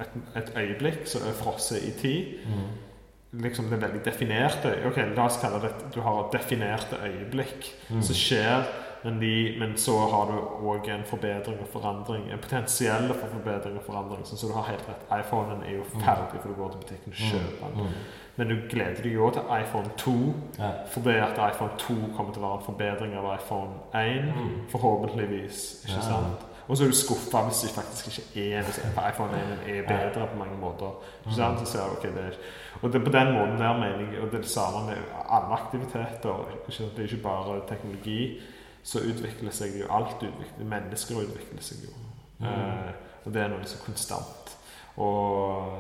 Speaker 2: et, et øyeblikk som er frosset i tid.
Speaker 1: Mm.
Speaker 2: Liksom det veldig definerte Ok, la oss kalle det Du har et definerte øyeblikk
Speaker 1: Mm.
Speaker 2: som skjer, men, de, men så har du òg en forbedring og forandring. En potensiell for forbedring og forandring. Sånn, så du har helt rett. iPhonen er jo
Speaker 1: Mm.
Speaker 2: ferdig, for du går til butikken og kjøper den.
Speaker 1: Mm.
Speaker 2: Men du gleder deg jo til iPhone 2,
Speaker 1: Ja.
Speaker 2: fordi at iPhone 2 kommer til å være en forbedring av iPhone 1.
Speaker 1: Mm.
Speaker 2: Forhåpentligvis. ikke
Speaker 1: Ja.
Speaker 2: sant? Og så er du skuffa hvis det faktisk ikke er hvis iPhone 1 er bedre på mange måter. Ikke sant? Så ser du, ok, det er, og det er på den måten der mener og det er det samme med alle aktiviteter. Ikke, sant? det er ikke bare teknologi. Så utvikler seg jo alt. Utvikler, mennesker utvikler seg jo.
Speaker 1: Mm.
Speaker 2: Eh, og det er noe som er konstant. Og,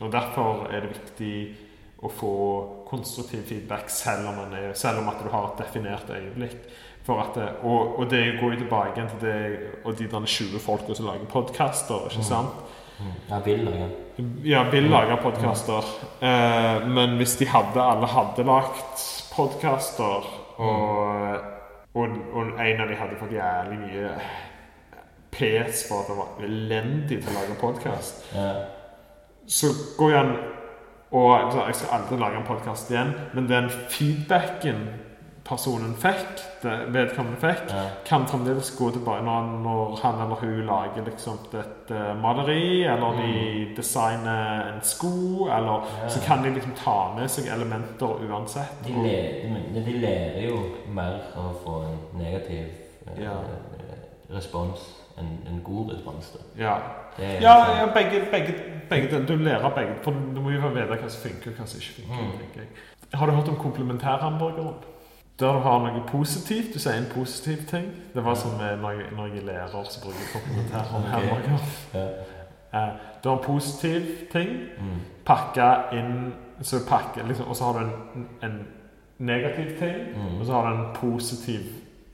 Speaker 2: og derfor er det viktig å få konstruktiv feedback selv om, man er, selv om at du har et definert øyeblikk. At det, og, og det går jo tilbake til det og de der 20 folka som lager podkaster. ikke
Speaker 1: Mm.
Speaker 2: sant?
Speaker 1: Mm. Ja, vil lage.
Speaker 2: Ja, vil lage podkaster. Eh, men hvis de hadde, alle hadde lagt podkaster, og, og, og en av de hadde fått jævlig mye pes for at det var elendig til å lage podkast,
Speaker 1: Ja.
Speaker 2: så går jeg an og så Jeg skal aldri lage en podkast igjen, men den feedbacken personen fikk, det vedkommende fikk,
Speaker 1: Ja.
Speaker 2: kan fremdeles gå tilbake når, når han eller hun lager liksom et maleri, eller de designer en sko, eller
Speaker 1: Ja.
Speaker 2: så kan de liksom ta med seg elementer uansett.
Speaker 1: De,
Speaker 2: og-
Speaker 1: le, de lærer jo mer av å få en negativ eh,
Speaker 2: Ja.
Speaker 1: respons enn en god respons. Da.
Speaker 2: Ja,
Speaker 1: er
Speaker 2: ja, ja begge, begge, begge. Du lærer begge, for du må jo vite hva som funker og hva som ikke funker.
Speaker 1: Mm.
Speaker 2: Har du hørt om komplementærhamburgeren? Der du har noe positivt, du sier en positiv ting. Det var som eh, når jeg, når jeg er lærer, så bruker jeg komplementærhamburger.
Speaker 1: Ja.
Speaker 2: Eh, du har en positiv ting,
Speaker 1: Mm.
Speaker 2: pakka inn så pakke, liksom, Og så har du en, en negativ ting,
Speaker 1: Mm.
Speaker 2: og så har du en positiv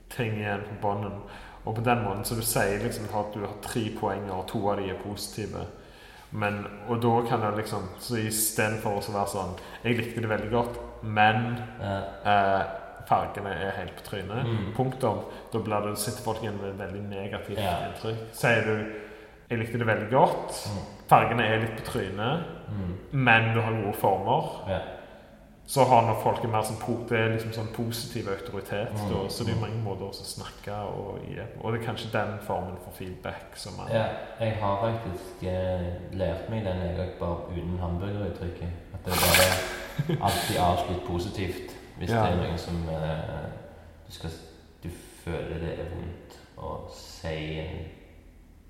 Speaker 2: ting igjen på bånden. Og på den måten så du sier liksom at du har tre poenger, og to av de er positive. Men, og da kan det liksom Så istedenfor å være sånn Jeg likte det veldig godt, men
Speaker 1: Ja.
Speaker 2: eh, fargene er helt på trynet.
Speaker 1: Mm.
Speaker 2: Punktum. Da blir det, sitter folk igjen med et veldig negativt
Speaker 1: Ja.
Speaker 2: inntrykk. Sier du 'jeg likte det veldig godt',
Speaker 1: Mm.
Speaker 2: fargene er litt på trynet,
Speaker 1: Mm.
Speaker 2: men du har gode former,
Speaker 1: Ja.
Speaker 2: Så har nok folk mer sånn, po- det er liksom sånn positiv autoritet.
Speaker 1: Mm.
Speaker 2: Da, så det er mange måter å snakke og gi Og det er kanskje den formen for feedback som er
Speaker 1: ja. Jeg har faktisk eh, lært meg den jeg òg, bare uten hamburgeruttrykket. At det bare alltid avslutt positivt. Hvis
Speaker 2: Ja.
Speaker 1: det er noen som eh, du, skal, du føler det er vondt å si en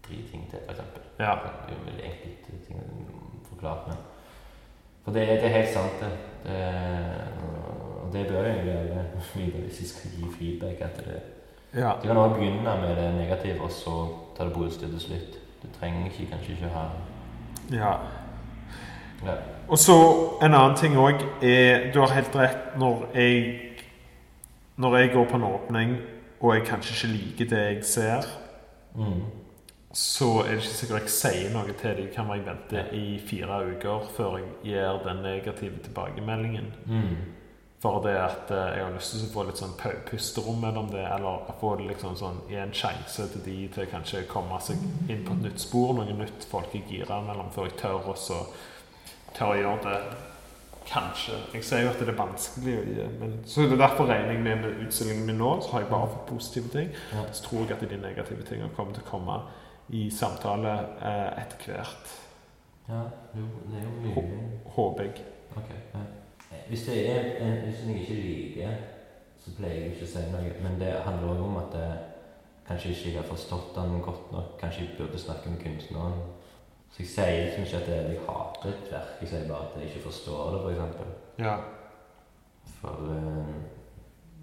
Speaker 1: driting til, f.eks.
Speaker 2: Ja.
Speaker 1: Det er jo veldig enkelt ting forklare. Men. For det, det er helt sant, det. det og det bør egentlig gjøre hvis vi skal gi feedback. At det,
Speaker 2: ja.
Speaker 1: du kan også begynne med det negative, og så ta det positive til slutt. Du trenger ikke, kanskje ikke ha
Speaker 2: ja.
Speaker 1: ja.
Speaker 2: Og så en annen ting òg er Du har helt rett når jeg Når jeg går på en åpning og jeg kanskje ikke liker det jeg ser,
Speaker 1: Mm.
Speaker 2: Så er det ikke sikkert jeg sier noe til dem. Kan være jeg venter i fire uker før jeg gir den negative tilbakemeldingen.
Speaker 1: Mm.
Speaker 2: For det at eh, jeg har lyst til å få litt sånn pusterom mellom det, eller få det liksom sånn gi en sjanse til de til kanskje komme seg inn på et nytt spor, noe nytt folk er gira mellom, før jeg tør og så tør å gjøre det. Kanskje. Jeg sier jo at det er vanskelig å gi, men så det er derfor regner jeg med med utstillingen min nå, så har jeg bare fått positive ting. Så tror jeg at de negative tingene kommer til å komme i samtale eh, etter hvert.
Speaker 1: ja, jo, det er jo mye
Speaker 2: Håper jeg.
Speaker 1: Okay, Ja. Hvis, det er, en- hvis jeg ikke liker, så pleier jeg ikke å si noe. Men det handler også om at jeg kanskje ikke har forstått den godt nok. Kanskje jeg burde snakke med kunstneren. Så jeg sier liksom ikke at jeg, hater et verk, jeg sier bare at jeg ikke forstår det, f.eks.
Speaker 2: Ja.
Speaker 1: For, eh,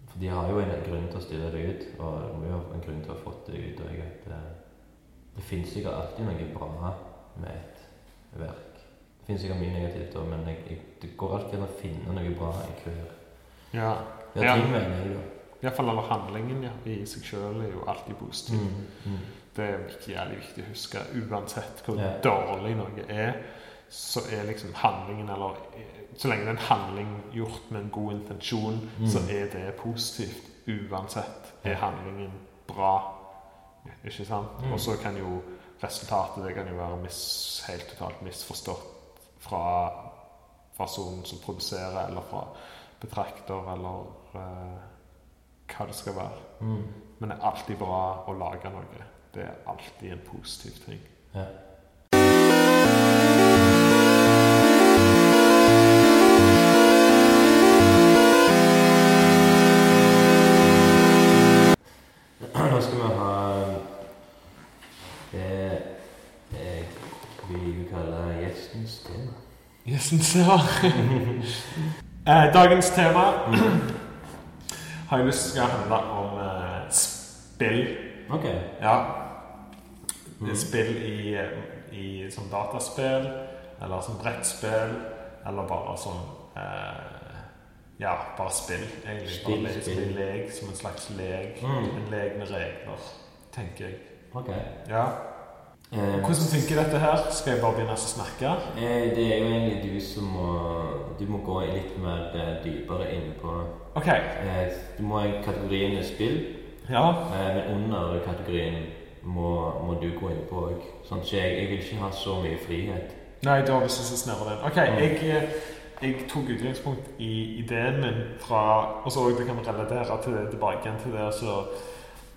Speaker 1: for de har jo en grunn til å stille det ut, og de har jo en grunn til å ha fått det ut. Og jeg, at det, fins sikkert alltid noe bra med et verk. Det finnes sikkert mye negativt òg, men jeg, jeg, det går alltid an å finne noe bra i hver
Speaker 2: ja.
Speaker 1: Ja, ting mener jeg.
Speaker 2: Iallfall over handlingen ja, i seg sjøl er jo alltid positiv.
Speaker 1: Mm, mm.
Speaker 2: Det er viktig, jævlig viktig å huske. Uansett hvor
Speaker 1: Ja.
Speaker 2: dårlig noe er, så er liksom handlingen eller Så lenge det er en handling gjort med en god intensjon,
Speaker 1: Mm.
Speaker 2: så er det positivt. Uansett er handlingen bra. Ikke sant?
Speaker 1: Mm.
Speaker 2: Og så kan jo resultatet det kan jo være mis, helt totalt misforstått fra personen som produserer, eller fra betrakter, eller uh, hva det skal være.
Speaker 1: Mm.
Speaker 2: Men det er alltid bra å lage noe. Det er alltid en positiv ting.
Speaker 1: Ja. Gjestens tema.
Speaker 2: Gjestens tema. eh, dagens tema har jeg lyst til å handle om eh, spill.
Speaker 1: Ok.
Speaker 2: Ja.
Speaker 1: Mm.
Speaker 2: Spill i, i som dataspill, eller som brettspill, eller bare som eh, Ja, bare spill, egentlig.
Speaker 1: Spill,
Speaker 2: bare
Speaker 1: spill.
Speaker 2: som en lek, som en slags lek.
Speaker 1: Mm.
Speaker 2: En lek med regler, tenker jeg.
Speaker 1: Ok.
Speaker 2: Ja.
Speaker 1: Eh,
Speaker 2: Hvordan funker dette her? Skal jeg bare begynne å snakke?
Speaker 1: eh, det er jo egentlig du som må Du må gå litt mer eh, dypere inn på
Speaker 2: Ok.
Speaker 1: eh, Du må ha kategorien spill,
Speaker 2: Ja.
Speaker 1: men under kategorien må, må du gå inn på òg. Sånn at jeg, jeg vil ikke ha så mye frihet.
Speaker 2: Nei, da hvis jeg snever den. Ok,
Speaker 1: Mm.
Speaker 2: jeg, jeg tok utgangspunkt i ideen min fra Og så kan vi relatere til det tilbake igjen til det så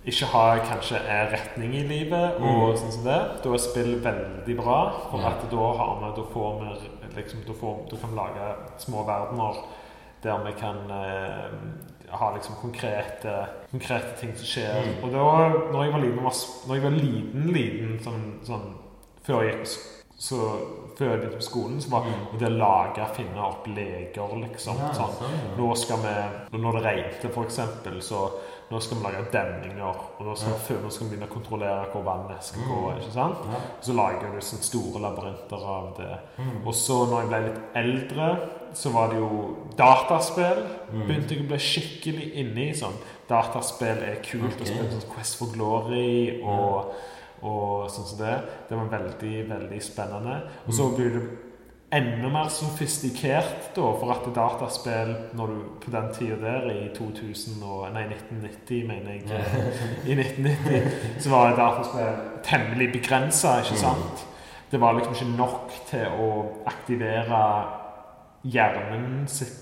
Speaker 2: ikke har kanskje er retning i livet og
Speaker 1: Mm.
Speaker 2: sånn som det. Da er spill veldig bra, for at da har vi Da får vi liksom Da, får, da kan vi lage små verdener der vi kan eh, ha liksom konkrete, konkrete ting som skjer.
Speaker 1: Mm.
Speaker 2: Og da når jeg var liten, var, når jeg var liten, liten sånn, sånn før jeg gikk så før jeg begynte på skolen, så var
Speaker 1: Mm.
Speaker 2: det å lage, finne opp leker, liksom.
Speaker 1: Ja,
Speaker 2: sånn.
Speaker 1: sånn.
Speaker 2: Nå skal vi, Når det regnet, eksempel, så nå skal vi lage demninger. Og nå skal, vi, nå skal vi begynne å kontrollere hvor vannet skal gå.
Speaker 1: Mm.
Speaker 2: ikke sant? Så lager du sånne store labyrinter av det.
Speaker 1: Mm.
Speaker 2: Og så når jeg ble litt eldre, så var det jo dataspill.
Speaker 1: Mm.
Speaker 2: Begynte jeg å bli skikkelig inne i sånn. Dataspill er kult.
Speaker 1: Okay.
Speaker 2: Å spille sånn Quest for Glory og, og sånn som det. Det var veldig, veldig spennende. Og så blir det enda mer sofistikert, da, for at dataspill når du på den tida der, i 2000 og, nei, 1990, mener jeg I 1990 så var dataspill temmelig begrensa, ikke
Speaker 1: Mm.
Speaker 2: sant? Det var liksom ikke nok til å aktivere hjernen sitt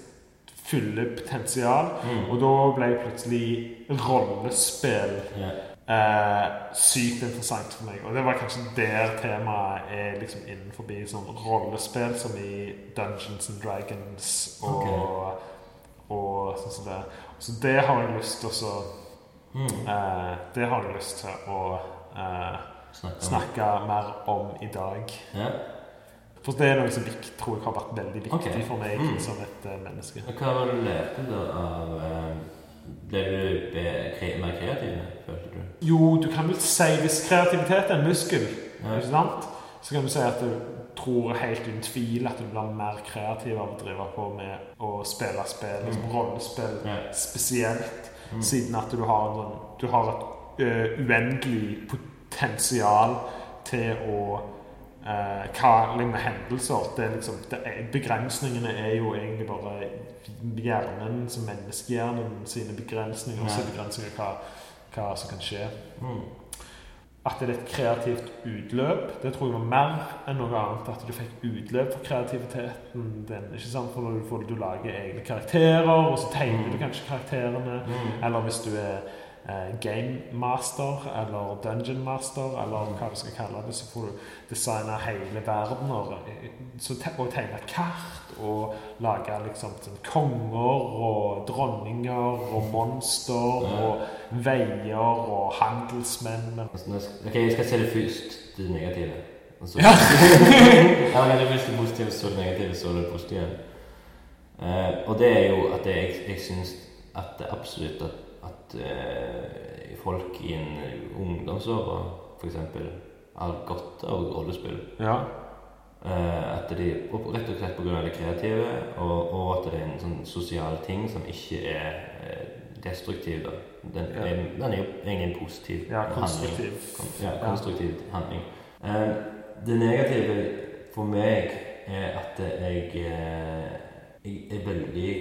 Speaker 2: fulle potensial.
Speaker 1: Mm.
Speaker 2: Og da ble plutselig rollespill
Speaker 1: Ja.
Speaker 2: Eh, sykt interessant for meg. Og det var kanskje der temaet er liksom innenfor sånn rollespill, som i Dungeons and Dragons og,
Speaker 1: okay.
Speaker 2: og sånn som det. Så det har jeg lyst til å
Speaker 1: Mm.
Speaker 2: eh, Det har jeg lyst til å eh,
Speaker 1: Snakke om.
Speaker 2: snakke mer om i dag.
Speaker 1: Yeah.
Speaker 2: For det er noe som jeg tror jeg har vært veldig viktig
Speaker 1: okay.
Speaker 2: for meg
Speaker 1: Mm.
Speaker 2: som et menneske.
Speaker 1: Hva var det du lærte da av Ble du mer kreativ, følte du?
Speaker 2: Jo, du kan vel si hvis kreativitet er en muskel,
Speaker 1: Ja.
Speaker 2: ikke sant? så kan du si at du tror helt uten tvil at du blir mer kreativ av å drive på med å spille spill, liksom
Speaker 1: Mm.
Speaker 2: rollespill
Speaker 1: Ja.
Speaker 2: spesielt,
Speaker 1: Mm.
Speaker 2: siden at du har, en sånn, du har et ø, uendelig potensial til å eh, hva med hendelser. Det er liksom, det er, begrensningene er jo egentlig bare hjernen, som menneskehjernen sine begrensninger, og så begrensninger hva, hva som kan skje.
Speaker 1: Mm.
Speaker 2: At det er et kreativt utløp, det tror jeg var mer enn noe annet. At du fikk utløp for kreativiteten din. ikke sant? For når du, får, du lager egne karakterer, og så tegner du kanskje karakterene.
Speaker 1: Mm.
Speaker 2: Eller hvis du er game master eller dungeon master, eller hva du skal kalle det, så får du designe hele verden og, og tegne kart og lage liksom sånn konger og dronninger og monster og veier og handelsmenn.
Speaker 1: Altså, ok, jeg skal se det først, det negative. Og
Speaker 2: Ja.
Speaker 1: men det først det positive, så det negative, så det positive. Uh, og det er jo at jeg, jeg syns at det absolutt at, at eh, folk i en ungdomsåra f.eks. har godt av rollespill.
Speaker 2: Ja.
Speaker 1: Eh, at de, Rett og slett pga. det kreative, og, og at det er en sånn sosial ting som ikke er eh, destruktiv. da. Den,
Speaker 2: Ja.
Speaker 1: er, den er jo egentlig en positiv
Speaker 2: ja
Speaker 1: handling. Kon- Ja, konstruktiv handling. Eh, det negative for meg er at jeg, eh, jeg er veldig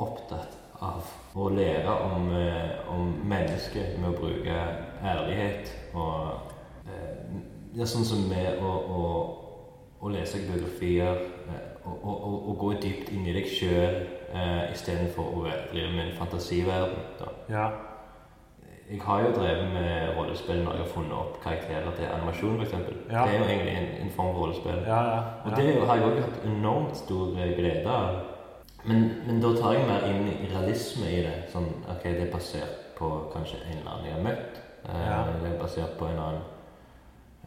Speaker 1: opptatt av å lære om, eh, om mennesket med å bruke ærlighet og eh, ja, Sånn som med å, å, å lese biografier eh, og, gå dypt inn i deg sjøl eh, istedenfor å drive med en fantasiverden. da.
Speaker 2: Ja.
Speaker 1: Jeg har jo drevet med rollespill når jeg har funnet opp karakterer til animasjon, for
Speaker 2: Ja.
Speaker 1: Det er jo egentlig en, en form for rollespill.
Speaker 2: Ja, ja.
Speaker 1: Og det har jeg òg hatt enormt stor glede av. Men, men da tar jeg mer inn realisme i det. Sånn, ok, Det er basert på kanskje en eller annen jeg har møtt. Eh,
Speaker 2: Ja.
Speaker 1: Det er basert på en annen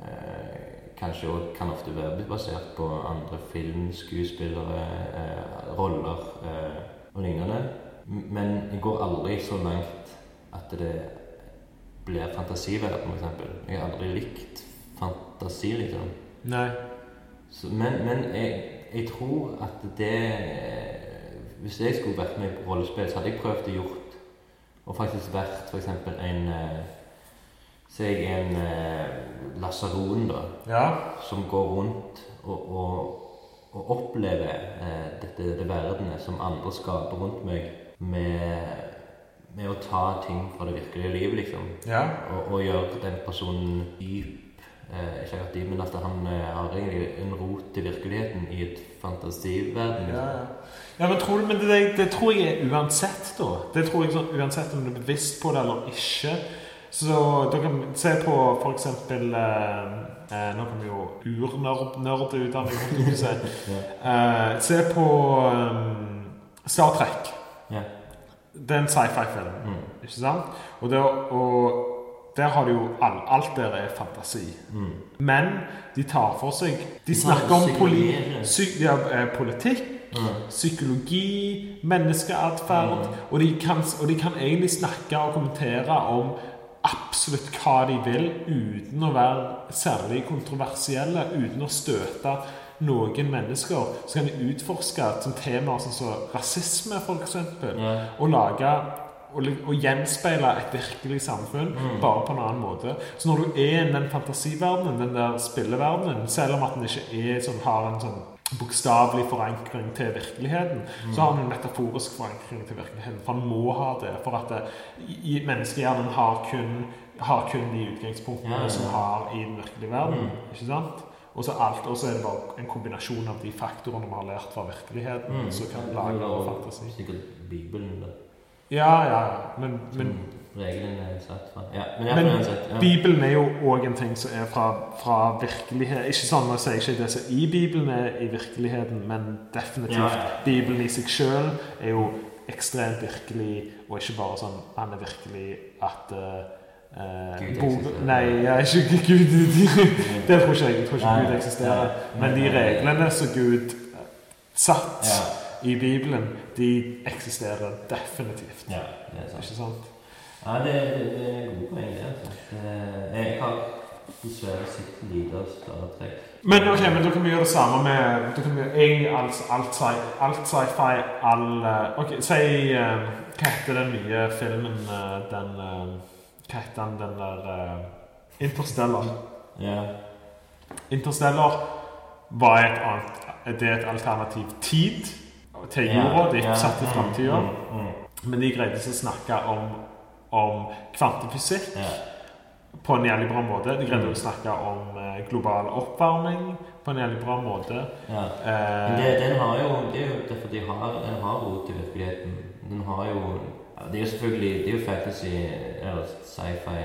Speaker 1: eh, Kanskje òg kan ofte være basert på andre filmskuespillere, eh, roller eh, og lignende. Men jeg går aldri så langt at det blir fantasiverden, f.eks. Jeg har aldri likt fantasi, liksom.
Speaker 2: Nei.
Speaker 1: Så, men men jeg, jeg tror at det Hvis jeg skulle vært med på rollespill, så hadde jeg prøvd å gjort Og faktisk vært f.eks. en eh, Se jeg er en eh, lasaron, da,
Speaker 2: Ja.
Speaker 1: som går rundt og, og, og opplever eh, dette det verdenet som andre skaper rundt meg, med, med å ta ting fra det virkelige livet, liksom.
Speaker 2: Ja.
Speaker 1: Og, og gjøre den personen dyp eh, Ikke akkurat de, men at han eh, har egentlig en rot i virkeligheten i et fantasiverden.
Speaker 2: Ja, ja. Ja, men, tror du, men det, det tror jeg er uansett, da. Det tror jeg så, Uansett om du er bevisst på det eller ikke. Så dere kan se på eksempel eh, eh, Nå kommer jo urnerdutdanning. Eh, se på um, Star Trek.
Speaker 1: Yeah.
Speaker 2: Det er en sci-fi-film,
Speaker 1: Mm.
Speaker 2: ikke sant? Og, det, og der har du jo all, Alt der er fantasi.
Speaker 1: Mm.
Speaker 2: Men de tar for seg De snakker om poli,
Speaker 1: psykologi.
Speaker 2: ja, eh, politikk,
Speaker 1: Mm.
Speaker 2: psykologi, menneskeatferd.
Speaker 1: Mm.
Speaker 2: Og, de kan, og de kan egentlig snakke og kommentere om absolutt hva de vil, uten å være særlig kontroversielle, uten å støte noen mennesker. Så kan de utforske som temaer som som rasisme, f.eks.
Speaker 1: mm.
Speaker 2: Og lage og, og gjenspeile et virkelig samfunn,
Speaker 1: Mm.
Speaker 2: bare på en annen måte. Så når du er i den fantasiverdenen, den der spilleverdenen, selv om at den ikke er sånn, har en sånn bokstavelig forankring til virkeligheten, så har den en metaforisk forankring til virkeligheten. For han må ha det. For at det, i, i menneskehjernen har kun, har kun de utgangspunktene
Speaker 1: Ja, ja.
Speaker 2: som har i den virkelige verden.
Speaker 1: Mm.
Speaker 2: Ikke sant? Og så er det bare en kombinasjon av de faktorene vi har lært fra virkeligheten,
Speaker 1: Mm.
Speaker 2: som kan lage ja, fantasi.
Speaker 1: Sikkert Bibelen, da.
Speaker 2: Ja, ja. Men, men
Speaker 1: Som regelen er satt fra. Ja, men,
Speaker 2: Men
Speaker 1: uansett, ja.
Speaker 2: Bibelen er jo òg en ting som er fra, fra virkelighet Ikke sånn å si ikke det som i Bibelen er i virkeligheten, men definitivt.
Speaker 1: Ja.
Speaker 2: Bibelen i seg sjøl er jo ekstremt virkelig, og ikke bare sånn Han er virkelig at uh,
Speaker 1: Gud
Speaker 2: bo-
Speaker 1: eksisterer.
Speaker 2: Nei, ja, ikke Gud Det tror ikke jeg. Jeg tror ikke Gud eksisterer. Men de reglene som Gud eh, satt i Bibelen, de eksisterer definitivt.
Speaker 1: ja, det er sant.
Speaker 2: Ikke sant?
Speaker 1: Ja, det, det, det er gode poeng, det. Altså. Jeg har dessverre sett lite av Star Trek.
Speaker 2: Men ok, men da kan vi gjøre det samme med da kan vi, egentlig alt, alt, sci- alt sci-fi, all eh, Ok, si uh, Hva heter den nye filmen eh, Den eh, Hva heter den, den der uh, Interstellar.
Speaker 1: Ja.
Speaker 2: Interstellar var et annet Det er et alternativ tid til jorda. Det er ikke satt i framtida.
Speaker 1: Mm, mm,
Speaker 2: Men de greide ikke å snakke om, om kvantefysikk
Speaker 1: ja.
Speaker 2: på en jævlig bra måte. De greide å snakke om eh, global oppvarming på en jævlig bra måte.
Speaker 1: ja.
Speaker 2: Eh,
Speaker 1: Men det, den har jo, det er jo derfor de har, den har rot i virkeligheten. Den har jo Det er jo selvfølgelig Det er jo fantasy eller sci-fi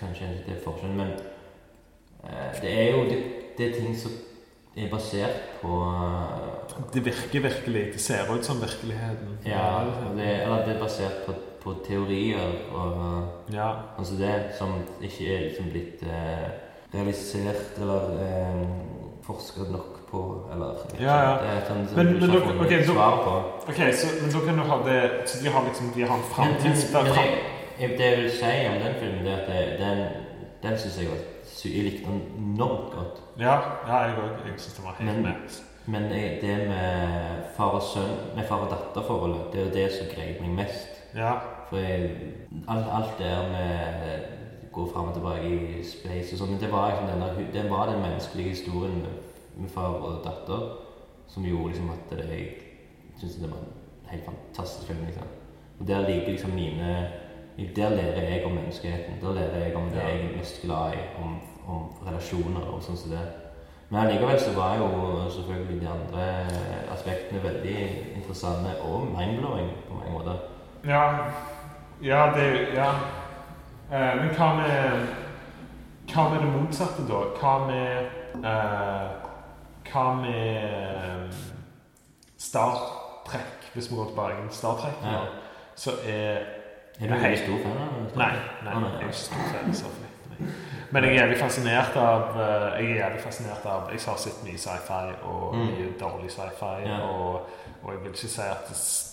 Speaker 1: Kanskje ikke det er forskjellen, men eh, det er jo det, det er ting som er basert på eh,
Speaker 2: Det virker virkelig. Det ser ut som virkeligheten.
Speaker 1: Ja, det, eller det er basert på, på teorier og
Speaker 2: Ja.
Speaker 1: altså det som ikke er liksom blitt eh, realisert eller eh, forsket nok på, eller
Speaker 2: Ja, ja.
Speaker 1: Det er sånn som
Speaker 2: Men-
Speaker 1: du
Speaker 2: men dere-
Speaker 1: funnet svar på.
Speaker 2: Ok, så, men da kan du ha det Så de har liksom De har en
Speaker 1: jeg, jeg, det jeg vil si om den filmen, det er at det, den, den syns jeg var Jeg likte den enormt godt.
Speaker 2: Ja, ja, jeg òg. Jeg syns det var helt
Speaker 1: Men-
Speaker 2: med.
Speaker 1: Men det med far og sønn, med far og datter-forholdet, det er jo det som grep meg mest.
Speaker 2: Ja.
Speaker 1: For jeg, alt, alt der med gå fram og tilbake i space og sånn, men det var, liksom den, det var den menneskelige historien med, med far og datter som gjorde liksom at det, jeg syntes det var en helt fantastisk film. liksom. Og der ligger liksom mine Der lærer jeg om menneskeheten. Der lærer jeg om det
Speaker 2: Ja.
Speaker 1: jeg er mest glad i, om, om relasjoner og sånn som det. Men allikevel så var jo selvfølgelig de andre aspektene veldig interessante og mindblowing på mange måter.
Speaker 2: Ja, ja det Ja. Eh, men hva med Hva med det motsatte, da? Hva med eh, Hva med Star Trek, hvis vi går til Star Trek,
Speaker 1: Ja.
Speaker 2: så er
Speaker 1: Er du
Speaker 2: Hei.
Speaker 1: en stor fan av det?
Speaker 2: Nei, nei, jeg er ikke stor fan av Star Trek. Men jeg er jævlig fascinert av eh, Jeg er jævlig fascinert av Jeg har sett mye sci-fi og
Speaker 1: Mm.
Speaker 2: mye dårlig sci-fi. Og, og jeg vil ikke si at S-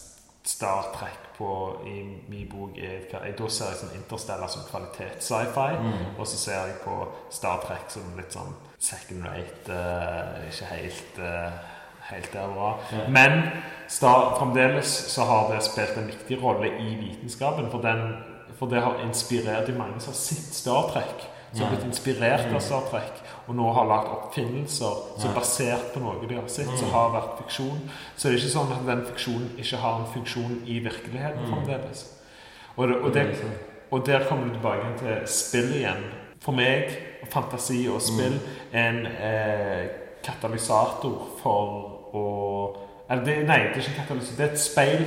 Speaker 2: Star Trek på, i min bok er jeg, Da ser jeg sånn Interstellar som kvalitets-sci-fi.
Speaker 1: Mm.
Speaker 2: Og så ser jeg på Star Trek som litt sånn second rate. uh, ikke helt uh, helt der bra.
Speaker 1: Ja.
Speaker 2: Men Star, fremdeles så har det spilt en viktig rolle i vitenskapen. For, den, for det har inspirert de mange som har sett Star Trek. Som har blitt inspirert
Speaker 1: Mm.
Speaker 2: av Star Trek. Og nå har lagd oppfinnelser som er basert på noe de har sett, som
Speaker 1: Mm.
Speaker 2: har vært fiksjon. Så det er ikke sånn at den fiksjonen ikke har en funksjon i virkeligheten
Speaker 1: Mm.
Speaker 2: fremdeles. Og, og, det, og der kommer du tilbake til spill igjen. For meg, fantasi og spill en eh, katalysator for å eller det, Nei, det er ikke en katalysator. Det er et speil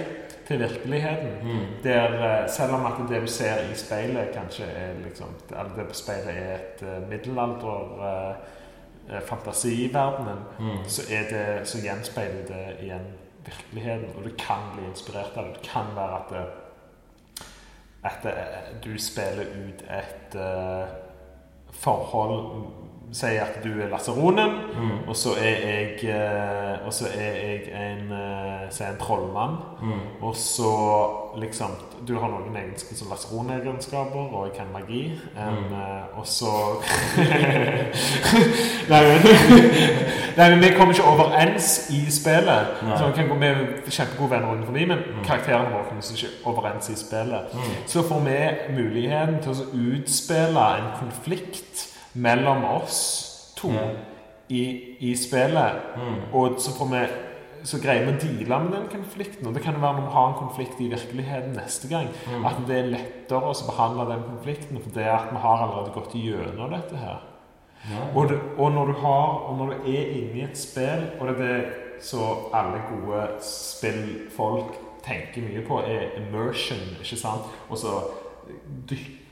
Speaker 2: til virkeligheten.
Speaker 1: Mm.
Speaker 2: Der, eh, selv om at det du ser i speilet, kanskje er liksom Eller det på speilet er et uh, middelalder uh, i fantasiverdenen,
Speaker 1: Mm.
Speaker 2: så, er det, så gjenspeiler det igjen virkeligheten. Og du kan bli inspirert av det. Det kan være at, det, at det, du spiller ut et uh, forhold Si at du er lasaronen,
Speaker 1: Mm.
Speaker 2: og så er jeg, eh, og så er jeg en, eh, si en trollmann.
Speaker 1: Mm.
Speaker 2: Og så liksom Du har noen egenskaper som lasaronegenskaper, og jeg kan magi. En,
Speaker 1: Mm.
Speaker 2: eh, og så Nei, men Nei, men vi kommer ikke overens i spillet.
Speaker 1: Nei.
Speaker 2: Så vi kan gå med kjempegode venner rundt dem, men
Speaker 1: Mm.
Speaker 2: karakterene våre kommer ikke overens i spillet.
Speaker 1: Mm.
Speaker 2: Så får vi muligheten til å utspille en konflikt mellom oss to
Speaker 1: mm.
Speaker 2: i, i spillet.
Speaker 1: Mm.
Speaker 2: Og så, får vi, så greier vi å deale med den konflikten. Og det kan være når vi har en konflikt i virkeligheten neste gang,
Speaker 1: Mm.
Speaker 2: at det er lettere å behandle den konflikten fordi vi har allerede gått gjennom dette her.
Speaker 1: Ja.
Speaker 2: Og, det, og, når du har, og når du er inne i et spill, og det er det så alle gode spillfolk tenker mye på, er immersion, ikke sant? Og så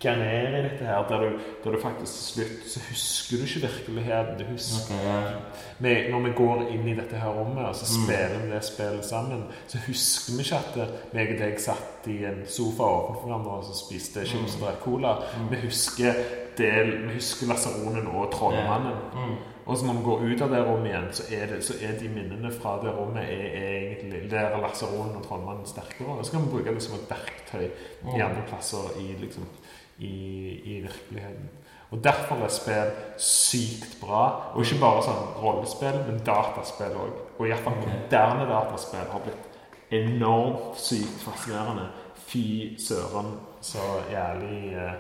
Speaker 2: dykke ned i dette her, der du, der du faktisk til slutt så husker du ikke virkeligheten. Du husker
Speaker 1: okay, ja.
Speaker 2: vi, når vi går inn i dette her rommet og så
Speaker 1: Mm.
Speaker 2: spiller vi det spillet sammen, så husker vi ikke at det- meg og deg satt i en sofa overfor hverandre og så spiste chips og drakk cola.
Speaker 1: Mm.
Speaker 2: Vi husker, del, vi husker lasaronen og trollmannen.
Speaker 1: Mm.
Speaker 2: Og så når vi går ut av det rommet igjen, så er, det, så er de minnene fra det rommet er, er egentlig Der er lasaronen og trollmannen sterkere. Og så kan vi bruke det som et verktøy i andre plasser i, liksom, i, i virkeligheten. Og derfor er spill sykt bra. Og ikke bare sånn rollespill, men dataspill òg. Og iallfall moderne dataspill har blitt enormt sykt fascinerende. Fy søren, så jævlig eh,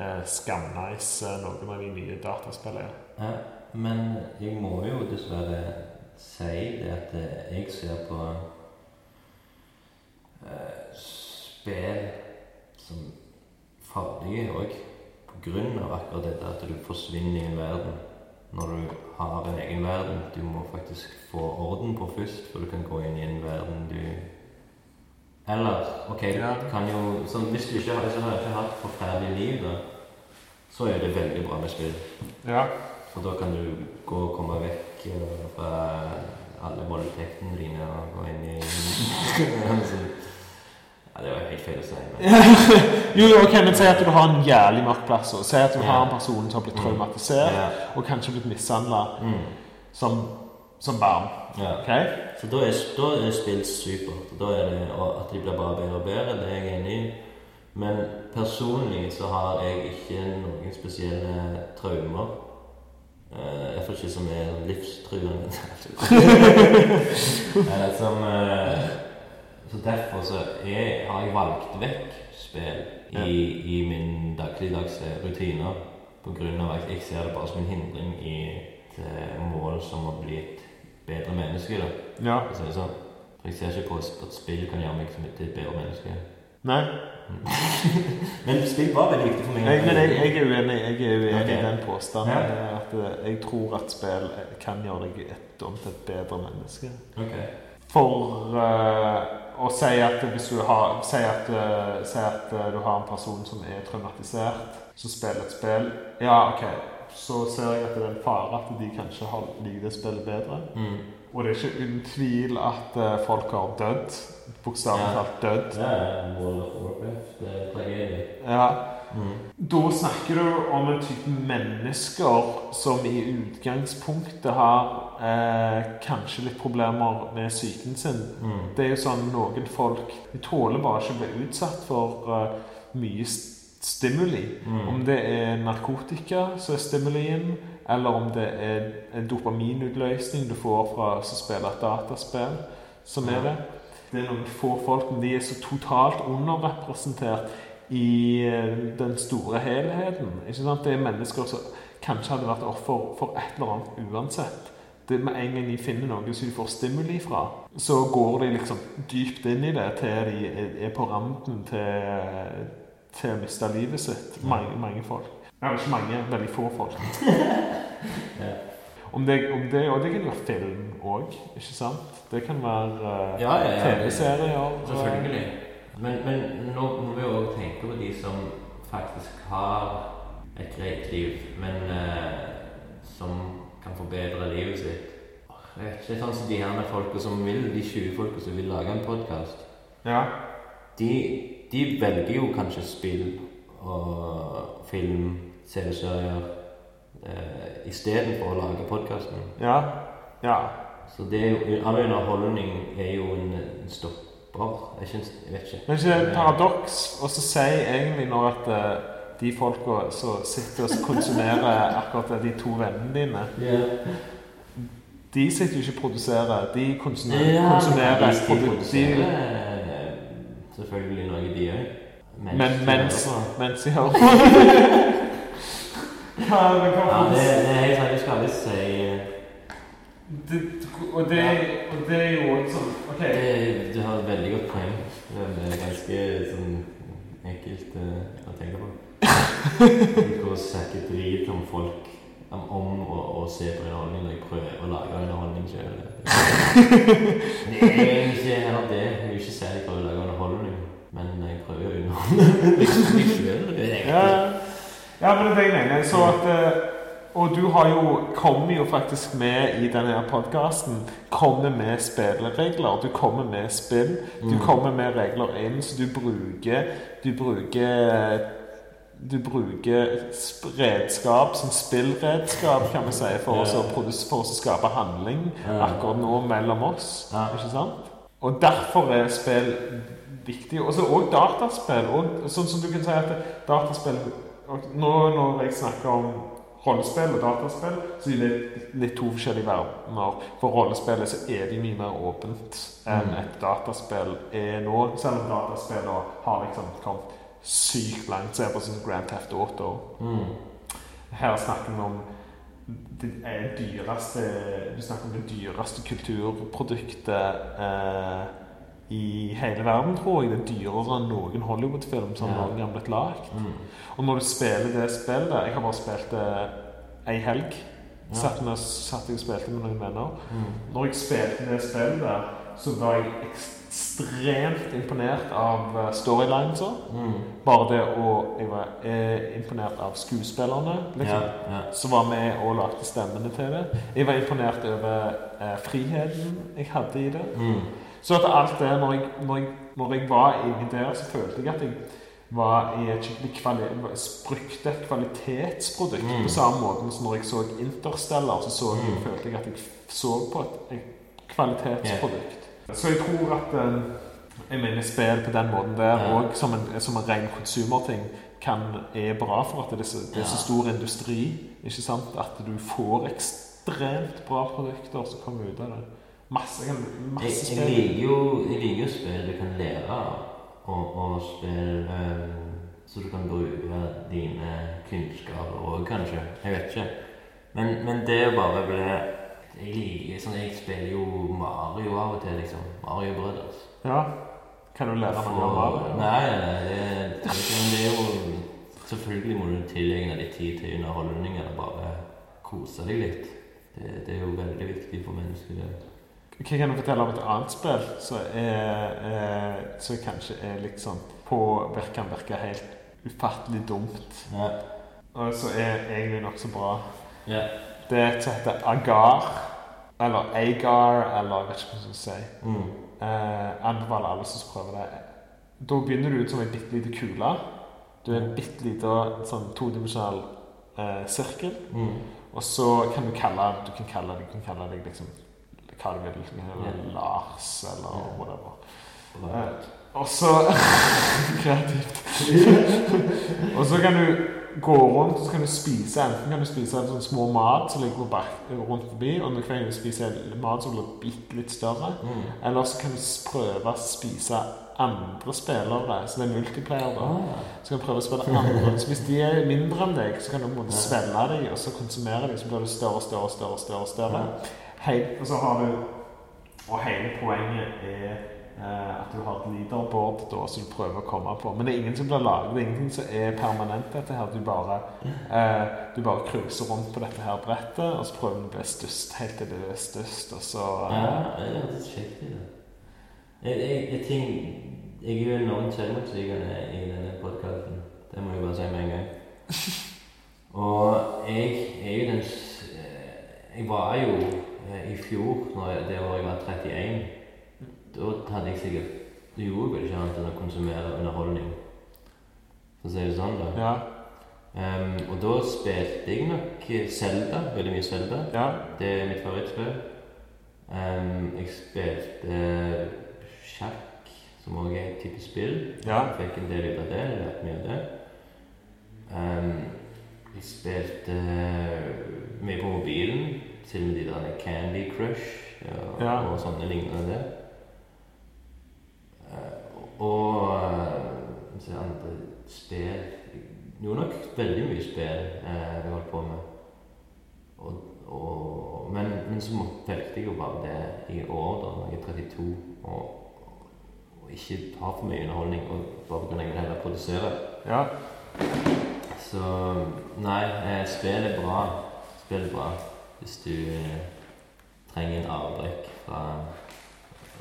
Speaker 2: eh, skamnice eh, noen av de nye dataspillene er.
Speaker 1: Ja, men jeg må jo dessverre si det at eh, jeg ser på eh, spill som farlige òg. Av akkurat dette at du forsvinner i en verden. Når du har en egen verden. Du må faktisk få orden på først, for du kan gå inn i en verden du Eller OK,
Speaker 2: Ja.
Speaker 1: du kan jo sånn, Hvis du ikke har, hvis du har ikke hatt forferdelig liv, da, så er det veldig bra med spill.
Speaker 2: Ja.
Speaker 1: For da kan du gå og komme vekk eh, fra alle voldtektene dine og gå inn i Så- Ja, det var helt feil å si. Men,
Speaker 2: Jo, jo, ok, men Si at du har en jævlig mørk plass. og Si at du
Speaker 1: Ja.
Speaker 2: har en person som har blitt traumatisert
Speaker 1: ja.
Speaker 2: og kanskje blitt mishandla
Speaker 1: Mm,
Speaker 2: som, som barn.
Speaker 1: ja.
Speaker 2: ok?
Speaker 1: Så da er, da er spill supert. Da er det at de blir bare bedre og bedre, det er jeg enig i. Men personlig så har jeg ikke noen spesielle traumer. Uh, Iallfall ikke som er livstruende. Eller som eh, Så derfor så er, har jeg valgt vekk spill i, i min dagligdagse rutiner. På grunn av at jeg ser det bare som en hindring i et eh, mål som å bli et bedre menneske. da.
Speaker 2: Ja.
Speaker 1: For å si det sånn. For jeg ser ikke på at spill kan gjøre meg til et bedre menneske.
Speaker 2: Nei,
Speaker 1: Men spill var veldig viktig for meg.
Speaker 2: jeg, men jeg, jeg er uenig, jeg er uenig
Speaker 1: okay.
Speaker 2: i den påstanden.
Speaker 1: Ja.
Speaker 2: At eh, jeg tror at spill kan gjøre deg et, om til et bedre menneske.
Speaker 1: Okay.
Speaker 2: For eh, å si at hvis du har Si at, eh, si at eh, du har en person som er traumatisert, som spiller et spill Ja, OK. Så ser jeg at det er en fare at de kanskje har liker det spillet bedre.
Speaker 1: Mm.
Speaker 2: Og det er ikke uten tvil at eh, folk har dødd. Bokstavelig
Speaker 1: Ja.
Speaker 2: talt dødd.
Speaker 1: Er World of Warcraft. Det er tragedie.
Speaker 2: Ja.
Speaker 1: Mm.
Speaker 2: Da snakker du om en type mennesker som i utgangspunktet har eh, kanskje litt problemer med psyken sin.
Speaker 1: Mm.
Speaker 2: Det er jo sånn noen folk De tåler bare ikke å bli utsatt for uh, mye stimuli.
Speaker 1: Mm.
Speaker 2: Om det er narkotika som er stimulien, eller om det er en dopaminutløsning du får fra å spille et dataspill, som er det. Det er noen få folk, men de er så totalt underrepresentert i eh, den store helheten. Ikke sant? Det er mennesker som kanskje hadde vært offer for et eller annet uansett. Det Med en gang de finner noe som de får stimuli fra, så går de liksom dypt inn i det til de er- på randen til, til å miste livet sitt. Mange, mange folk. Eller ikke mange, veldig få folk.
Speaker 1: Ja.
Speaker 2: Om det, om det, og det kan være film òg, ikke sant? Det kan være uh,
Speaker 1: Ja, ja, ja.
Speaker 2: TV-serier.
Speaker 1: Selvfølgelig. Men, men nå må vi også tenke på de som faktisk har et greit liv, men eh, som kan forbedre livet sitt. Jeg vet ikke, sånn som de her med folka som vil, de 20 folka som vil lage en podkast,
Speaker 2: Ja.
Speaker 1: de, de velger jo kanskje spill og film, TV-serier eh, istedenfor å lage podkasten.
Speaker 2: Ja. ja.
Speaker 1: Så det er jo, all underholdning er jo en, en stopper. Jeg, synes, jeg vet ikke.
Speaker 2: Ikke det er et paradoks å så si egentlig når at eh, de folka som sitter og konsumerer akkurat de to vennene dine De sitter jo ikke og produserer, de konsumerer,
Speaker 1: Ja,
Speaker 2: konsumerer
Speaker 1: de produserer eh, selvfølgelig noe, de òg.
Speaker 2: Men mens, mens de hører er
Speaker 1: Ja, det, det er helt sant. Jeg skal aldri si eh,
Speaker 2: det, og, det, og det er jo også sånn OK.
Speaker 1: det, Du har et veldig godt poeng. Det er ganske sånn enkelt uh, å tenke på. Hvor snakker drit om folk om, om å, å se på underholdning når jeg prøver å lage underholdning sjøl. Det er egentlig ikke heller det. Jeg vil ikke si at jeg prøver å lage underholdning, men jeg prøver å underholde meg sjøl.
Speaker 2: Ja, ja, men det er det jeg mener. Så at eh, Og du har jo, kommer jo faktisk med i denne podkasten. Kommer med spilleregler. Du kommer med spill. Du
Speaker 1: Mm.
Speaker 2: kommer med regler inn, så du bruker Du bruker du bruker redskap som spillredskap, kan vi si, for, oss å, for oss å skape handling akkurat nå mellom oss. Ikke sant? Og derfor er spill viktig. Og så òg dataspill. Og sånn som du kan si at dataspill Nå når jeg snakker om rollespill og dataspill, så er det litt to forskjellige verdener. For rollespillet så er de mye mer åpent enn
Speaker 1: Mm.
Speaker 2: et dataspill er nå. Selv om dataspillene har liksom kommet sykt langt. Se på sånn Grand Theft Auto.
Speaker 1: Mm.
Speaker 2: Her snakker vi om det dyreste Du snakker om det dyreste kulturproduktet eh, i hele verden, tror jeg. Det er dyrere enn noen Hollywood-film som
Speaker 1: Ja.
Speaker 2: noen gang har blitt lagd.
Speaker 1: Mm.
Speaker 2: Og når du spiller det spillet Jeg har bare spilt det ei helg.
Speaker 1: Ja.
Speaker 2: Satt, med, satt jeg og spilte med noen venner.
Speaker 1: Mm.
Speaker 2: Når jeg spilte det spillet så var jeg ekstremt imponert av storylines storylinesa.
Speaker 1: Mm.
Speaker 2: Bare det å Jeg var eh, imponert av skuespillerne. Liksom
Speaker 1: ja.
Speaker 2: som var med og lagde stemmene til det. Jeg var imponert over eh, friheten jeg hadde i det.
Speaker 1: Mm.
Speaker 2: Så at alt det, når jeg, når jeg, når jeg var inni der, så følte jeg at jeg var i et skikkelig kvali et kvalitetsprodukt.
Speaker 1: Mm.
Speaker 2: På samme måte som når jeg så Interstellar, så, så jeg,
Speaker 1: Mm.
Speaker 2: følte jeg at jeg så på et, et kvalitetsprodukt. Så jeg tror at eh, jeg mener spill på den måten der,
Speaker 1: Ja.
Speaker 2: og som en, som en ren konsumerting, kan, er bra for at det er, så, det er så stor industri. Ikke sant? At du får ekstremt bra produkter som kommer ut av det. Masse,
Speaker 1: Jeg,
Speaker 2: masse
Speaker 1: jeg
Speaker 2: jeg,
Speaker 1: liker jo jeg liker jo spill du kan lære av, og, og spill um, så du kan bruke dine kunnskaper òg, kanskje. Jeg vet ikke. Men, men det å bare bli Jeg liker sånn, jeg spiller jo Mario av og til, liksom. Mario Brothers.
Speaker 2: Ja. Kan du lære noe om Mario?
Speaker 1: Nei, nei, det, det, det er jo Selvfølgelig må du tilegne deg tid til underholdning, eller bare kose deg litt. Det, det er jo veldig viktig for mennesker.
Speaker 2: Hva kan du fortelle om et annet spill som er, eh, som kanskje er liksom på kan virke helt ufattelig dumt,
Speaker 1: Ja.
Speaker 2: og som er egentlig nokså bra?
Speaker 1: ja.
Speaker 2: Det er et som heter Agar, eller Agar, eller jeg vet ikke hva jeg skal si.
Speaker 1: Mm.
Speaker 2: Eh, anbefaler alle som prøver det. Da begynner du ut som en bitte liten kule. Du er en bitte liten sånn todimensjonal eh, sirkel.
Speaker 1: Mm.
Speaker 2: Og så kan du kalle du kan kalle, du kan kalle deg liksom hva du vil. Eller Lars, eller whatever. Eh, og så Kreativt. og så kan du gå rundt og så kan du spise enten kan du spise en sånn små mat som ligger bak, rundt forbi, og hver gang du spiser mat som blir bitte litt større.
Speaker 1: Mm.
Speaker 2: Eller så kan du prøve å spise andre spillere, så det er multiplayer. da.
Speaker 1: Ah.
Speaker 2: Så kan du prøve å spille andre. Så hvis de er mindre enn deg, så kan du på en måte svelge dem, og så konsumere dem, så blir det større og større og større. større, større. Hei, og så har du Og hele poenget er eh, at du har et leaderboard da, som du prøver å komme på. Men det er ingen som blir laget. Det er ingenting som er permanent. dette her. Du bare, eh, du bare cruiser rundt på dette her brettet, og så prøver du å bli størst helt til du er størst, og så
Speaker 1: Ja, det hørtes kjekt ut. det. Jeg, jeg, jeg, ting, jeg er jo enormt selvmotsigende i denne podkasten. Det må jeg bare si med en gang. Og jeg er jo den eh, Jeg var jo eh, fjor, når det året jeg var 31 Da hadde jeg sikkert Du gjorde vel ikke annet enn å konsumere underholdning. For å si det sånn, da.
Speaker 2: Ja.
Speaker 1: Um, og da spilte jeg nok Selda, veldig mye Selda.
Speaker 2: ja.
Speaker 1: Det er mitt favorittspill. Um, jeg spilte sjakk, som også er et type spill.
Speaker 2: Ja.
Speaker 1: Jeg fikk en del ut av det. Jeg lærte mye av det. Um, jeg spilte mye på mobilen, til de der Candy Crush ja,
Speaker 2: Ja.
Speaker 1: og sånne lignende. det. og se andre spill Jo, nok veldig mye spill eh, jeg holdt på med. Og, og, men, men så valgte jeg jo bare det i år, da når jeg er 32, og, og ikke har for mye underholdning. Og bare fordi jeg vil heller produsere.
Speaker 2: ja.
Speaker 1: Så nei, eh, spill er bra. Spill er bra hvis du eh, trenger en avbrekk fra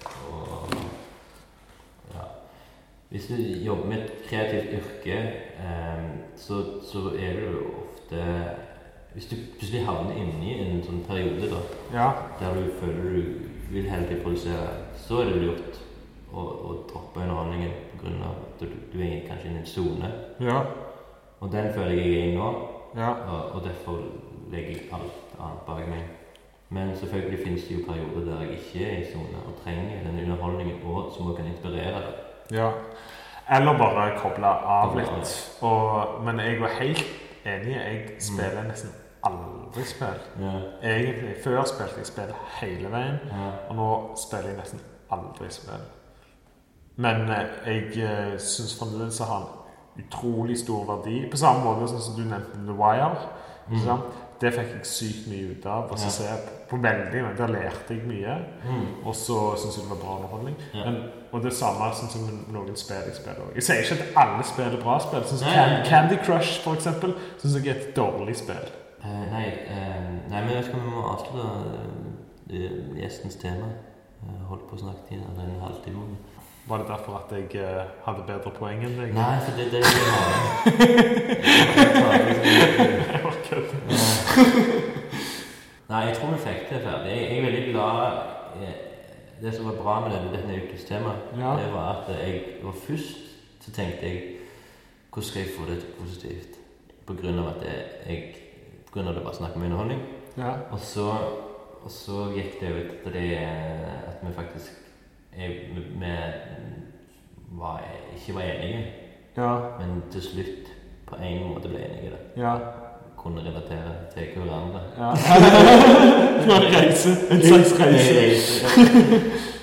Speaker 1: og, ja. Hvis du jobber med et kreativt yrke, eh, så, så er du ofte Hvis du plutselig havner inni en sånn periode da,
Speaker 2: ja.
Speaker 1: der du føler du vil hele tiden produsere, så er det lurt å, å droppe underholdningen pga. at du, du er kanskje i en sone.
Speaker 2: Ja.
Speaker 1: Og den føler jeg jeg er i nå,
Speaker 2: Ja.
Speaker 1: og, og derfor legger jeg alt bak meg. Men selvfølgelig finnes det jo perioder der jeg ikke er i sone og trenger den underholdningen og som også kan inspirere.
Speaker 2: Ja. Eller bare koble av litt. Og, men jeg var helt enig. Jeg spiller nesten aldri spill.
Speaker 1: Ja.
Speaker 2: Egentlig. Før spilte jeg spill hele veien,
Speaker 1: Ja.
Speaker 2: og nå spiller jeg nesten aldri spill. Men eh, jeg uh, syns fremdeles har en utrolig stor verdi. På samme måte som du nevnte The Wire.
Speaker 1: Mm.
Speaker 2: Det fikk jeg sykt mye ut av. Og så ser jeg på, veldig. Der lærte jeg mye.
Speaker 1: Mm.
Speaker 2: Og så syns jeg det var bra underholdning.
Speaker 1: Ja.
Speaker 2: Men, og det samme sånn som noen spill jeg spiller også. Jeg sier ikke at alle spiller bra spill. Sånn som
Speaker 1: Nei, nei, nei.
Speaker 2: Candy Crush, for eksempel, syns jeg er et dårlig spill.
Speaker 1: Uh, nei, uh, nei, men jeg om vi må avslutte uh, gjestens tema. Jeg holdt på å snakke i en halvtime.
Speaker 2: Var det derfor at jeg uh, hadde bedre poeng enn deg?
Speaker 1: Nei, for det er det jeg har. Nei, jeg tror vi fikk det ferdig. Jeg, er veldig glad eh, Det som var bra med denne, denne ukens tema,
Speaker 2: Ja.
Speaker 1: det var at jeg var først så tenkte jeg Hvordan skal jeg få det positivt? På grunn av at jeg, På grunn av det bare snakker om underholdning.
Speaker 2: Ja.
Speaker 1: Og så, og så gikk det ut til det eh, at vi faktisk jeg, vi, var, ikke var enige,
Speaker 2: Ja.
Speaker 1: men til slutt på en måte ble enige. Da.
Speaker 2: Ja.
Speaker 1: Kunne relatere til hverandre.
Speaker 2: ja. en reise. En slags reise.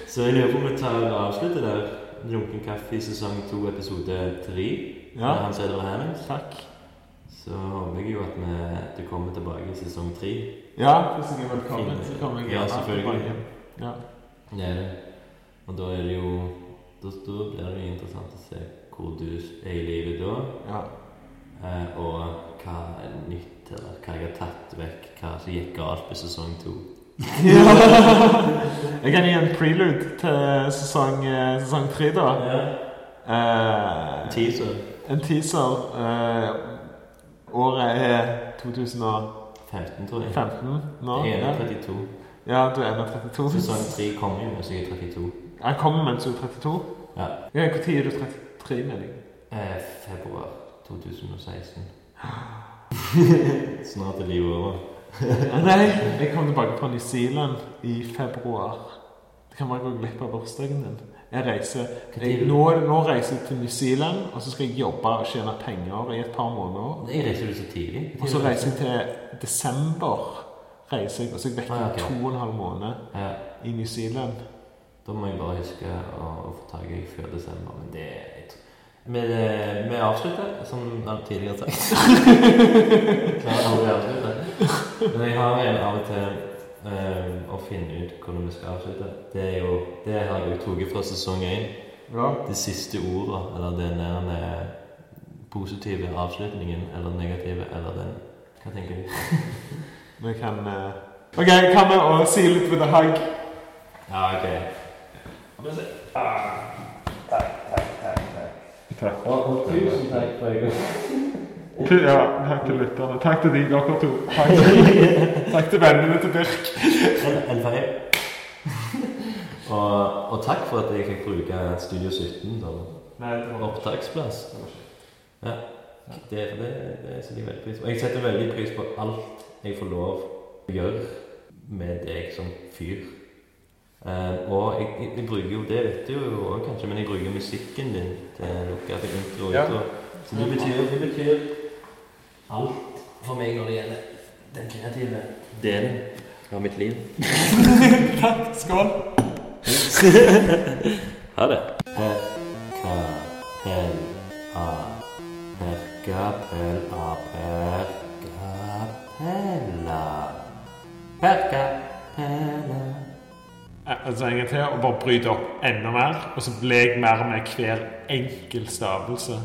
Speaker 1: Så jeg lurer på om vi tar og avslutter der. Lunken kaffe i sesong to, episode tre.
Speaker 2: Ja.
Speaker 1: Hans Edvard Hernes.
Speaker 2: Takk.
Speaker 1: Så håper jeg jo at vi, du kommer tilbake i sesong tre.
Speaker 2: Ja, hvis jeg er velkommen, så kommer jeg
Speaker 1: Ja, selvfølgelig.
Speaker 2: Ja.
Speaker 1: Det er det. Og da er det jo Da, da blir det jo interessant å se hvor du er i livet da.
Speaker 2: ja.
Speaker 1: Eh, og hva er nytt, eller hva jeg har tatt vekk. Hva som gikk galt på sesong to.
Speaker 2: Jeg kan gi en prelude til sesong, eh, sesong tre, da. En
Speaker 1: Teaser.
Speaker 2: en teaser. Uh, året er 2015
Speaker 1: tror jeg.
Speaker 2: 15 nå.
Speaker 1: Jeg er
Speaker 2: Ja.
Speaker 1: 32.
Speaker 2: ja, du er 32.
Speaker 1: Sesong 3 kommer jo mens jeg er 32.
Speaker 2: Jeg kommer mens du er 32.
Speaker 1: Ja.
Speaker 2: Ja, Når er du 33, mener jeg?
Speaker 1: Eh, februar 2016. Snart er livet over.
Speaker 2: Nei, jeg kom tilbake fra New Zealand i februar. Det kan være jeg går glipp av bursdagen din. Jeg reiser jeg, nå, nå reiser jeg til New Zealand, og så skal jeg jobbe og tjene penger i et par måneder.
Speaker 1: Jeg reiser du så tidlig.
Speaker 2: Og så reiser jeg til desember, reiser jeg, og så er jeg vekk
Speaker 1: Ah, okay.
Speaker 2: to og en halv måned
Speaker 1: Ja,
Speaker 2: i New Zealand.
Speaker 1: da må jeg bare huske å, å få tak i før desember. Men det tror- Vi, eh, vi avslutter, som tidligere sagt. Klarer aldri å avslutte. Men jeg har en av og til um, å finne ut hvordan vi skal avslutte. Det er jo Det har jeg jo tatt fra sesong én.
Speaker 2: Ja.
Speaker 1: De siste ordene, eller den der eh, positive avslutningen, eller negative, eller den Hva tenker du?
Speaker 2: Vi kan uh... OK, kan vi si litt med det hagg?
Speaker 1: Ja, ok. Ah, takk. Takk. Og, og tusen takk for.
Speaker 2: Til- Ja, takk til lytterne. Takk til de, dere to. Takk, takk til vennene til Birk.
Speaker 1: En, en feil. og, og takk for at jeg fikk bruke Studio 17 som opptaksplass. Ja, det, det, det setter jeg veldig pris på. Jeg setter veldig pris på alt jeg får lov å gjøre med deg som fyr. Eh, og jeg, jeg, jeg bruker jo det, vet du jo kanskje, men jeg bruker musikken din til noe lukke til intro
Speaker 2: Ja.
Speaker 1: Så det betyr, det betyr alt for meg når det gjelder den kreative delen av mitt liv. Takk.
Speaker 2: Skål.
Speaker 1: Ha det. Perka-pel-a. Perka-pel-a. Perka-pella. Perka-pella.
Speaker 2: Ja, Altså en gang til, og bare bryte opp enda mer, og så ble jeg mer med hver enkel stavelse.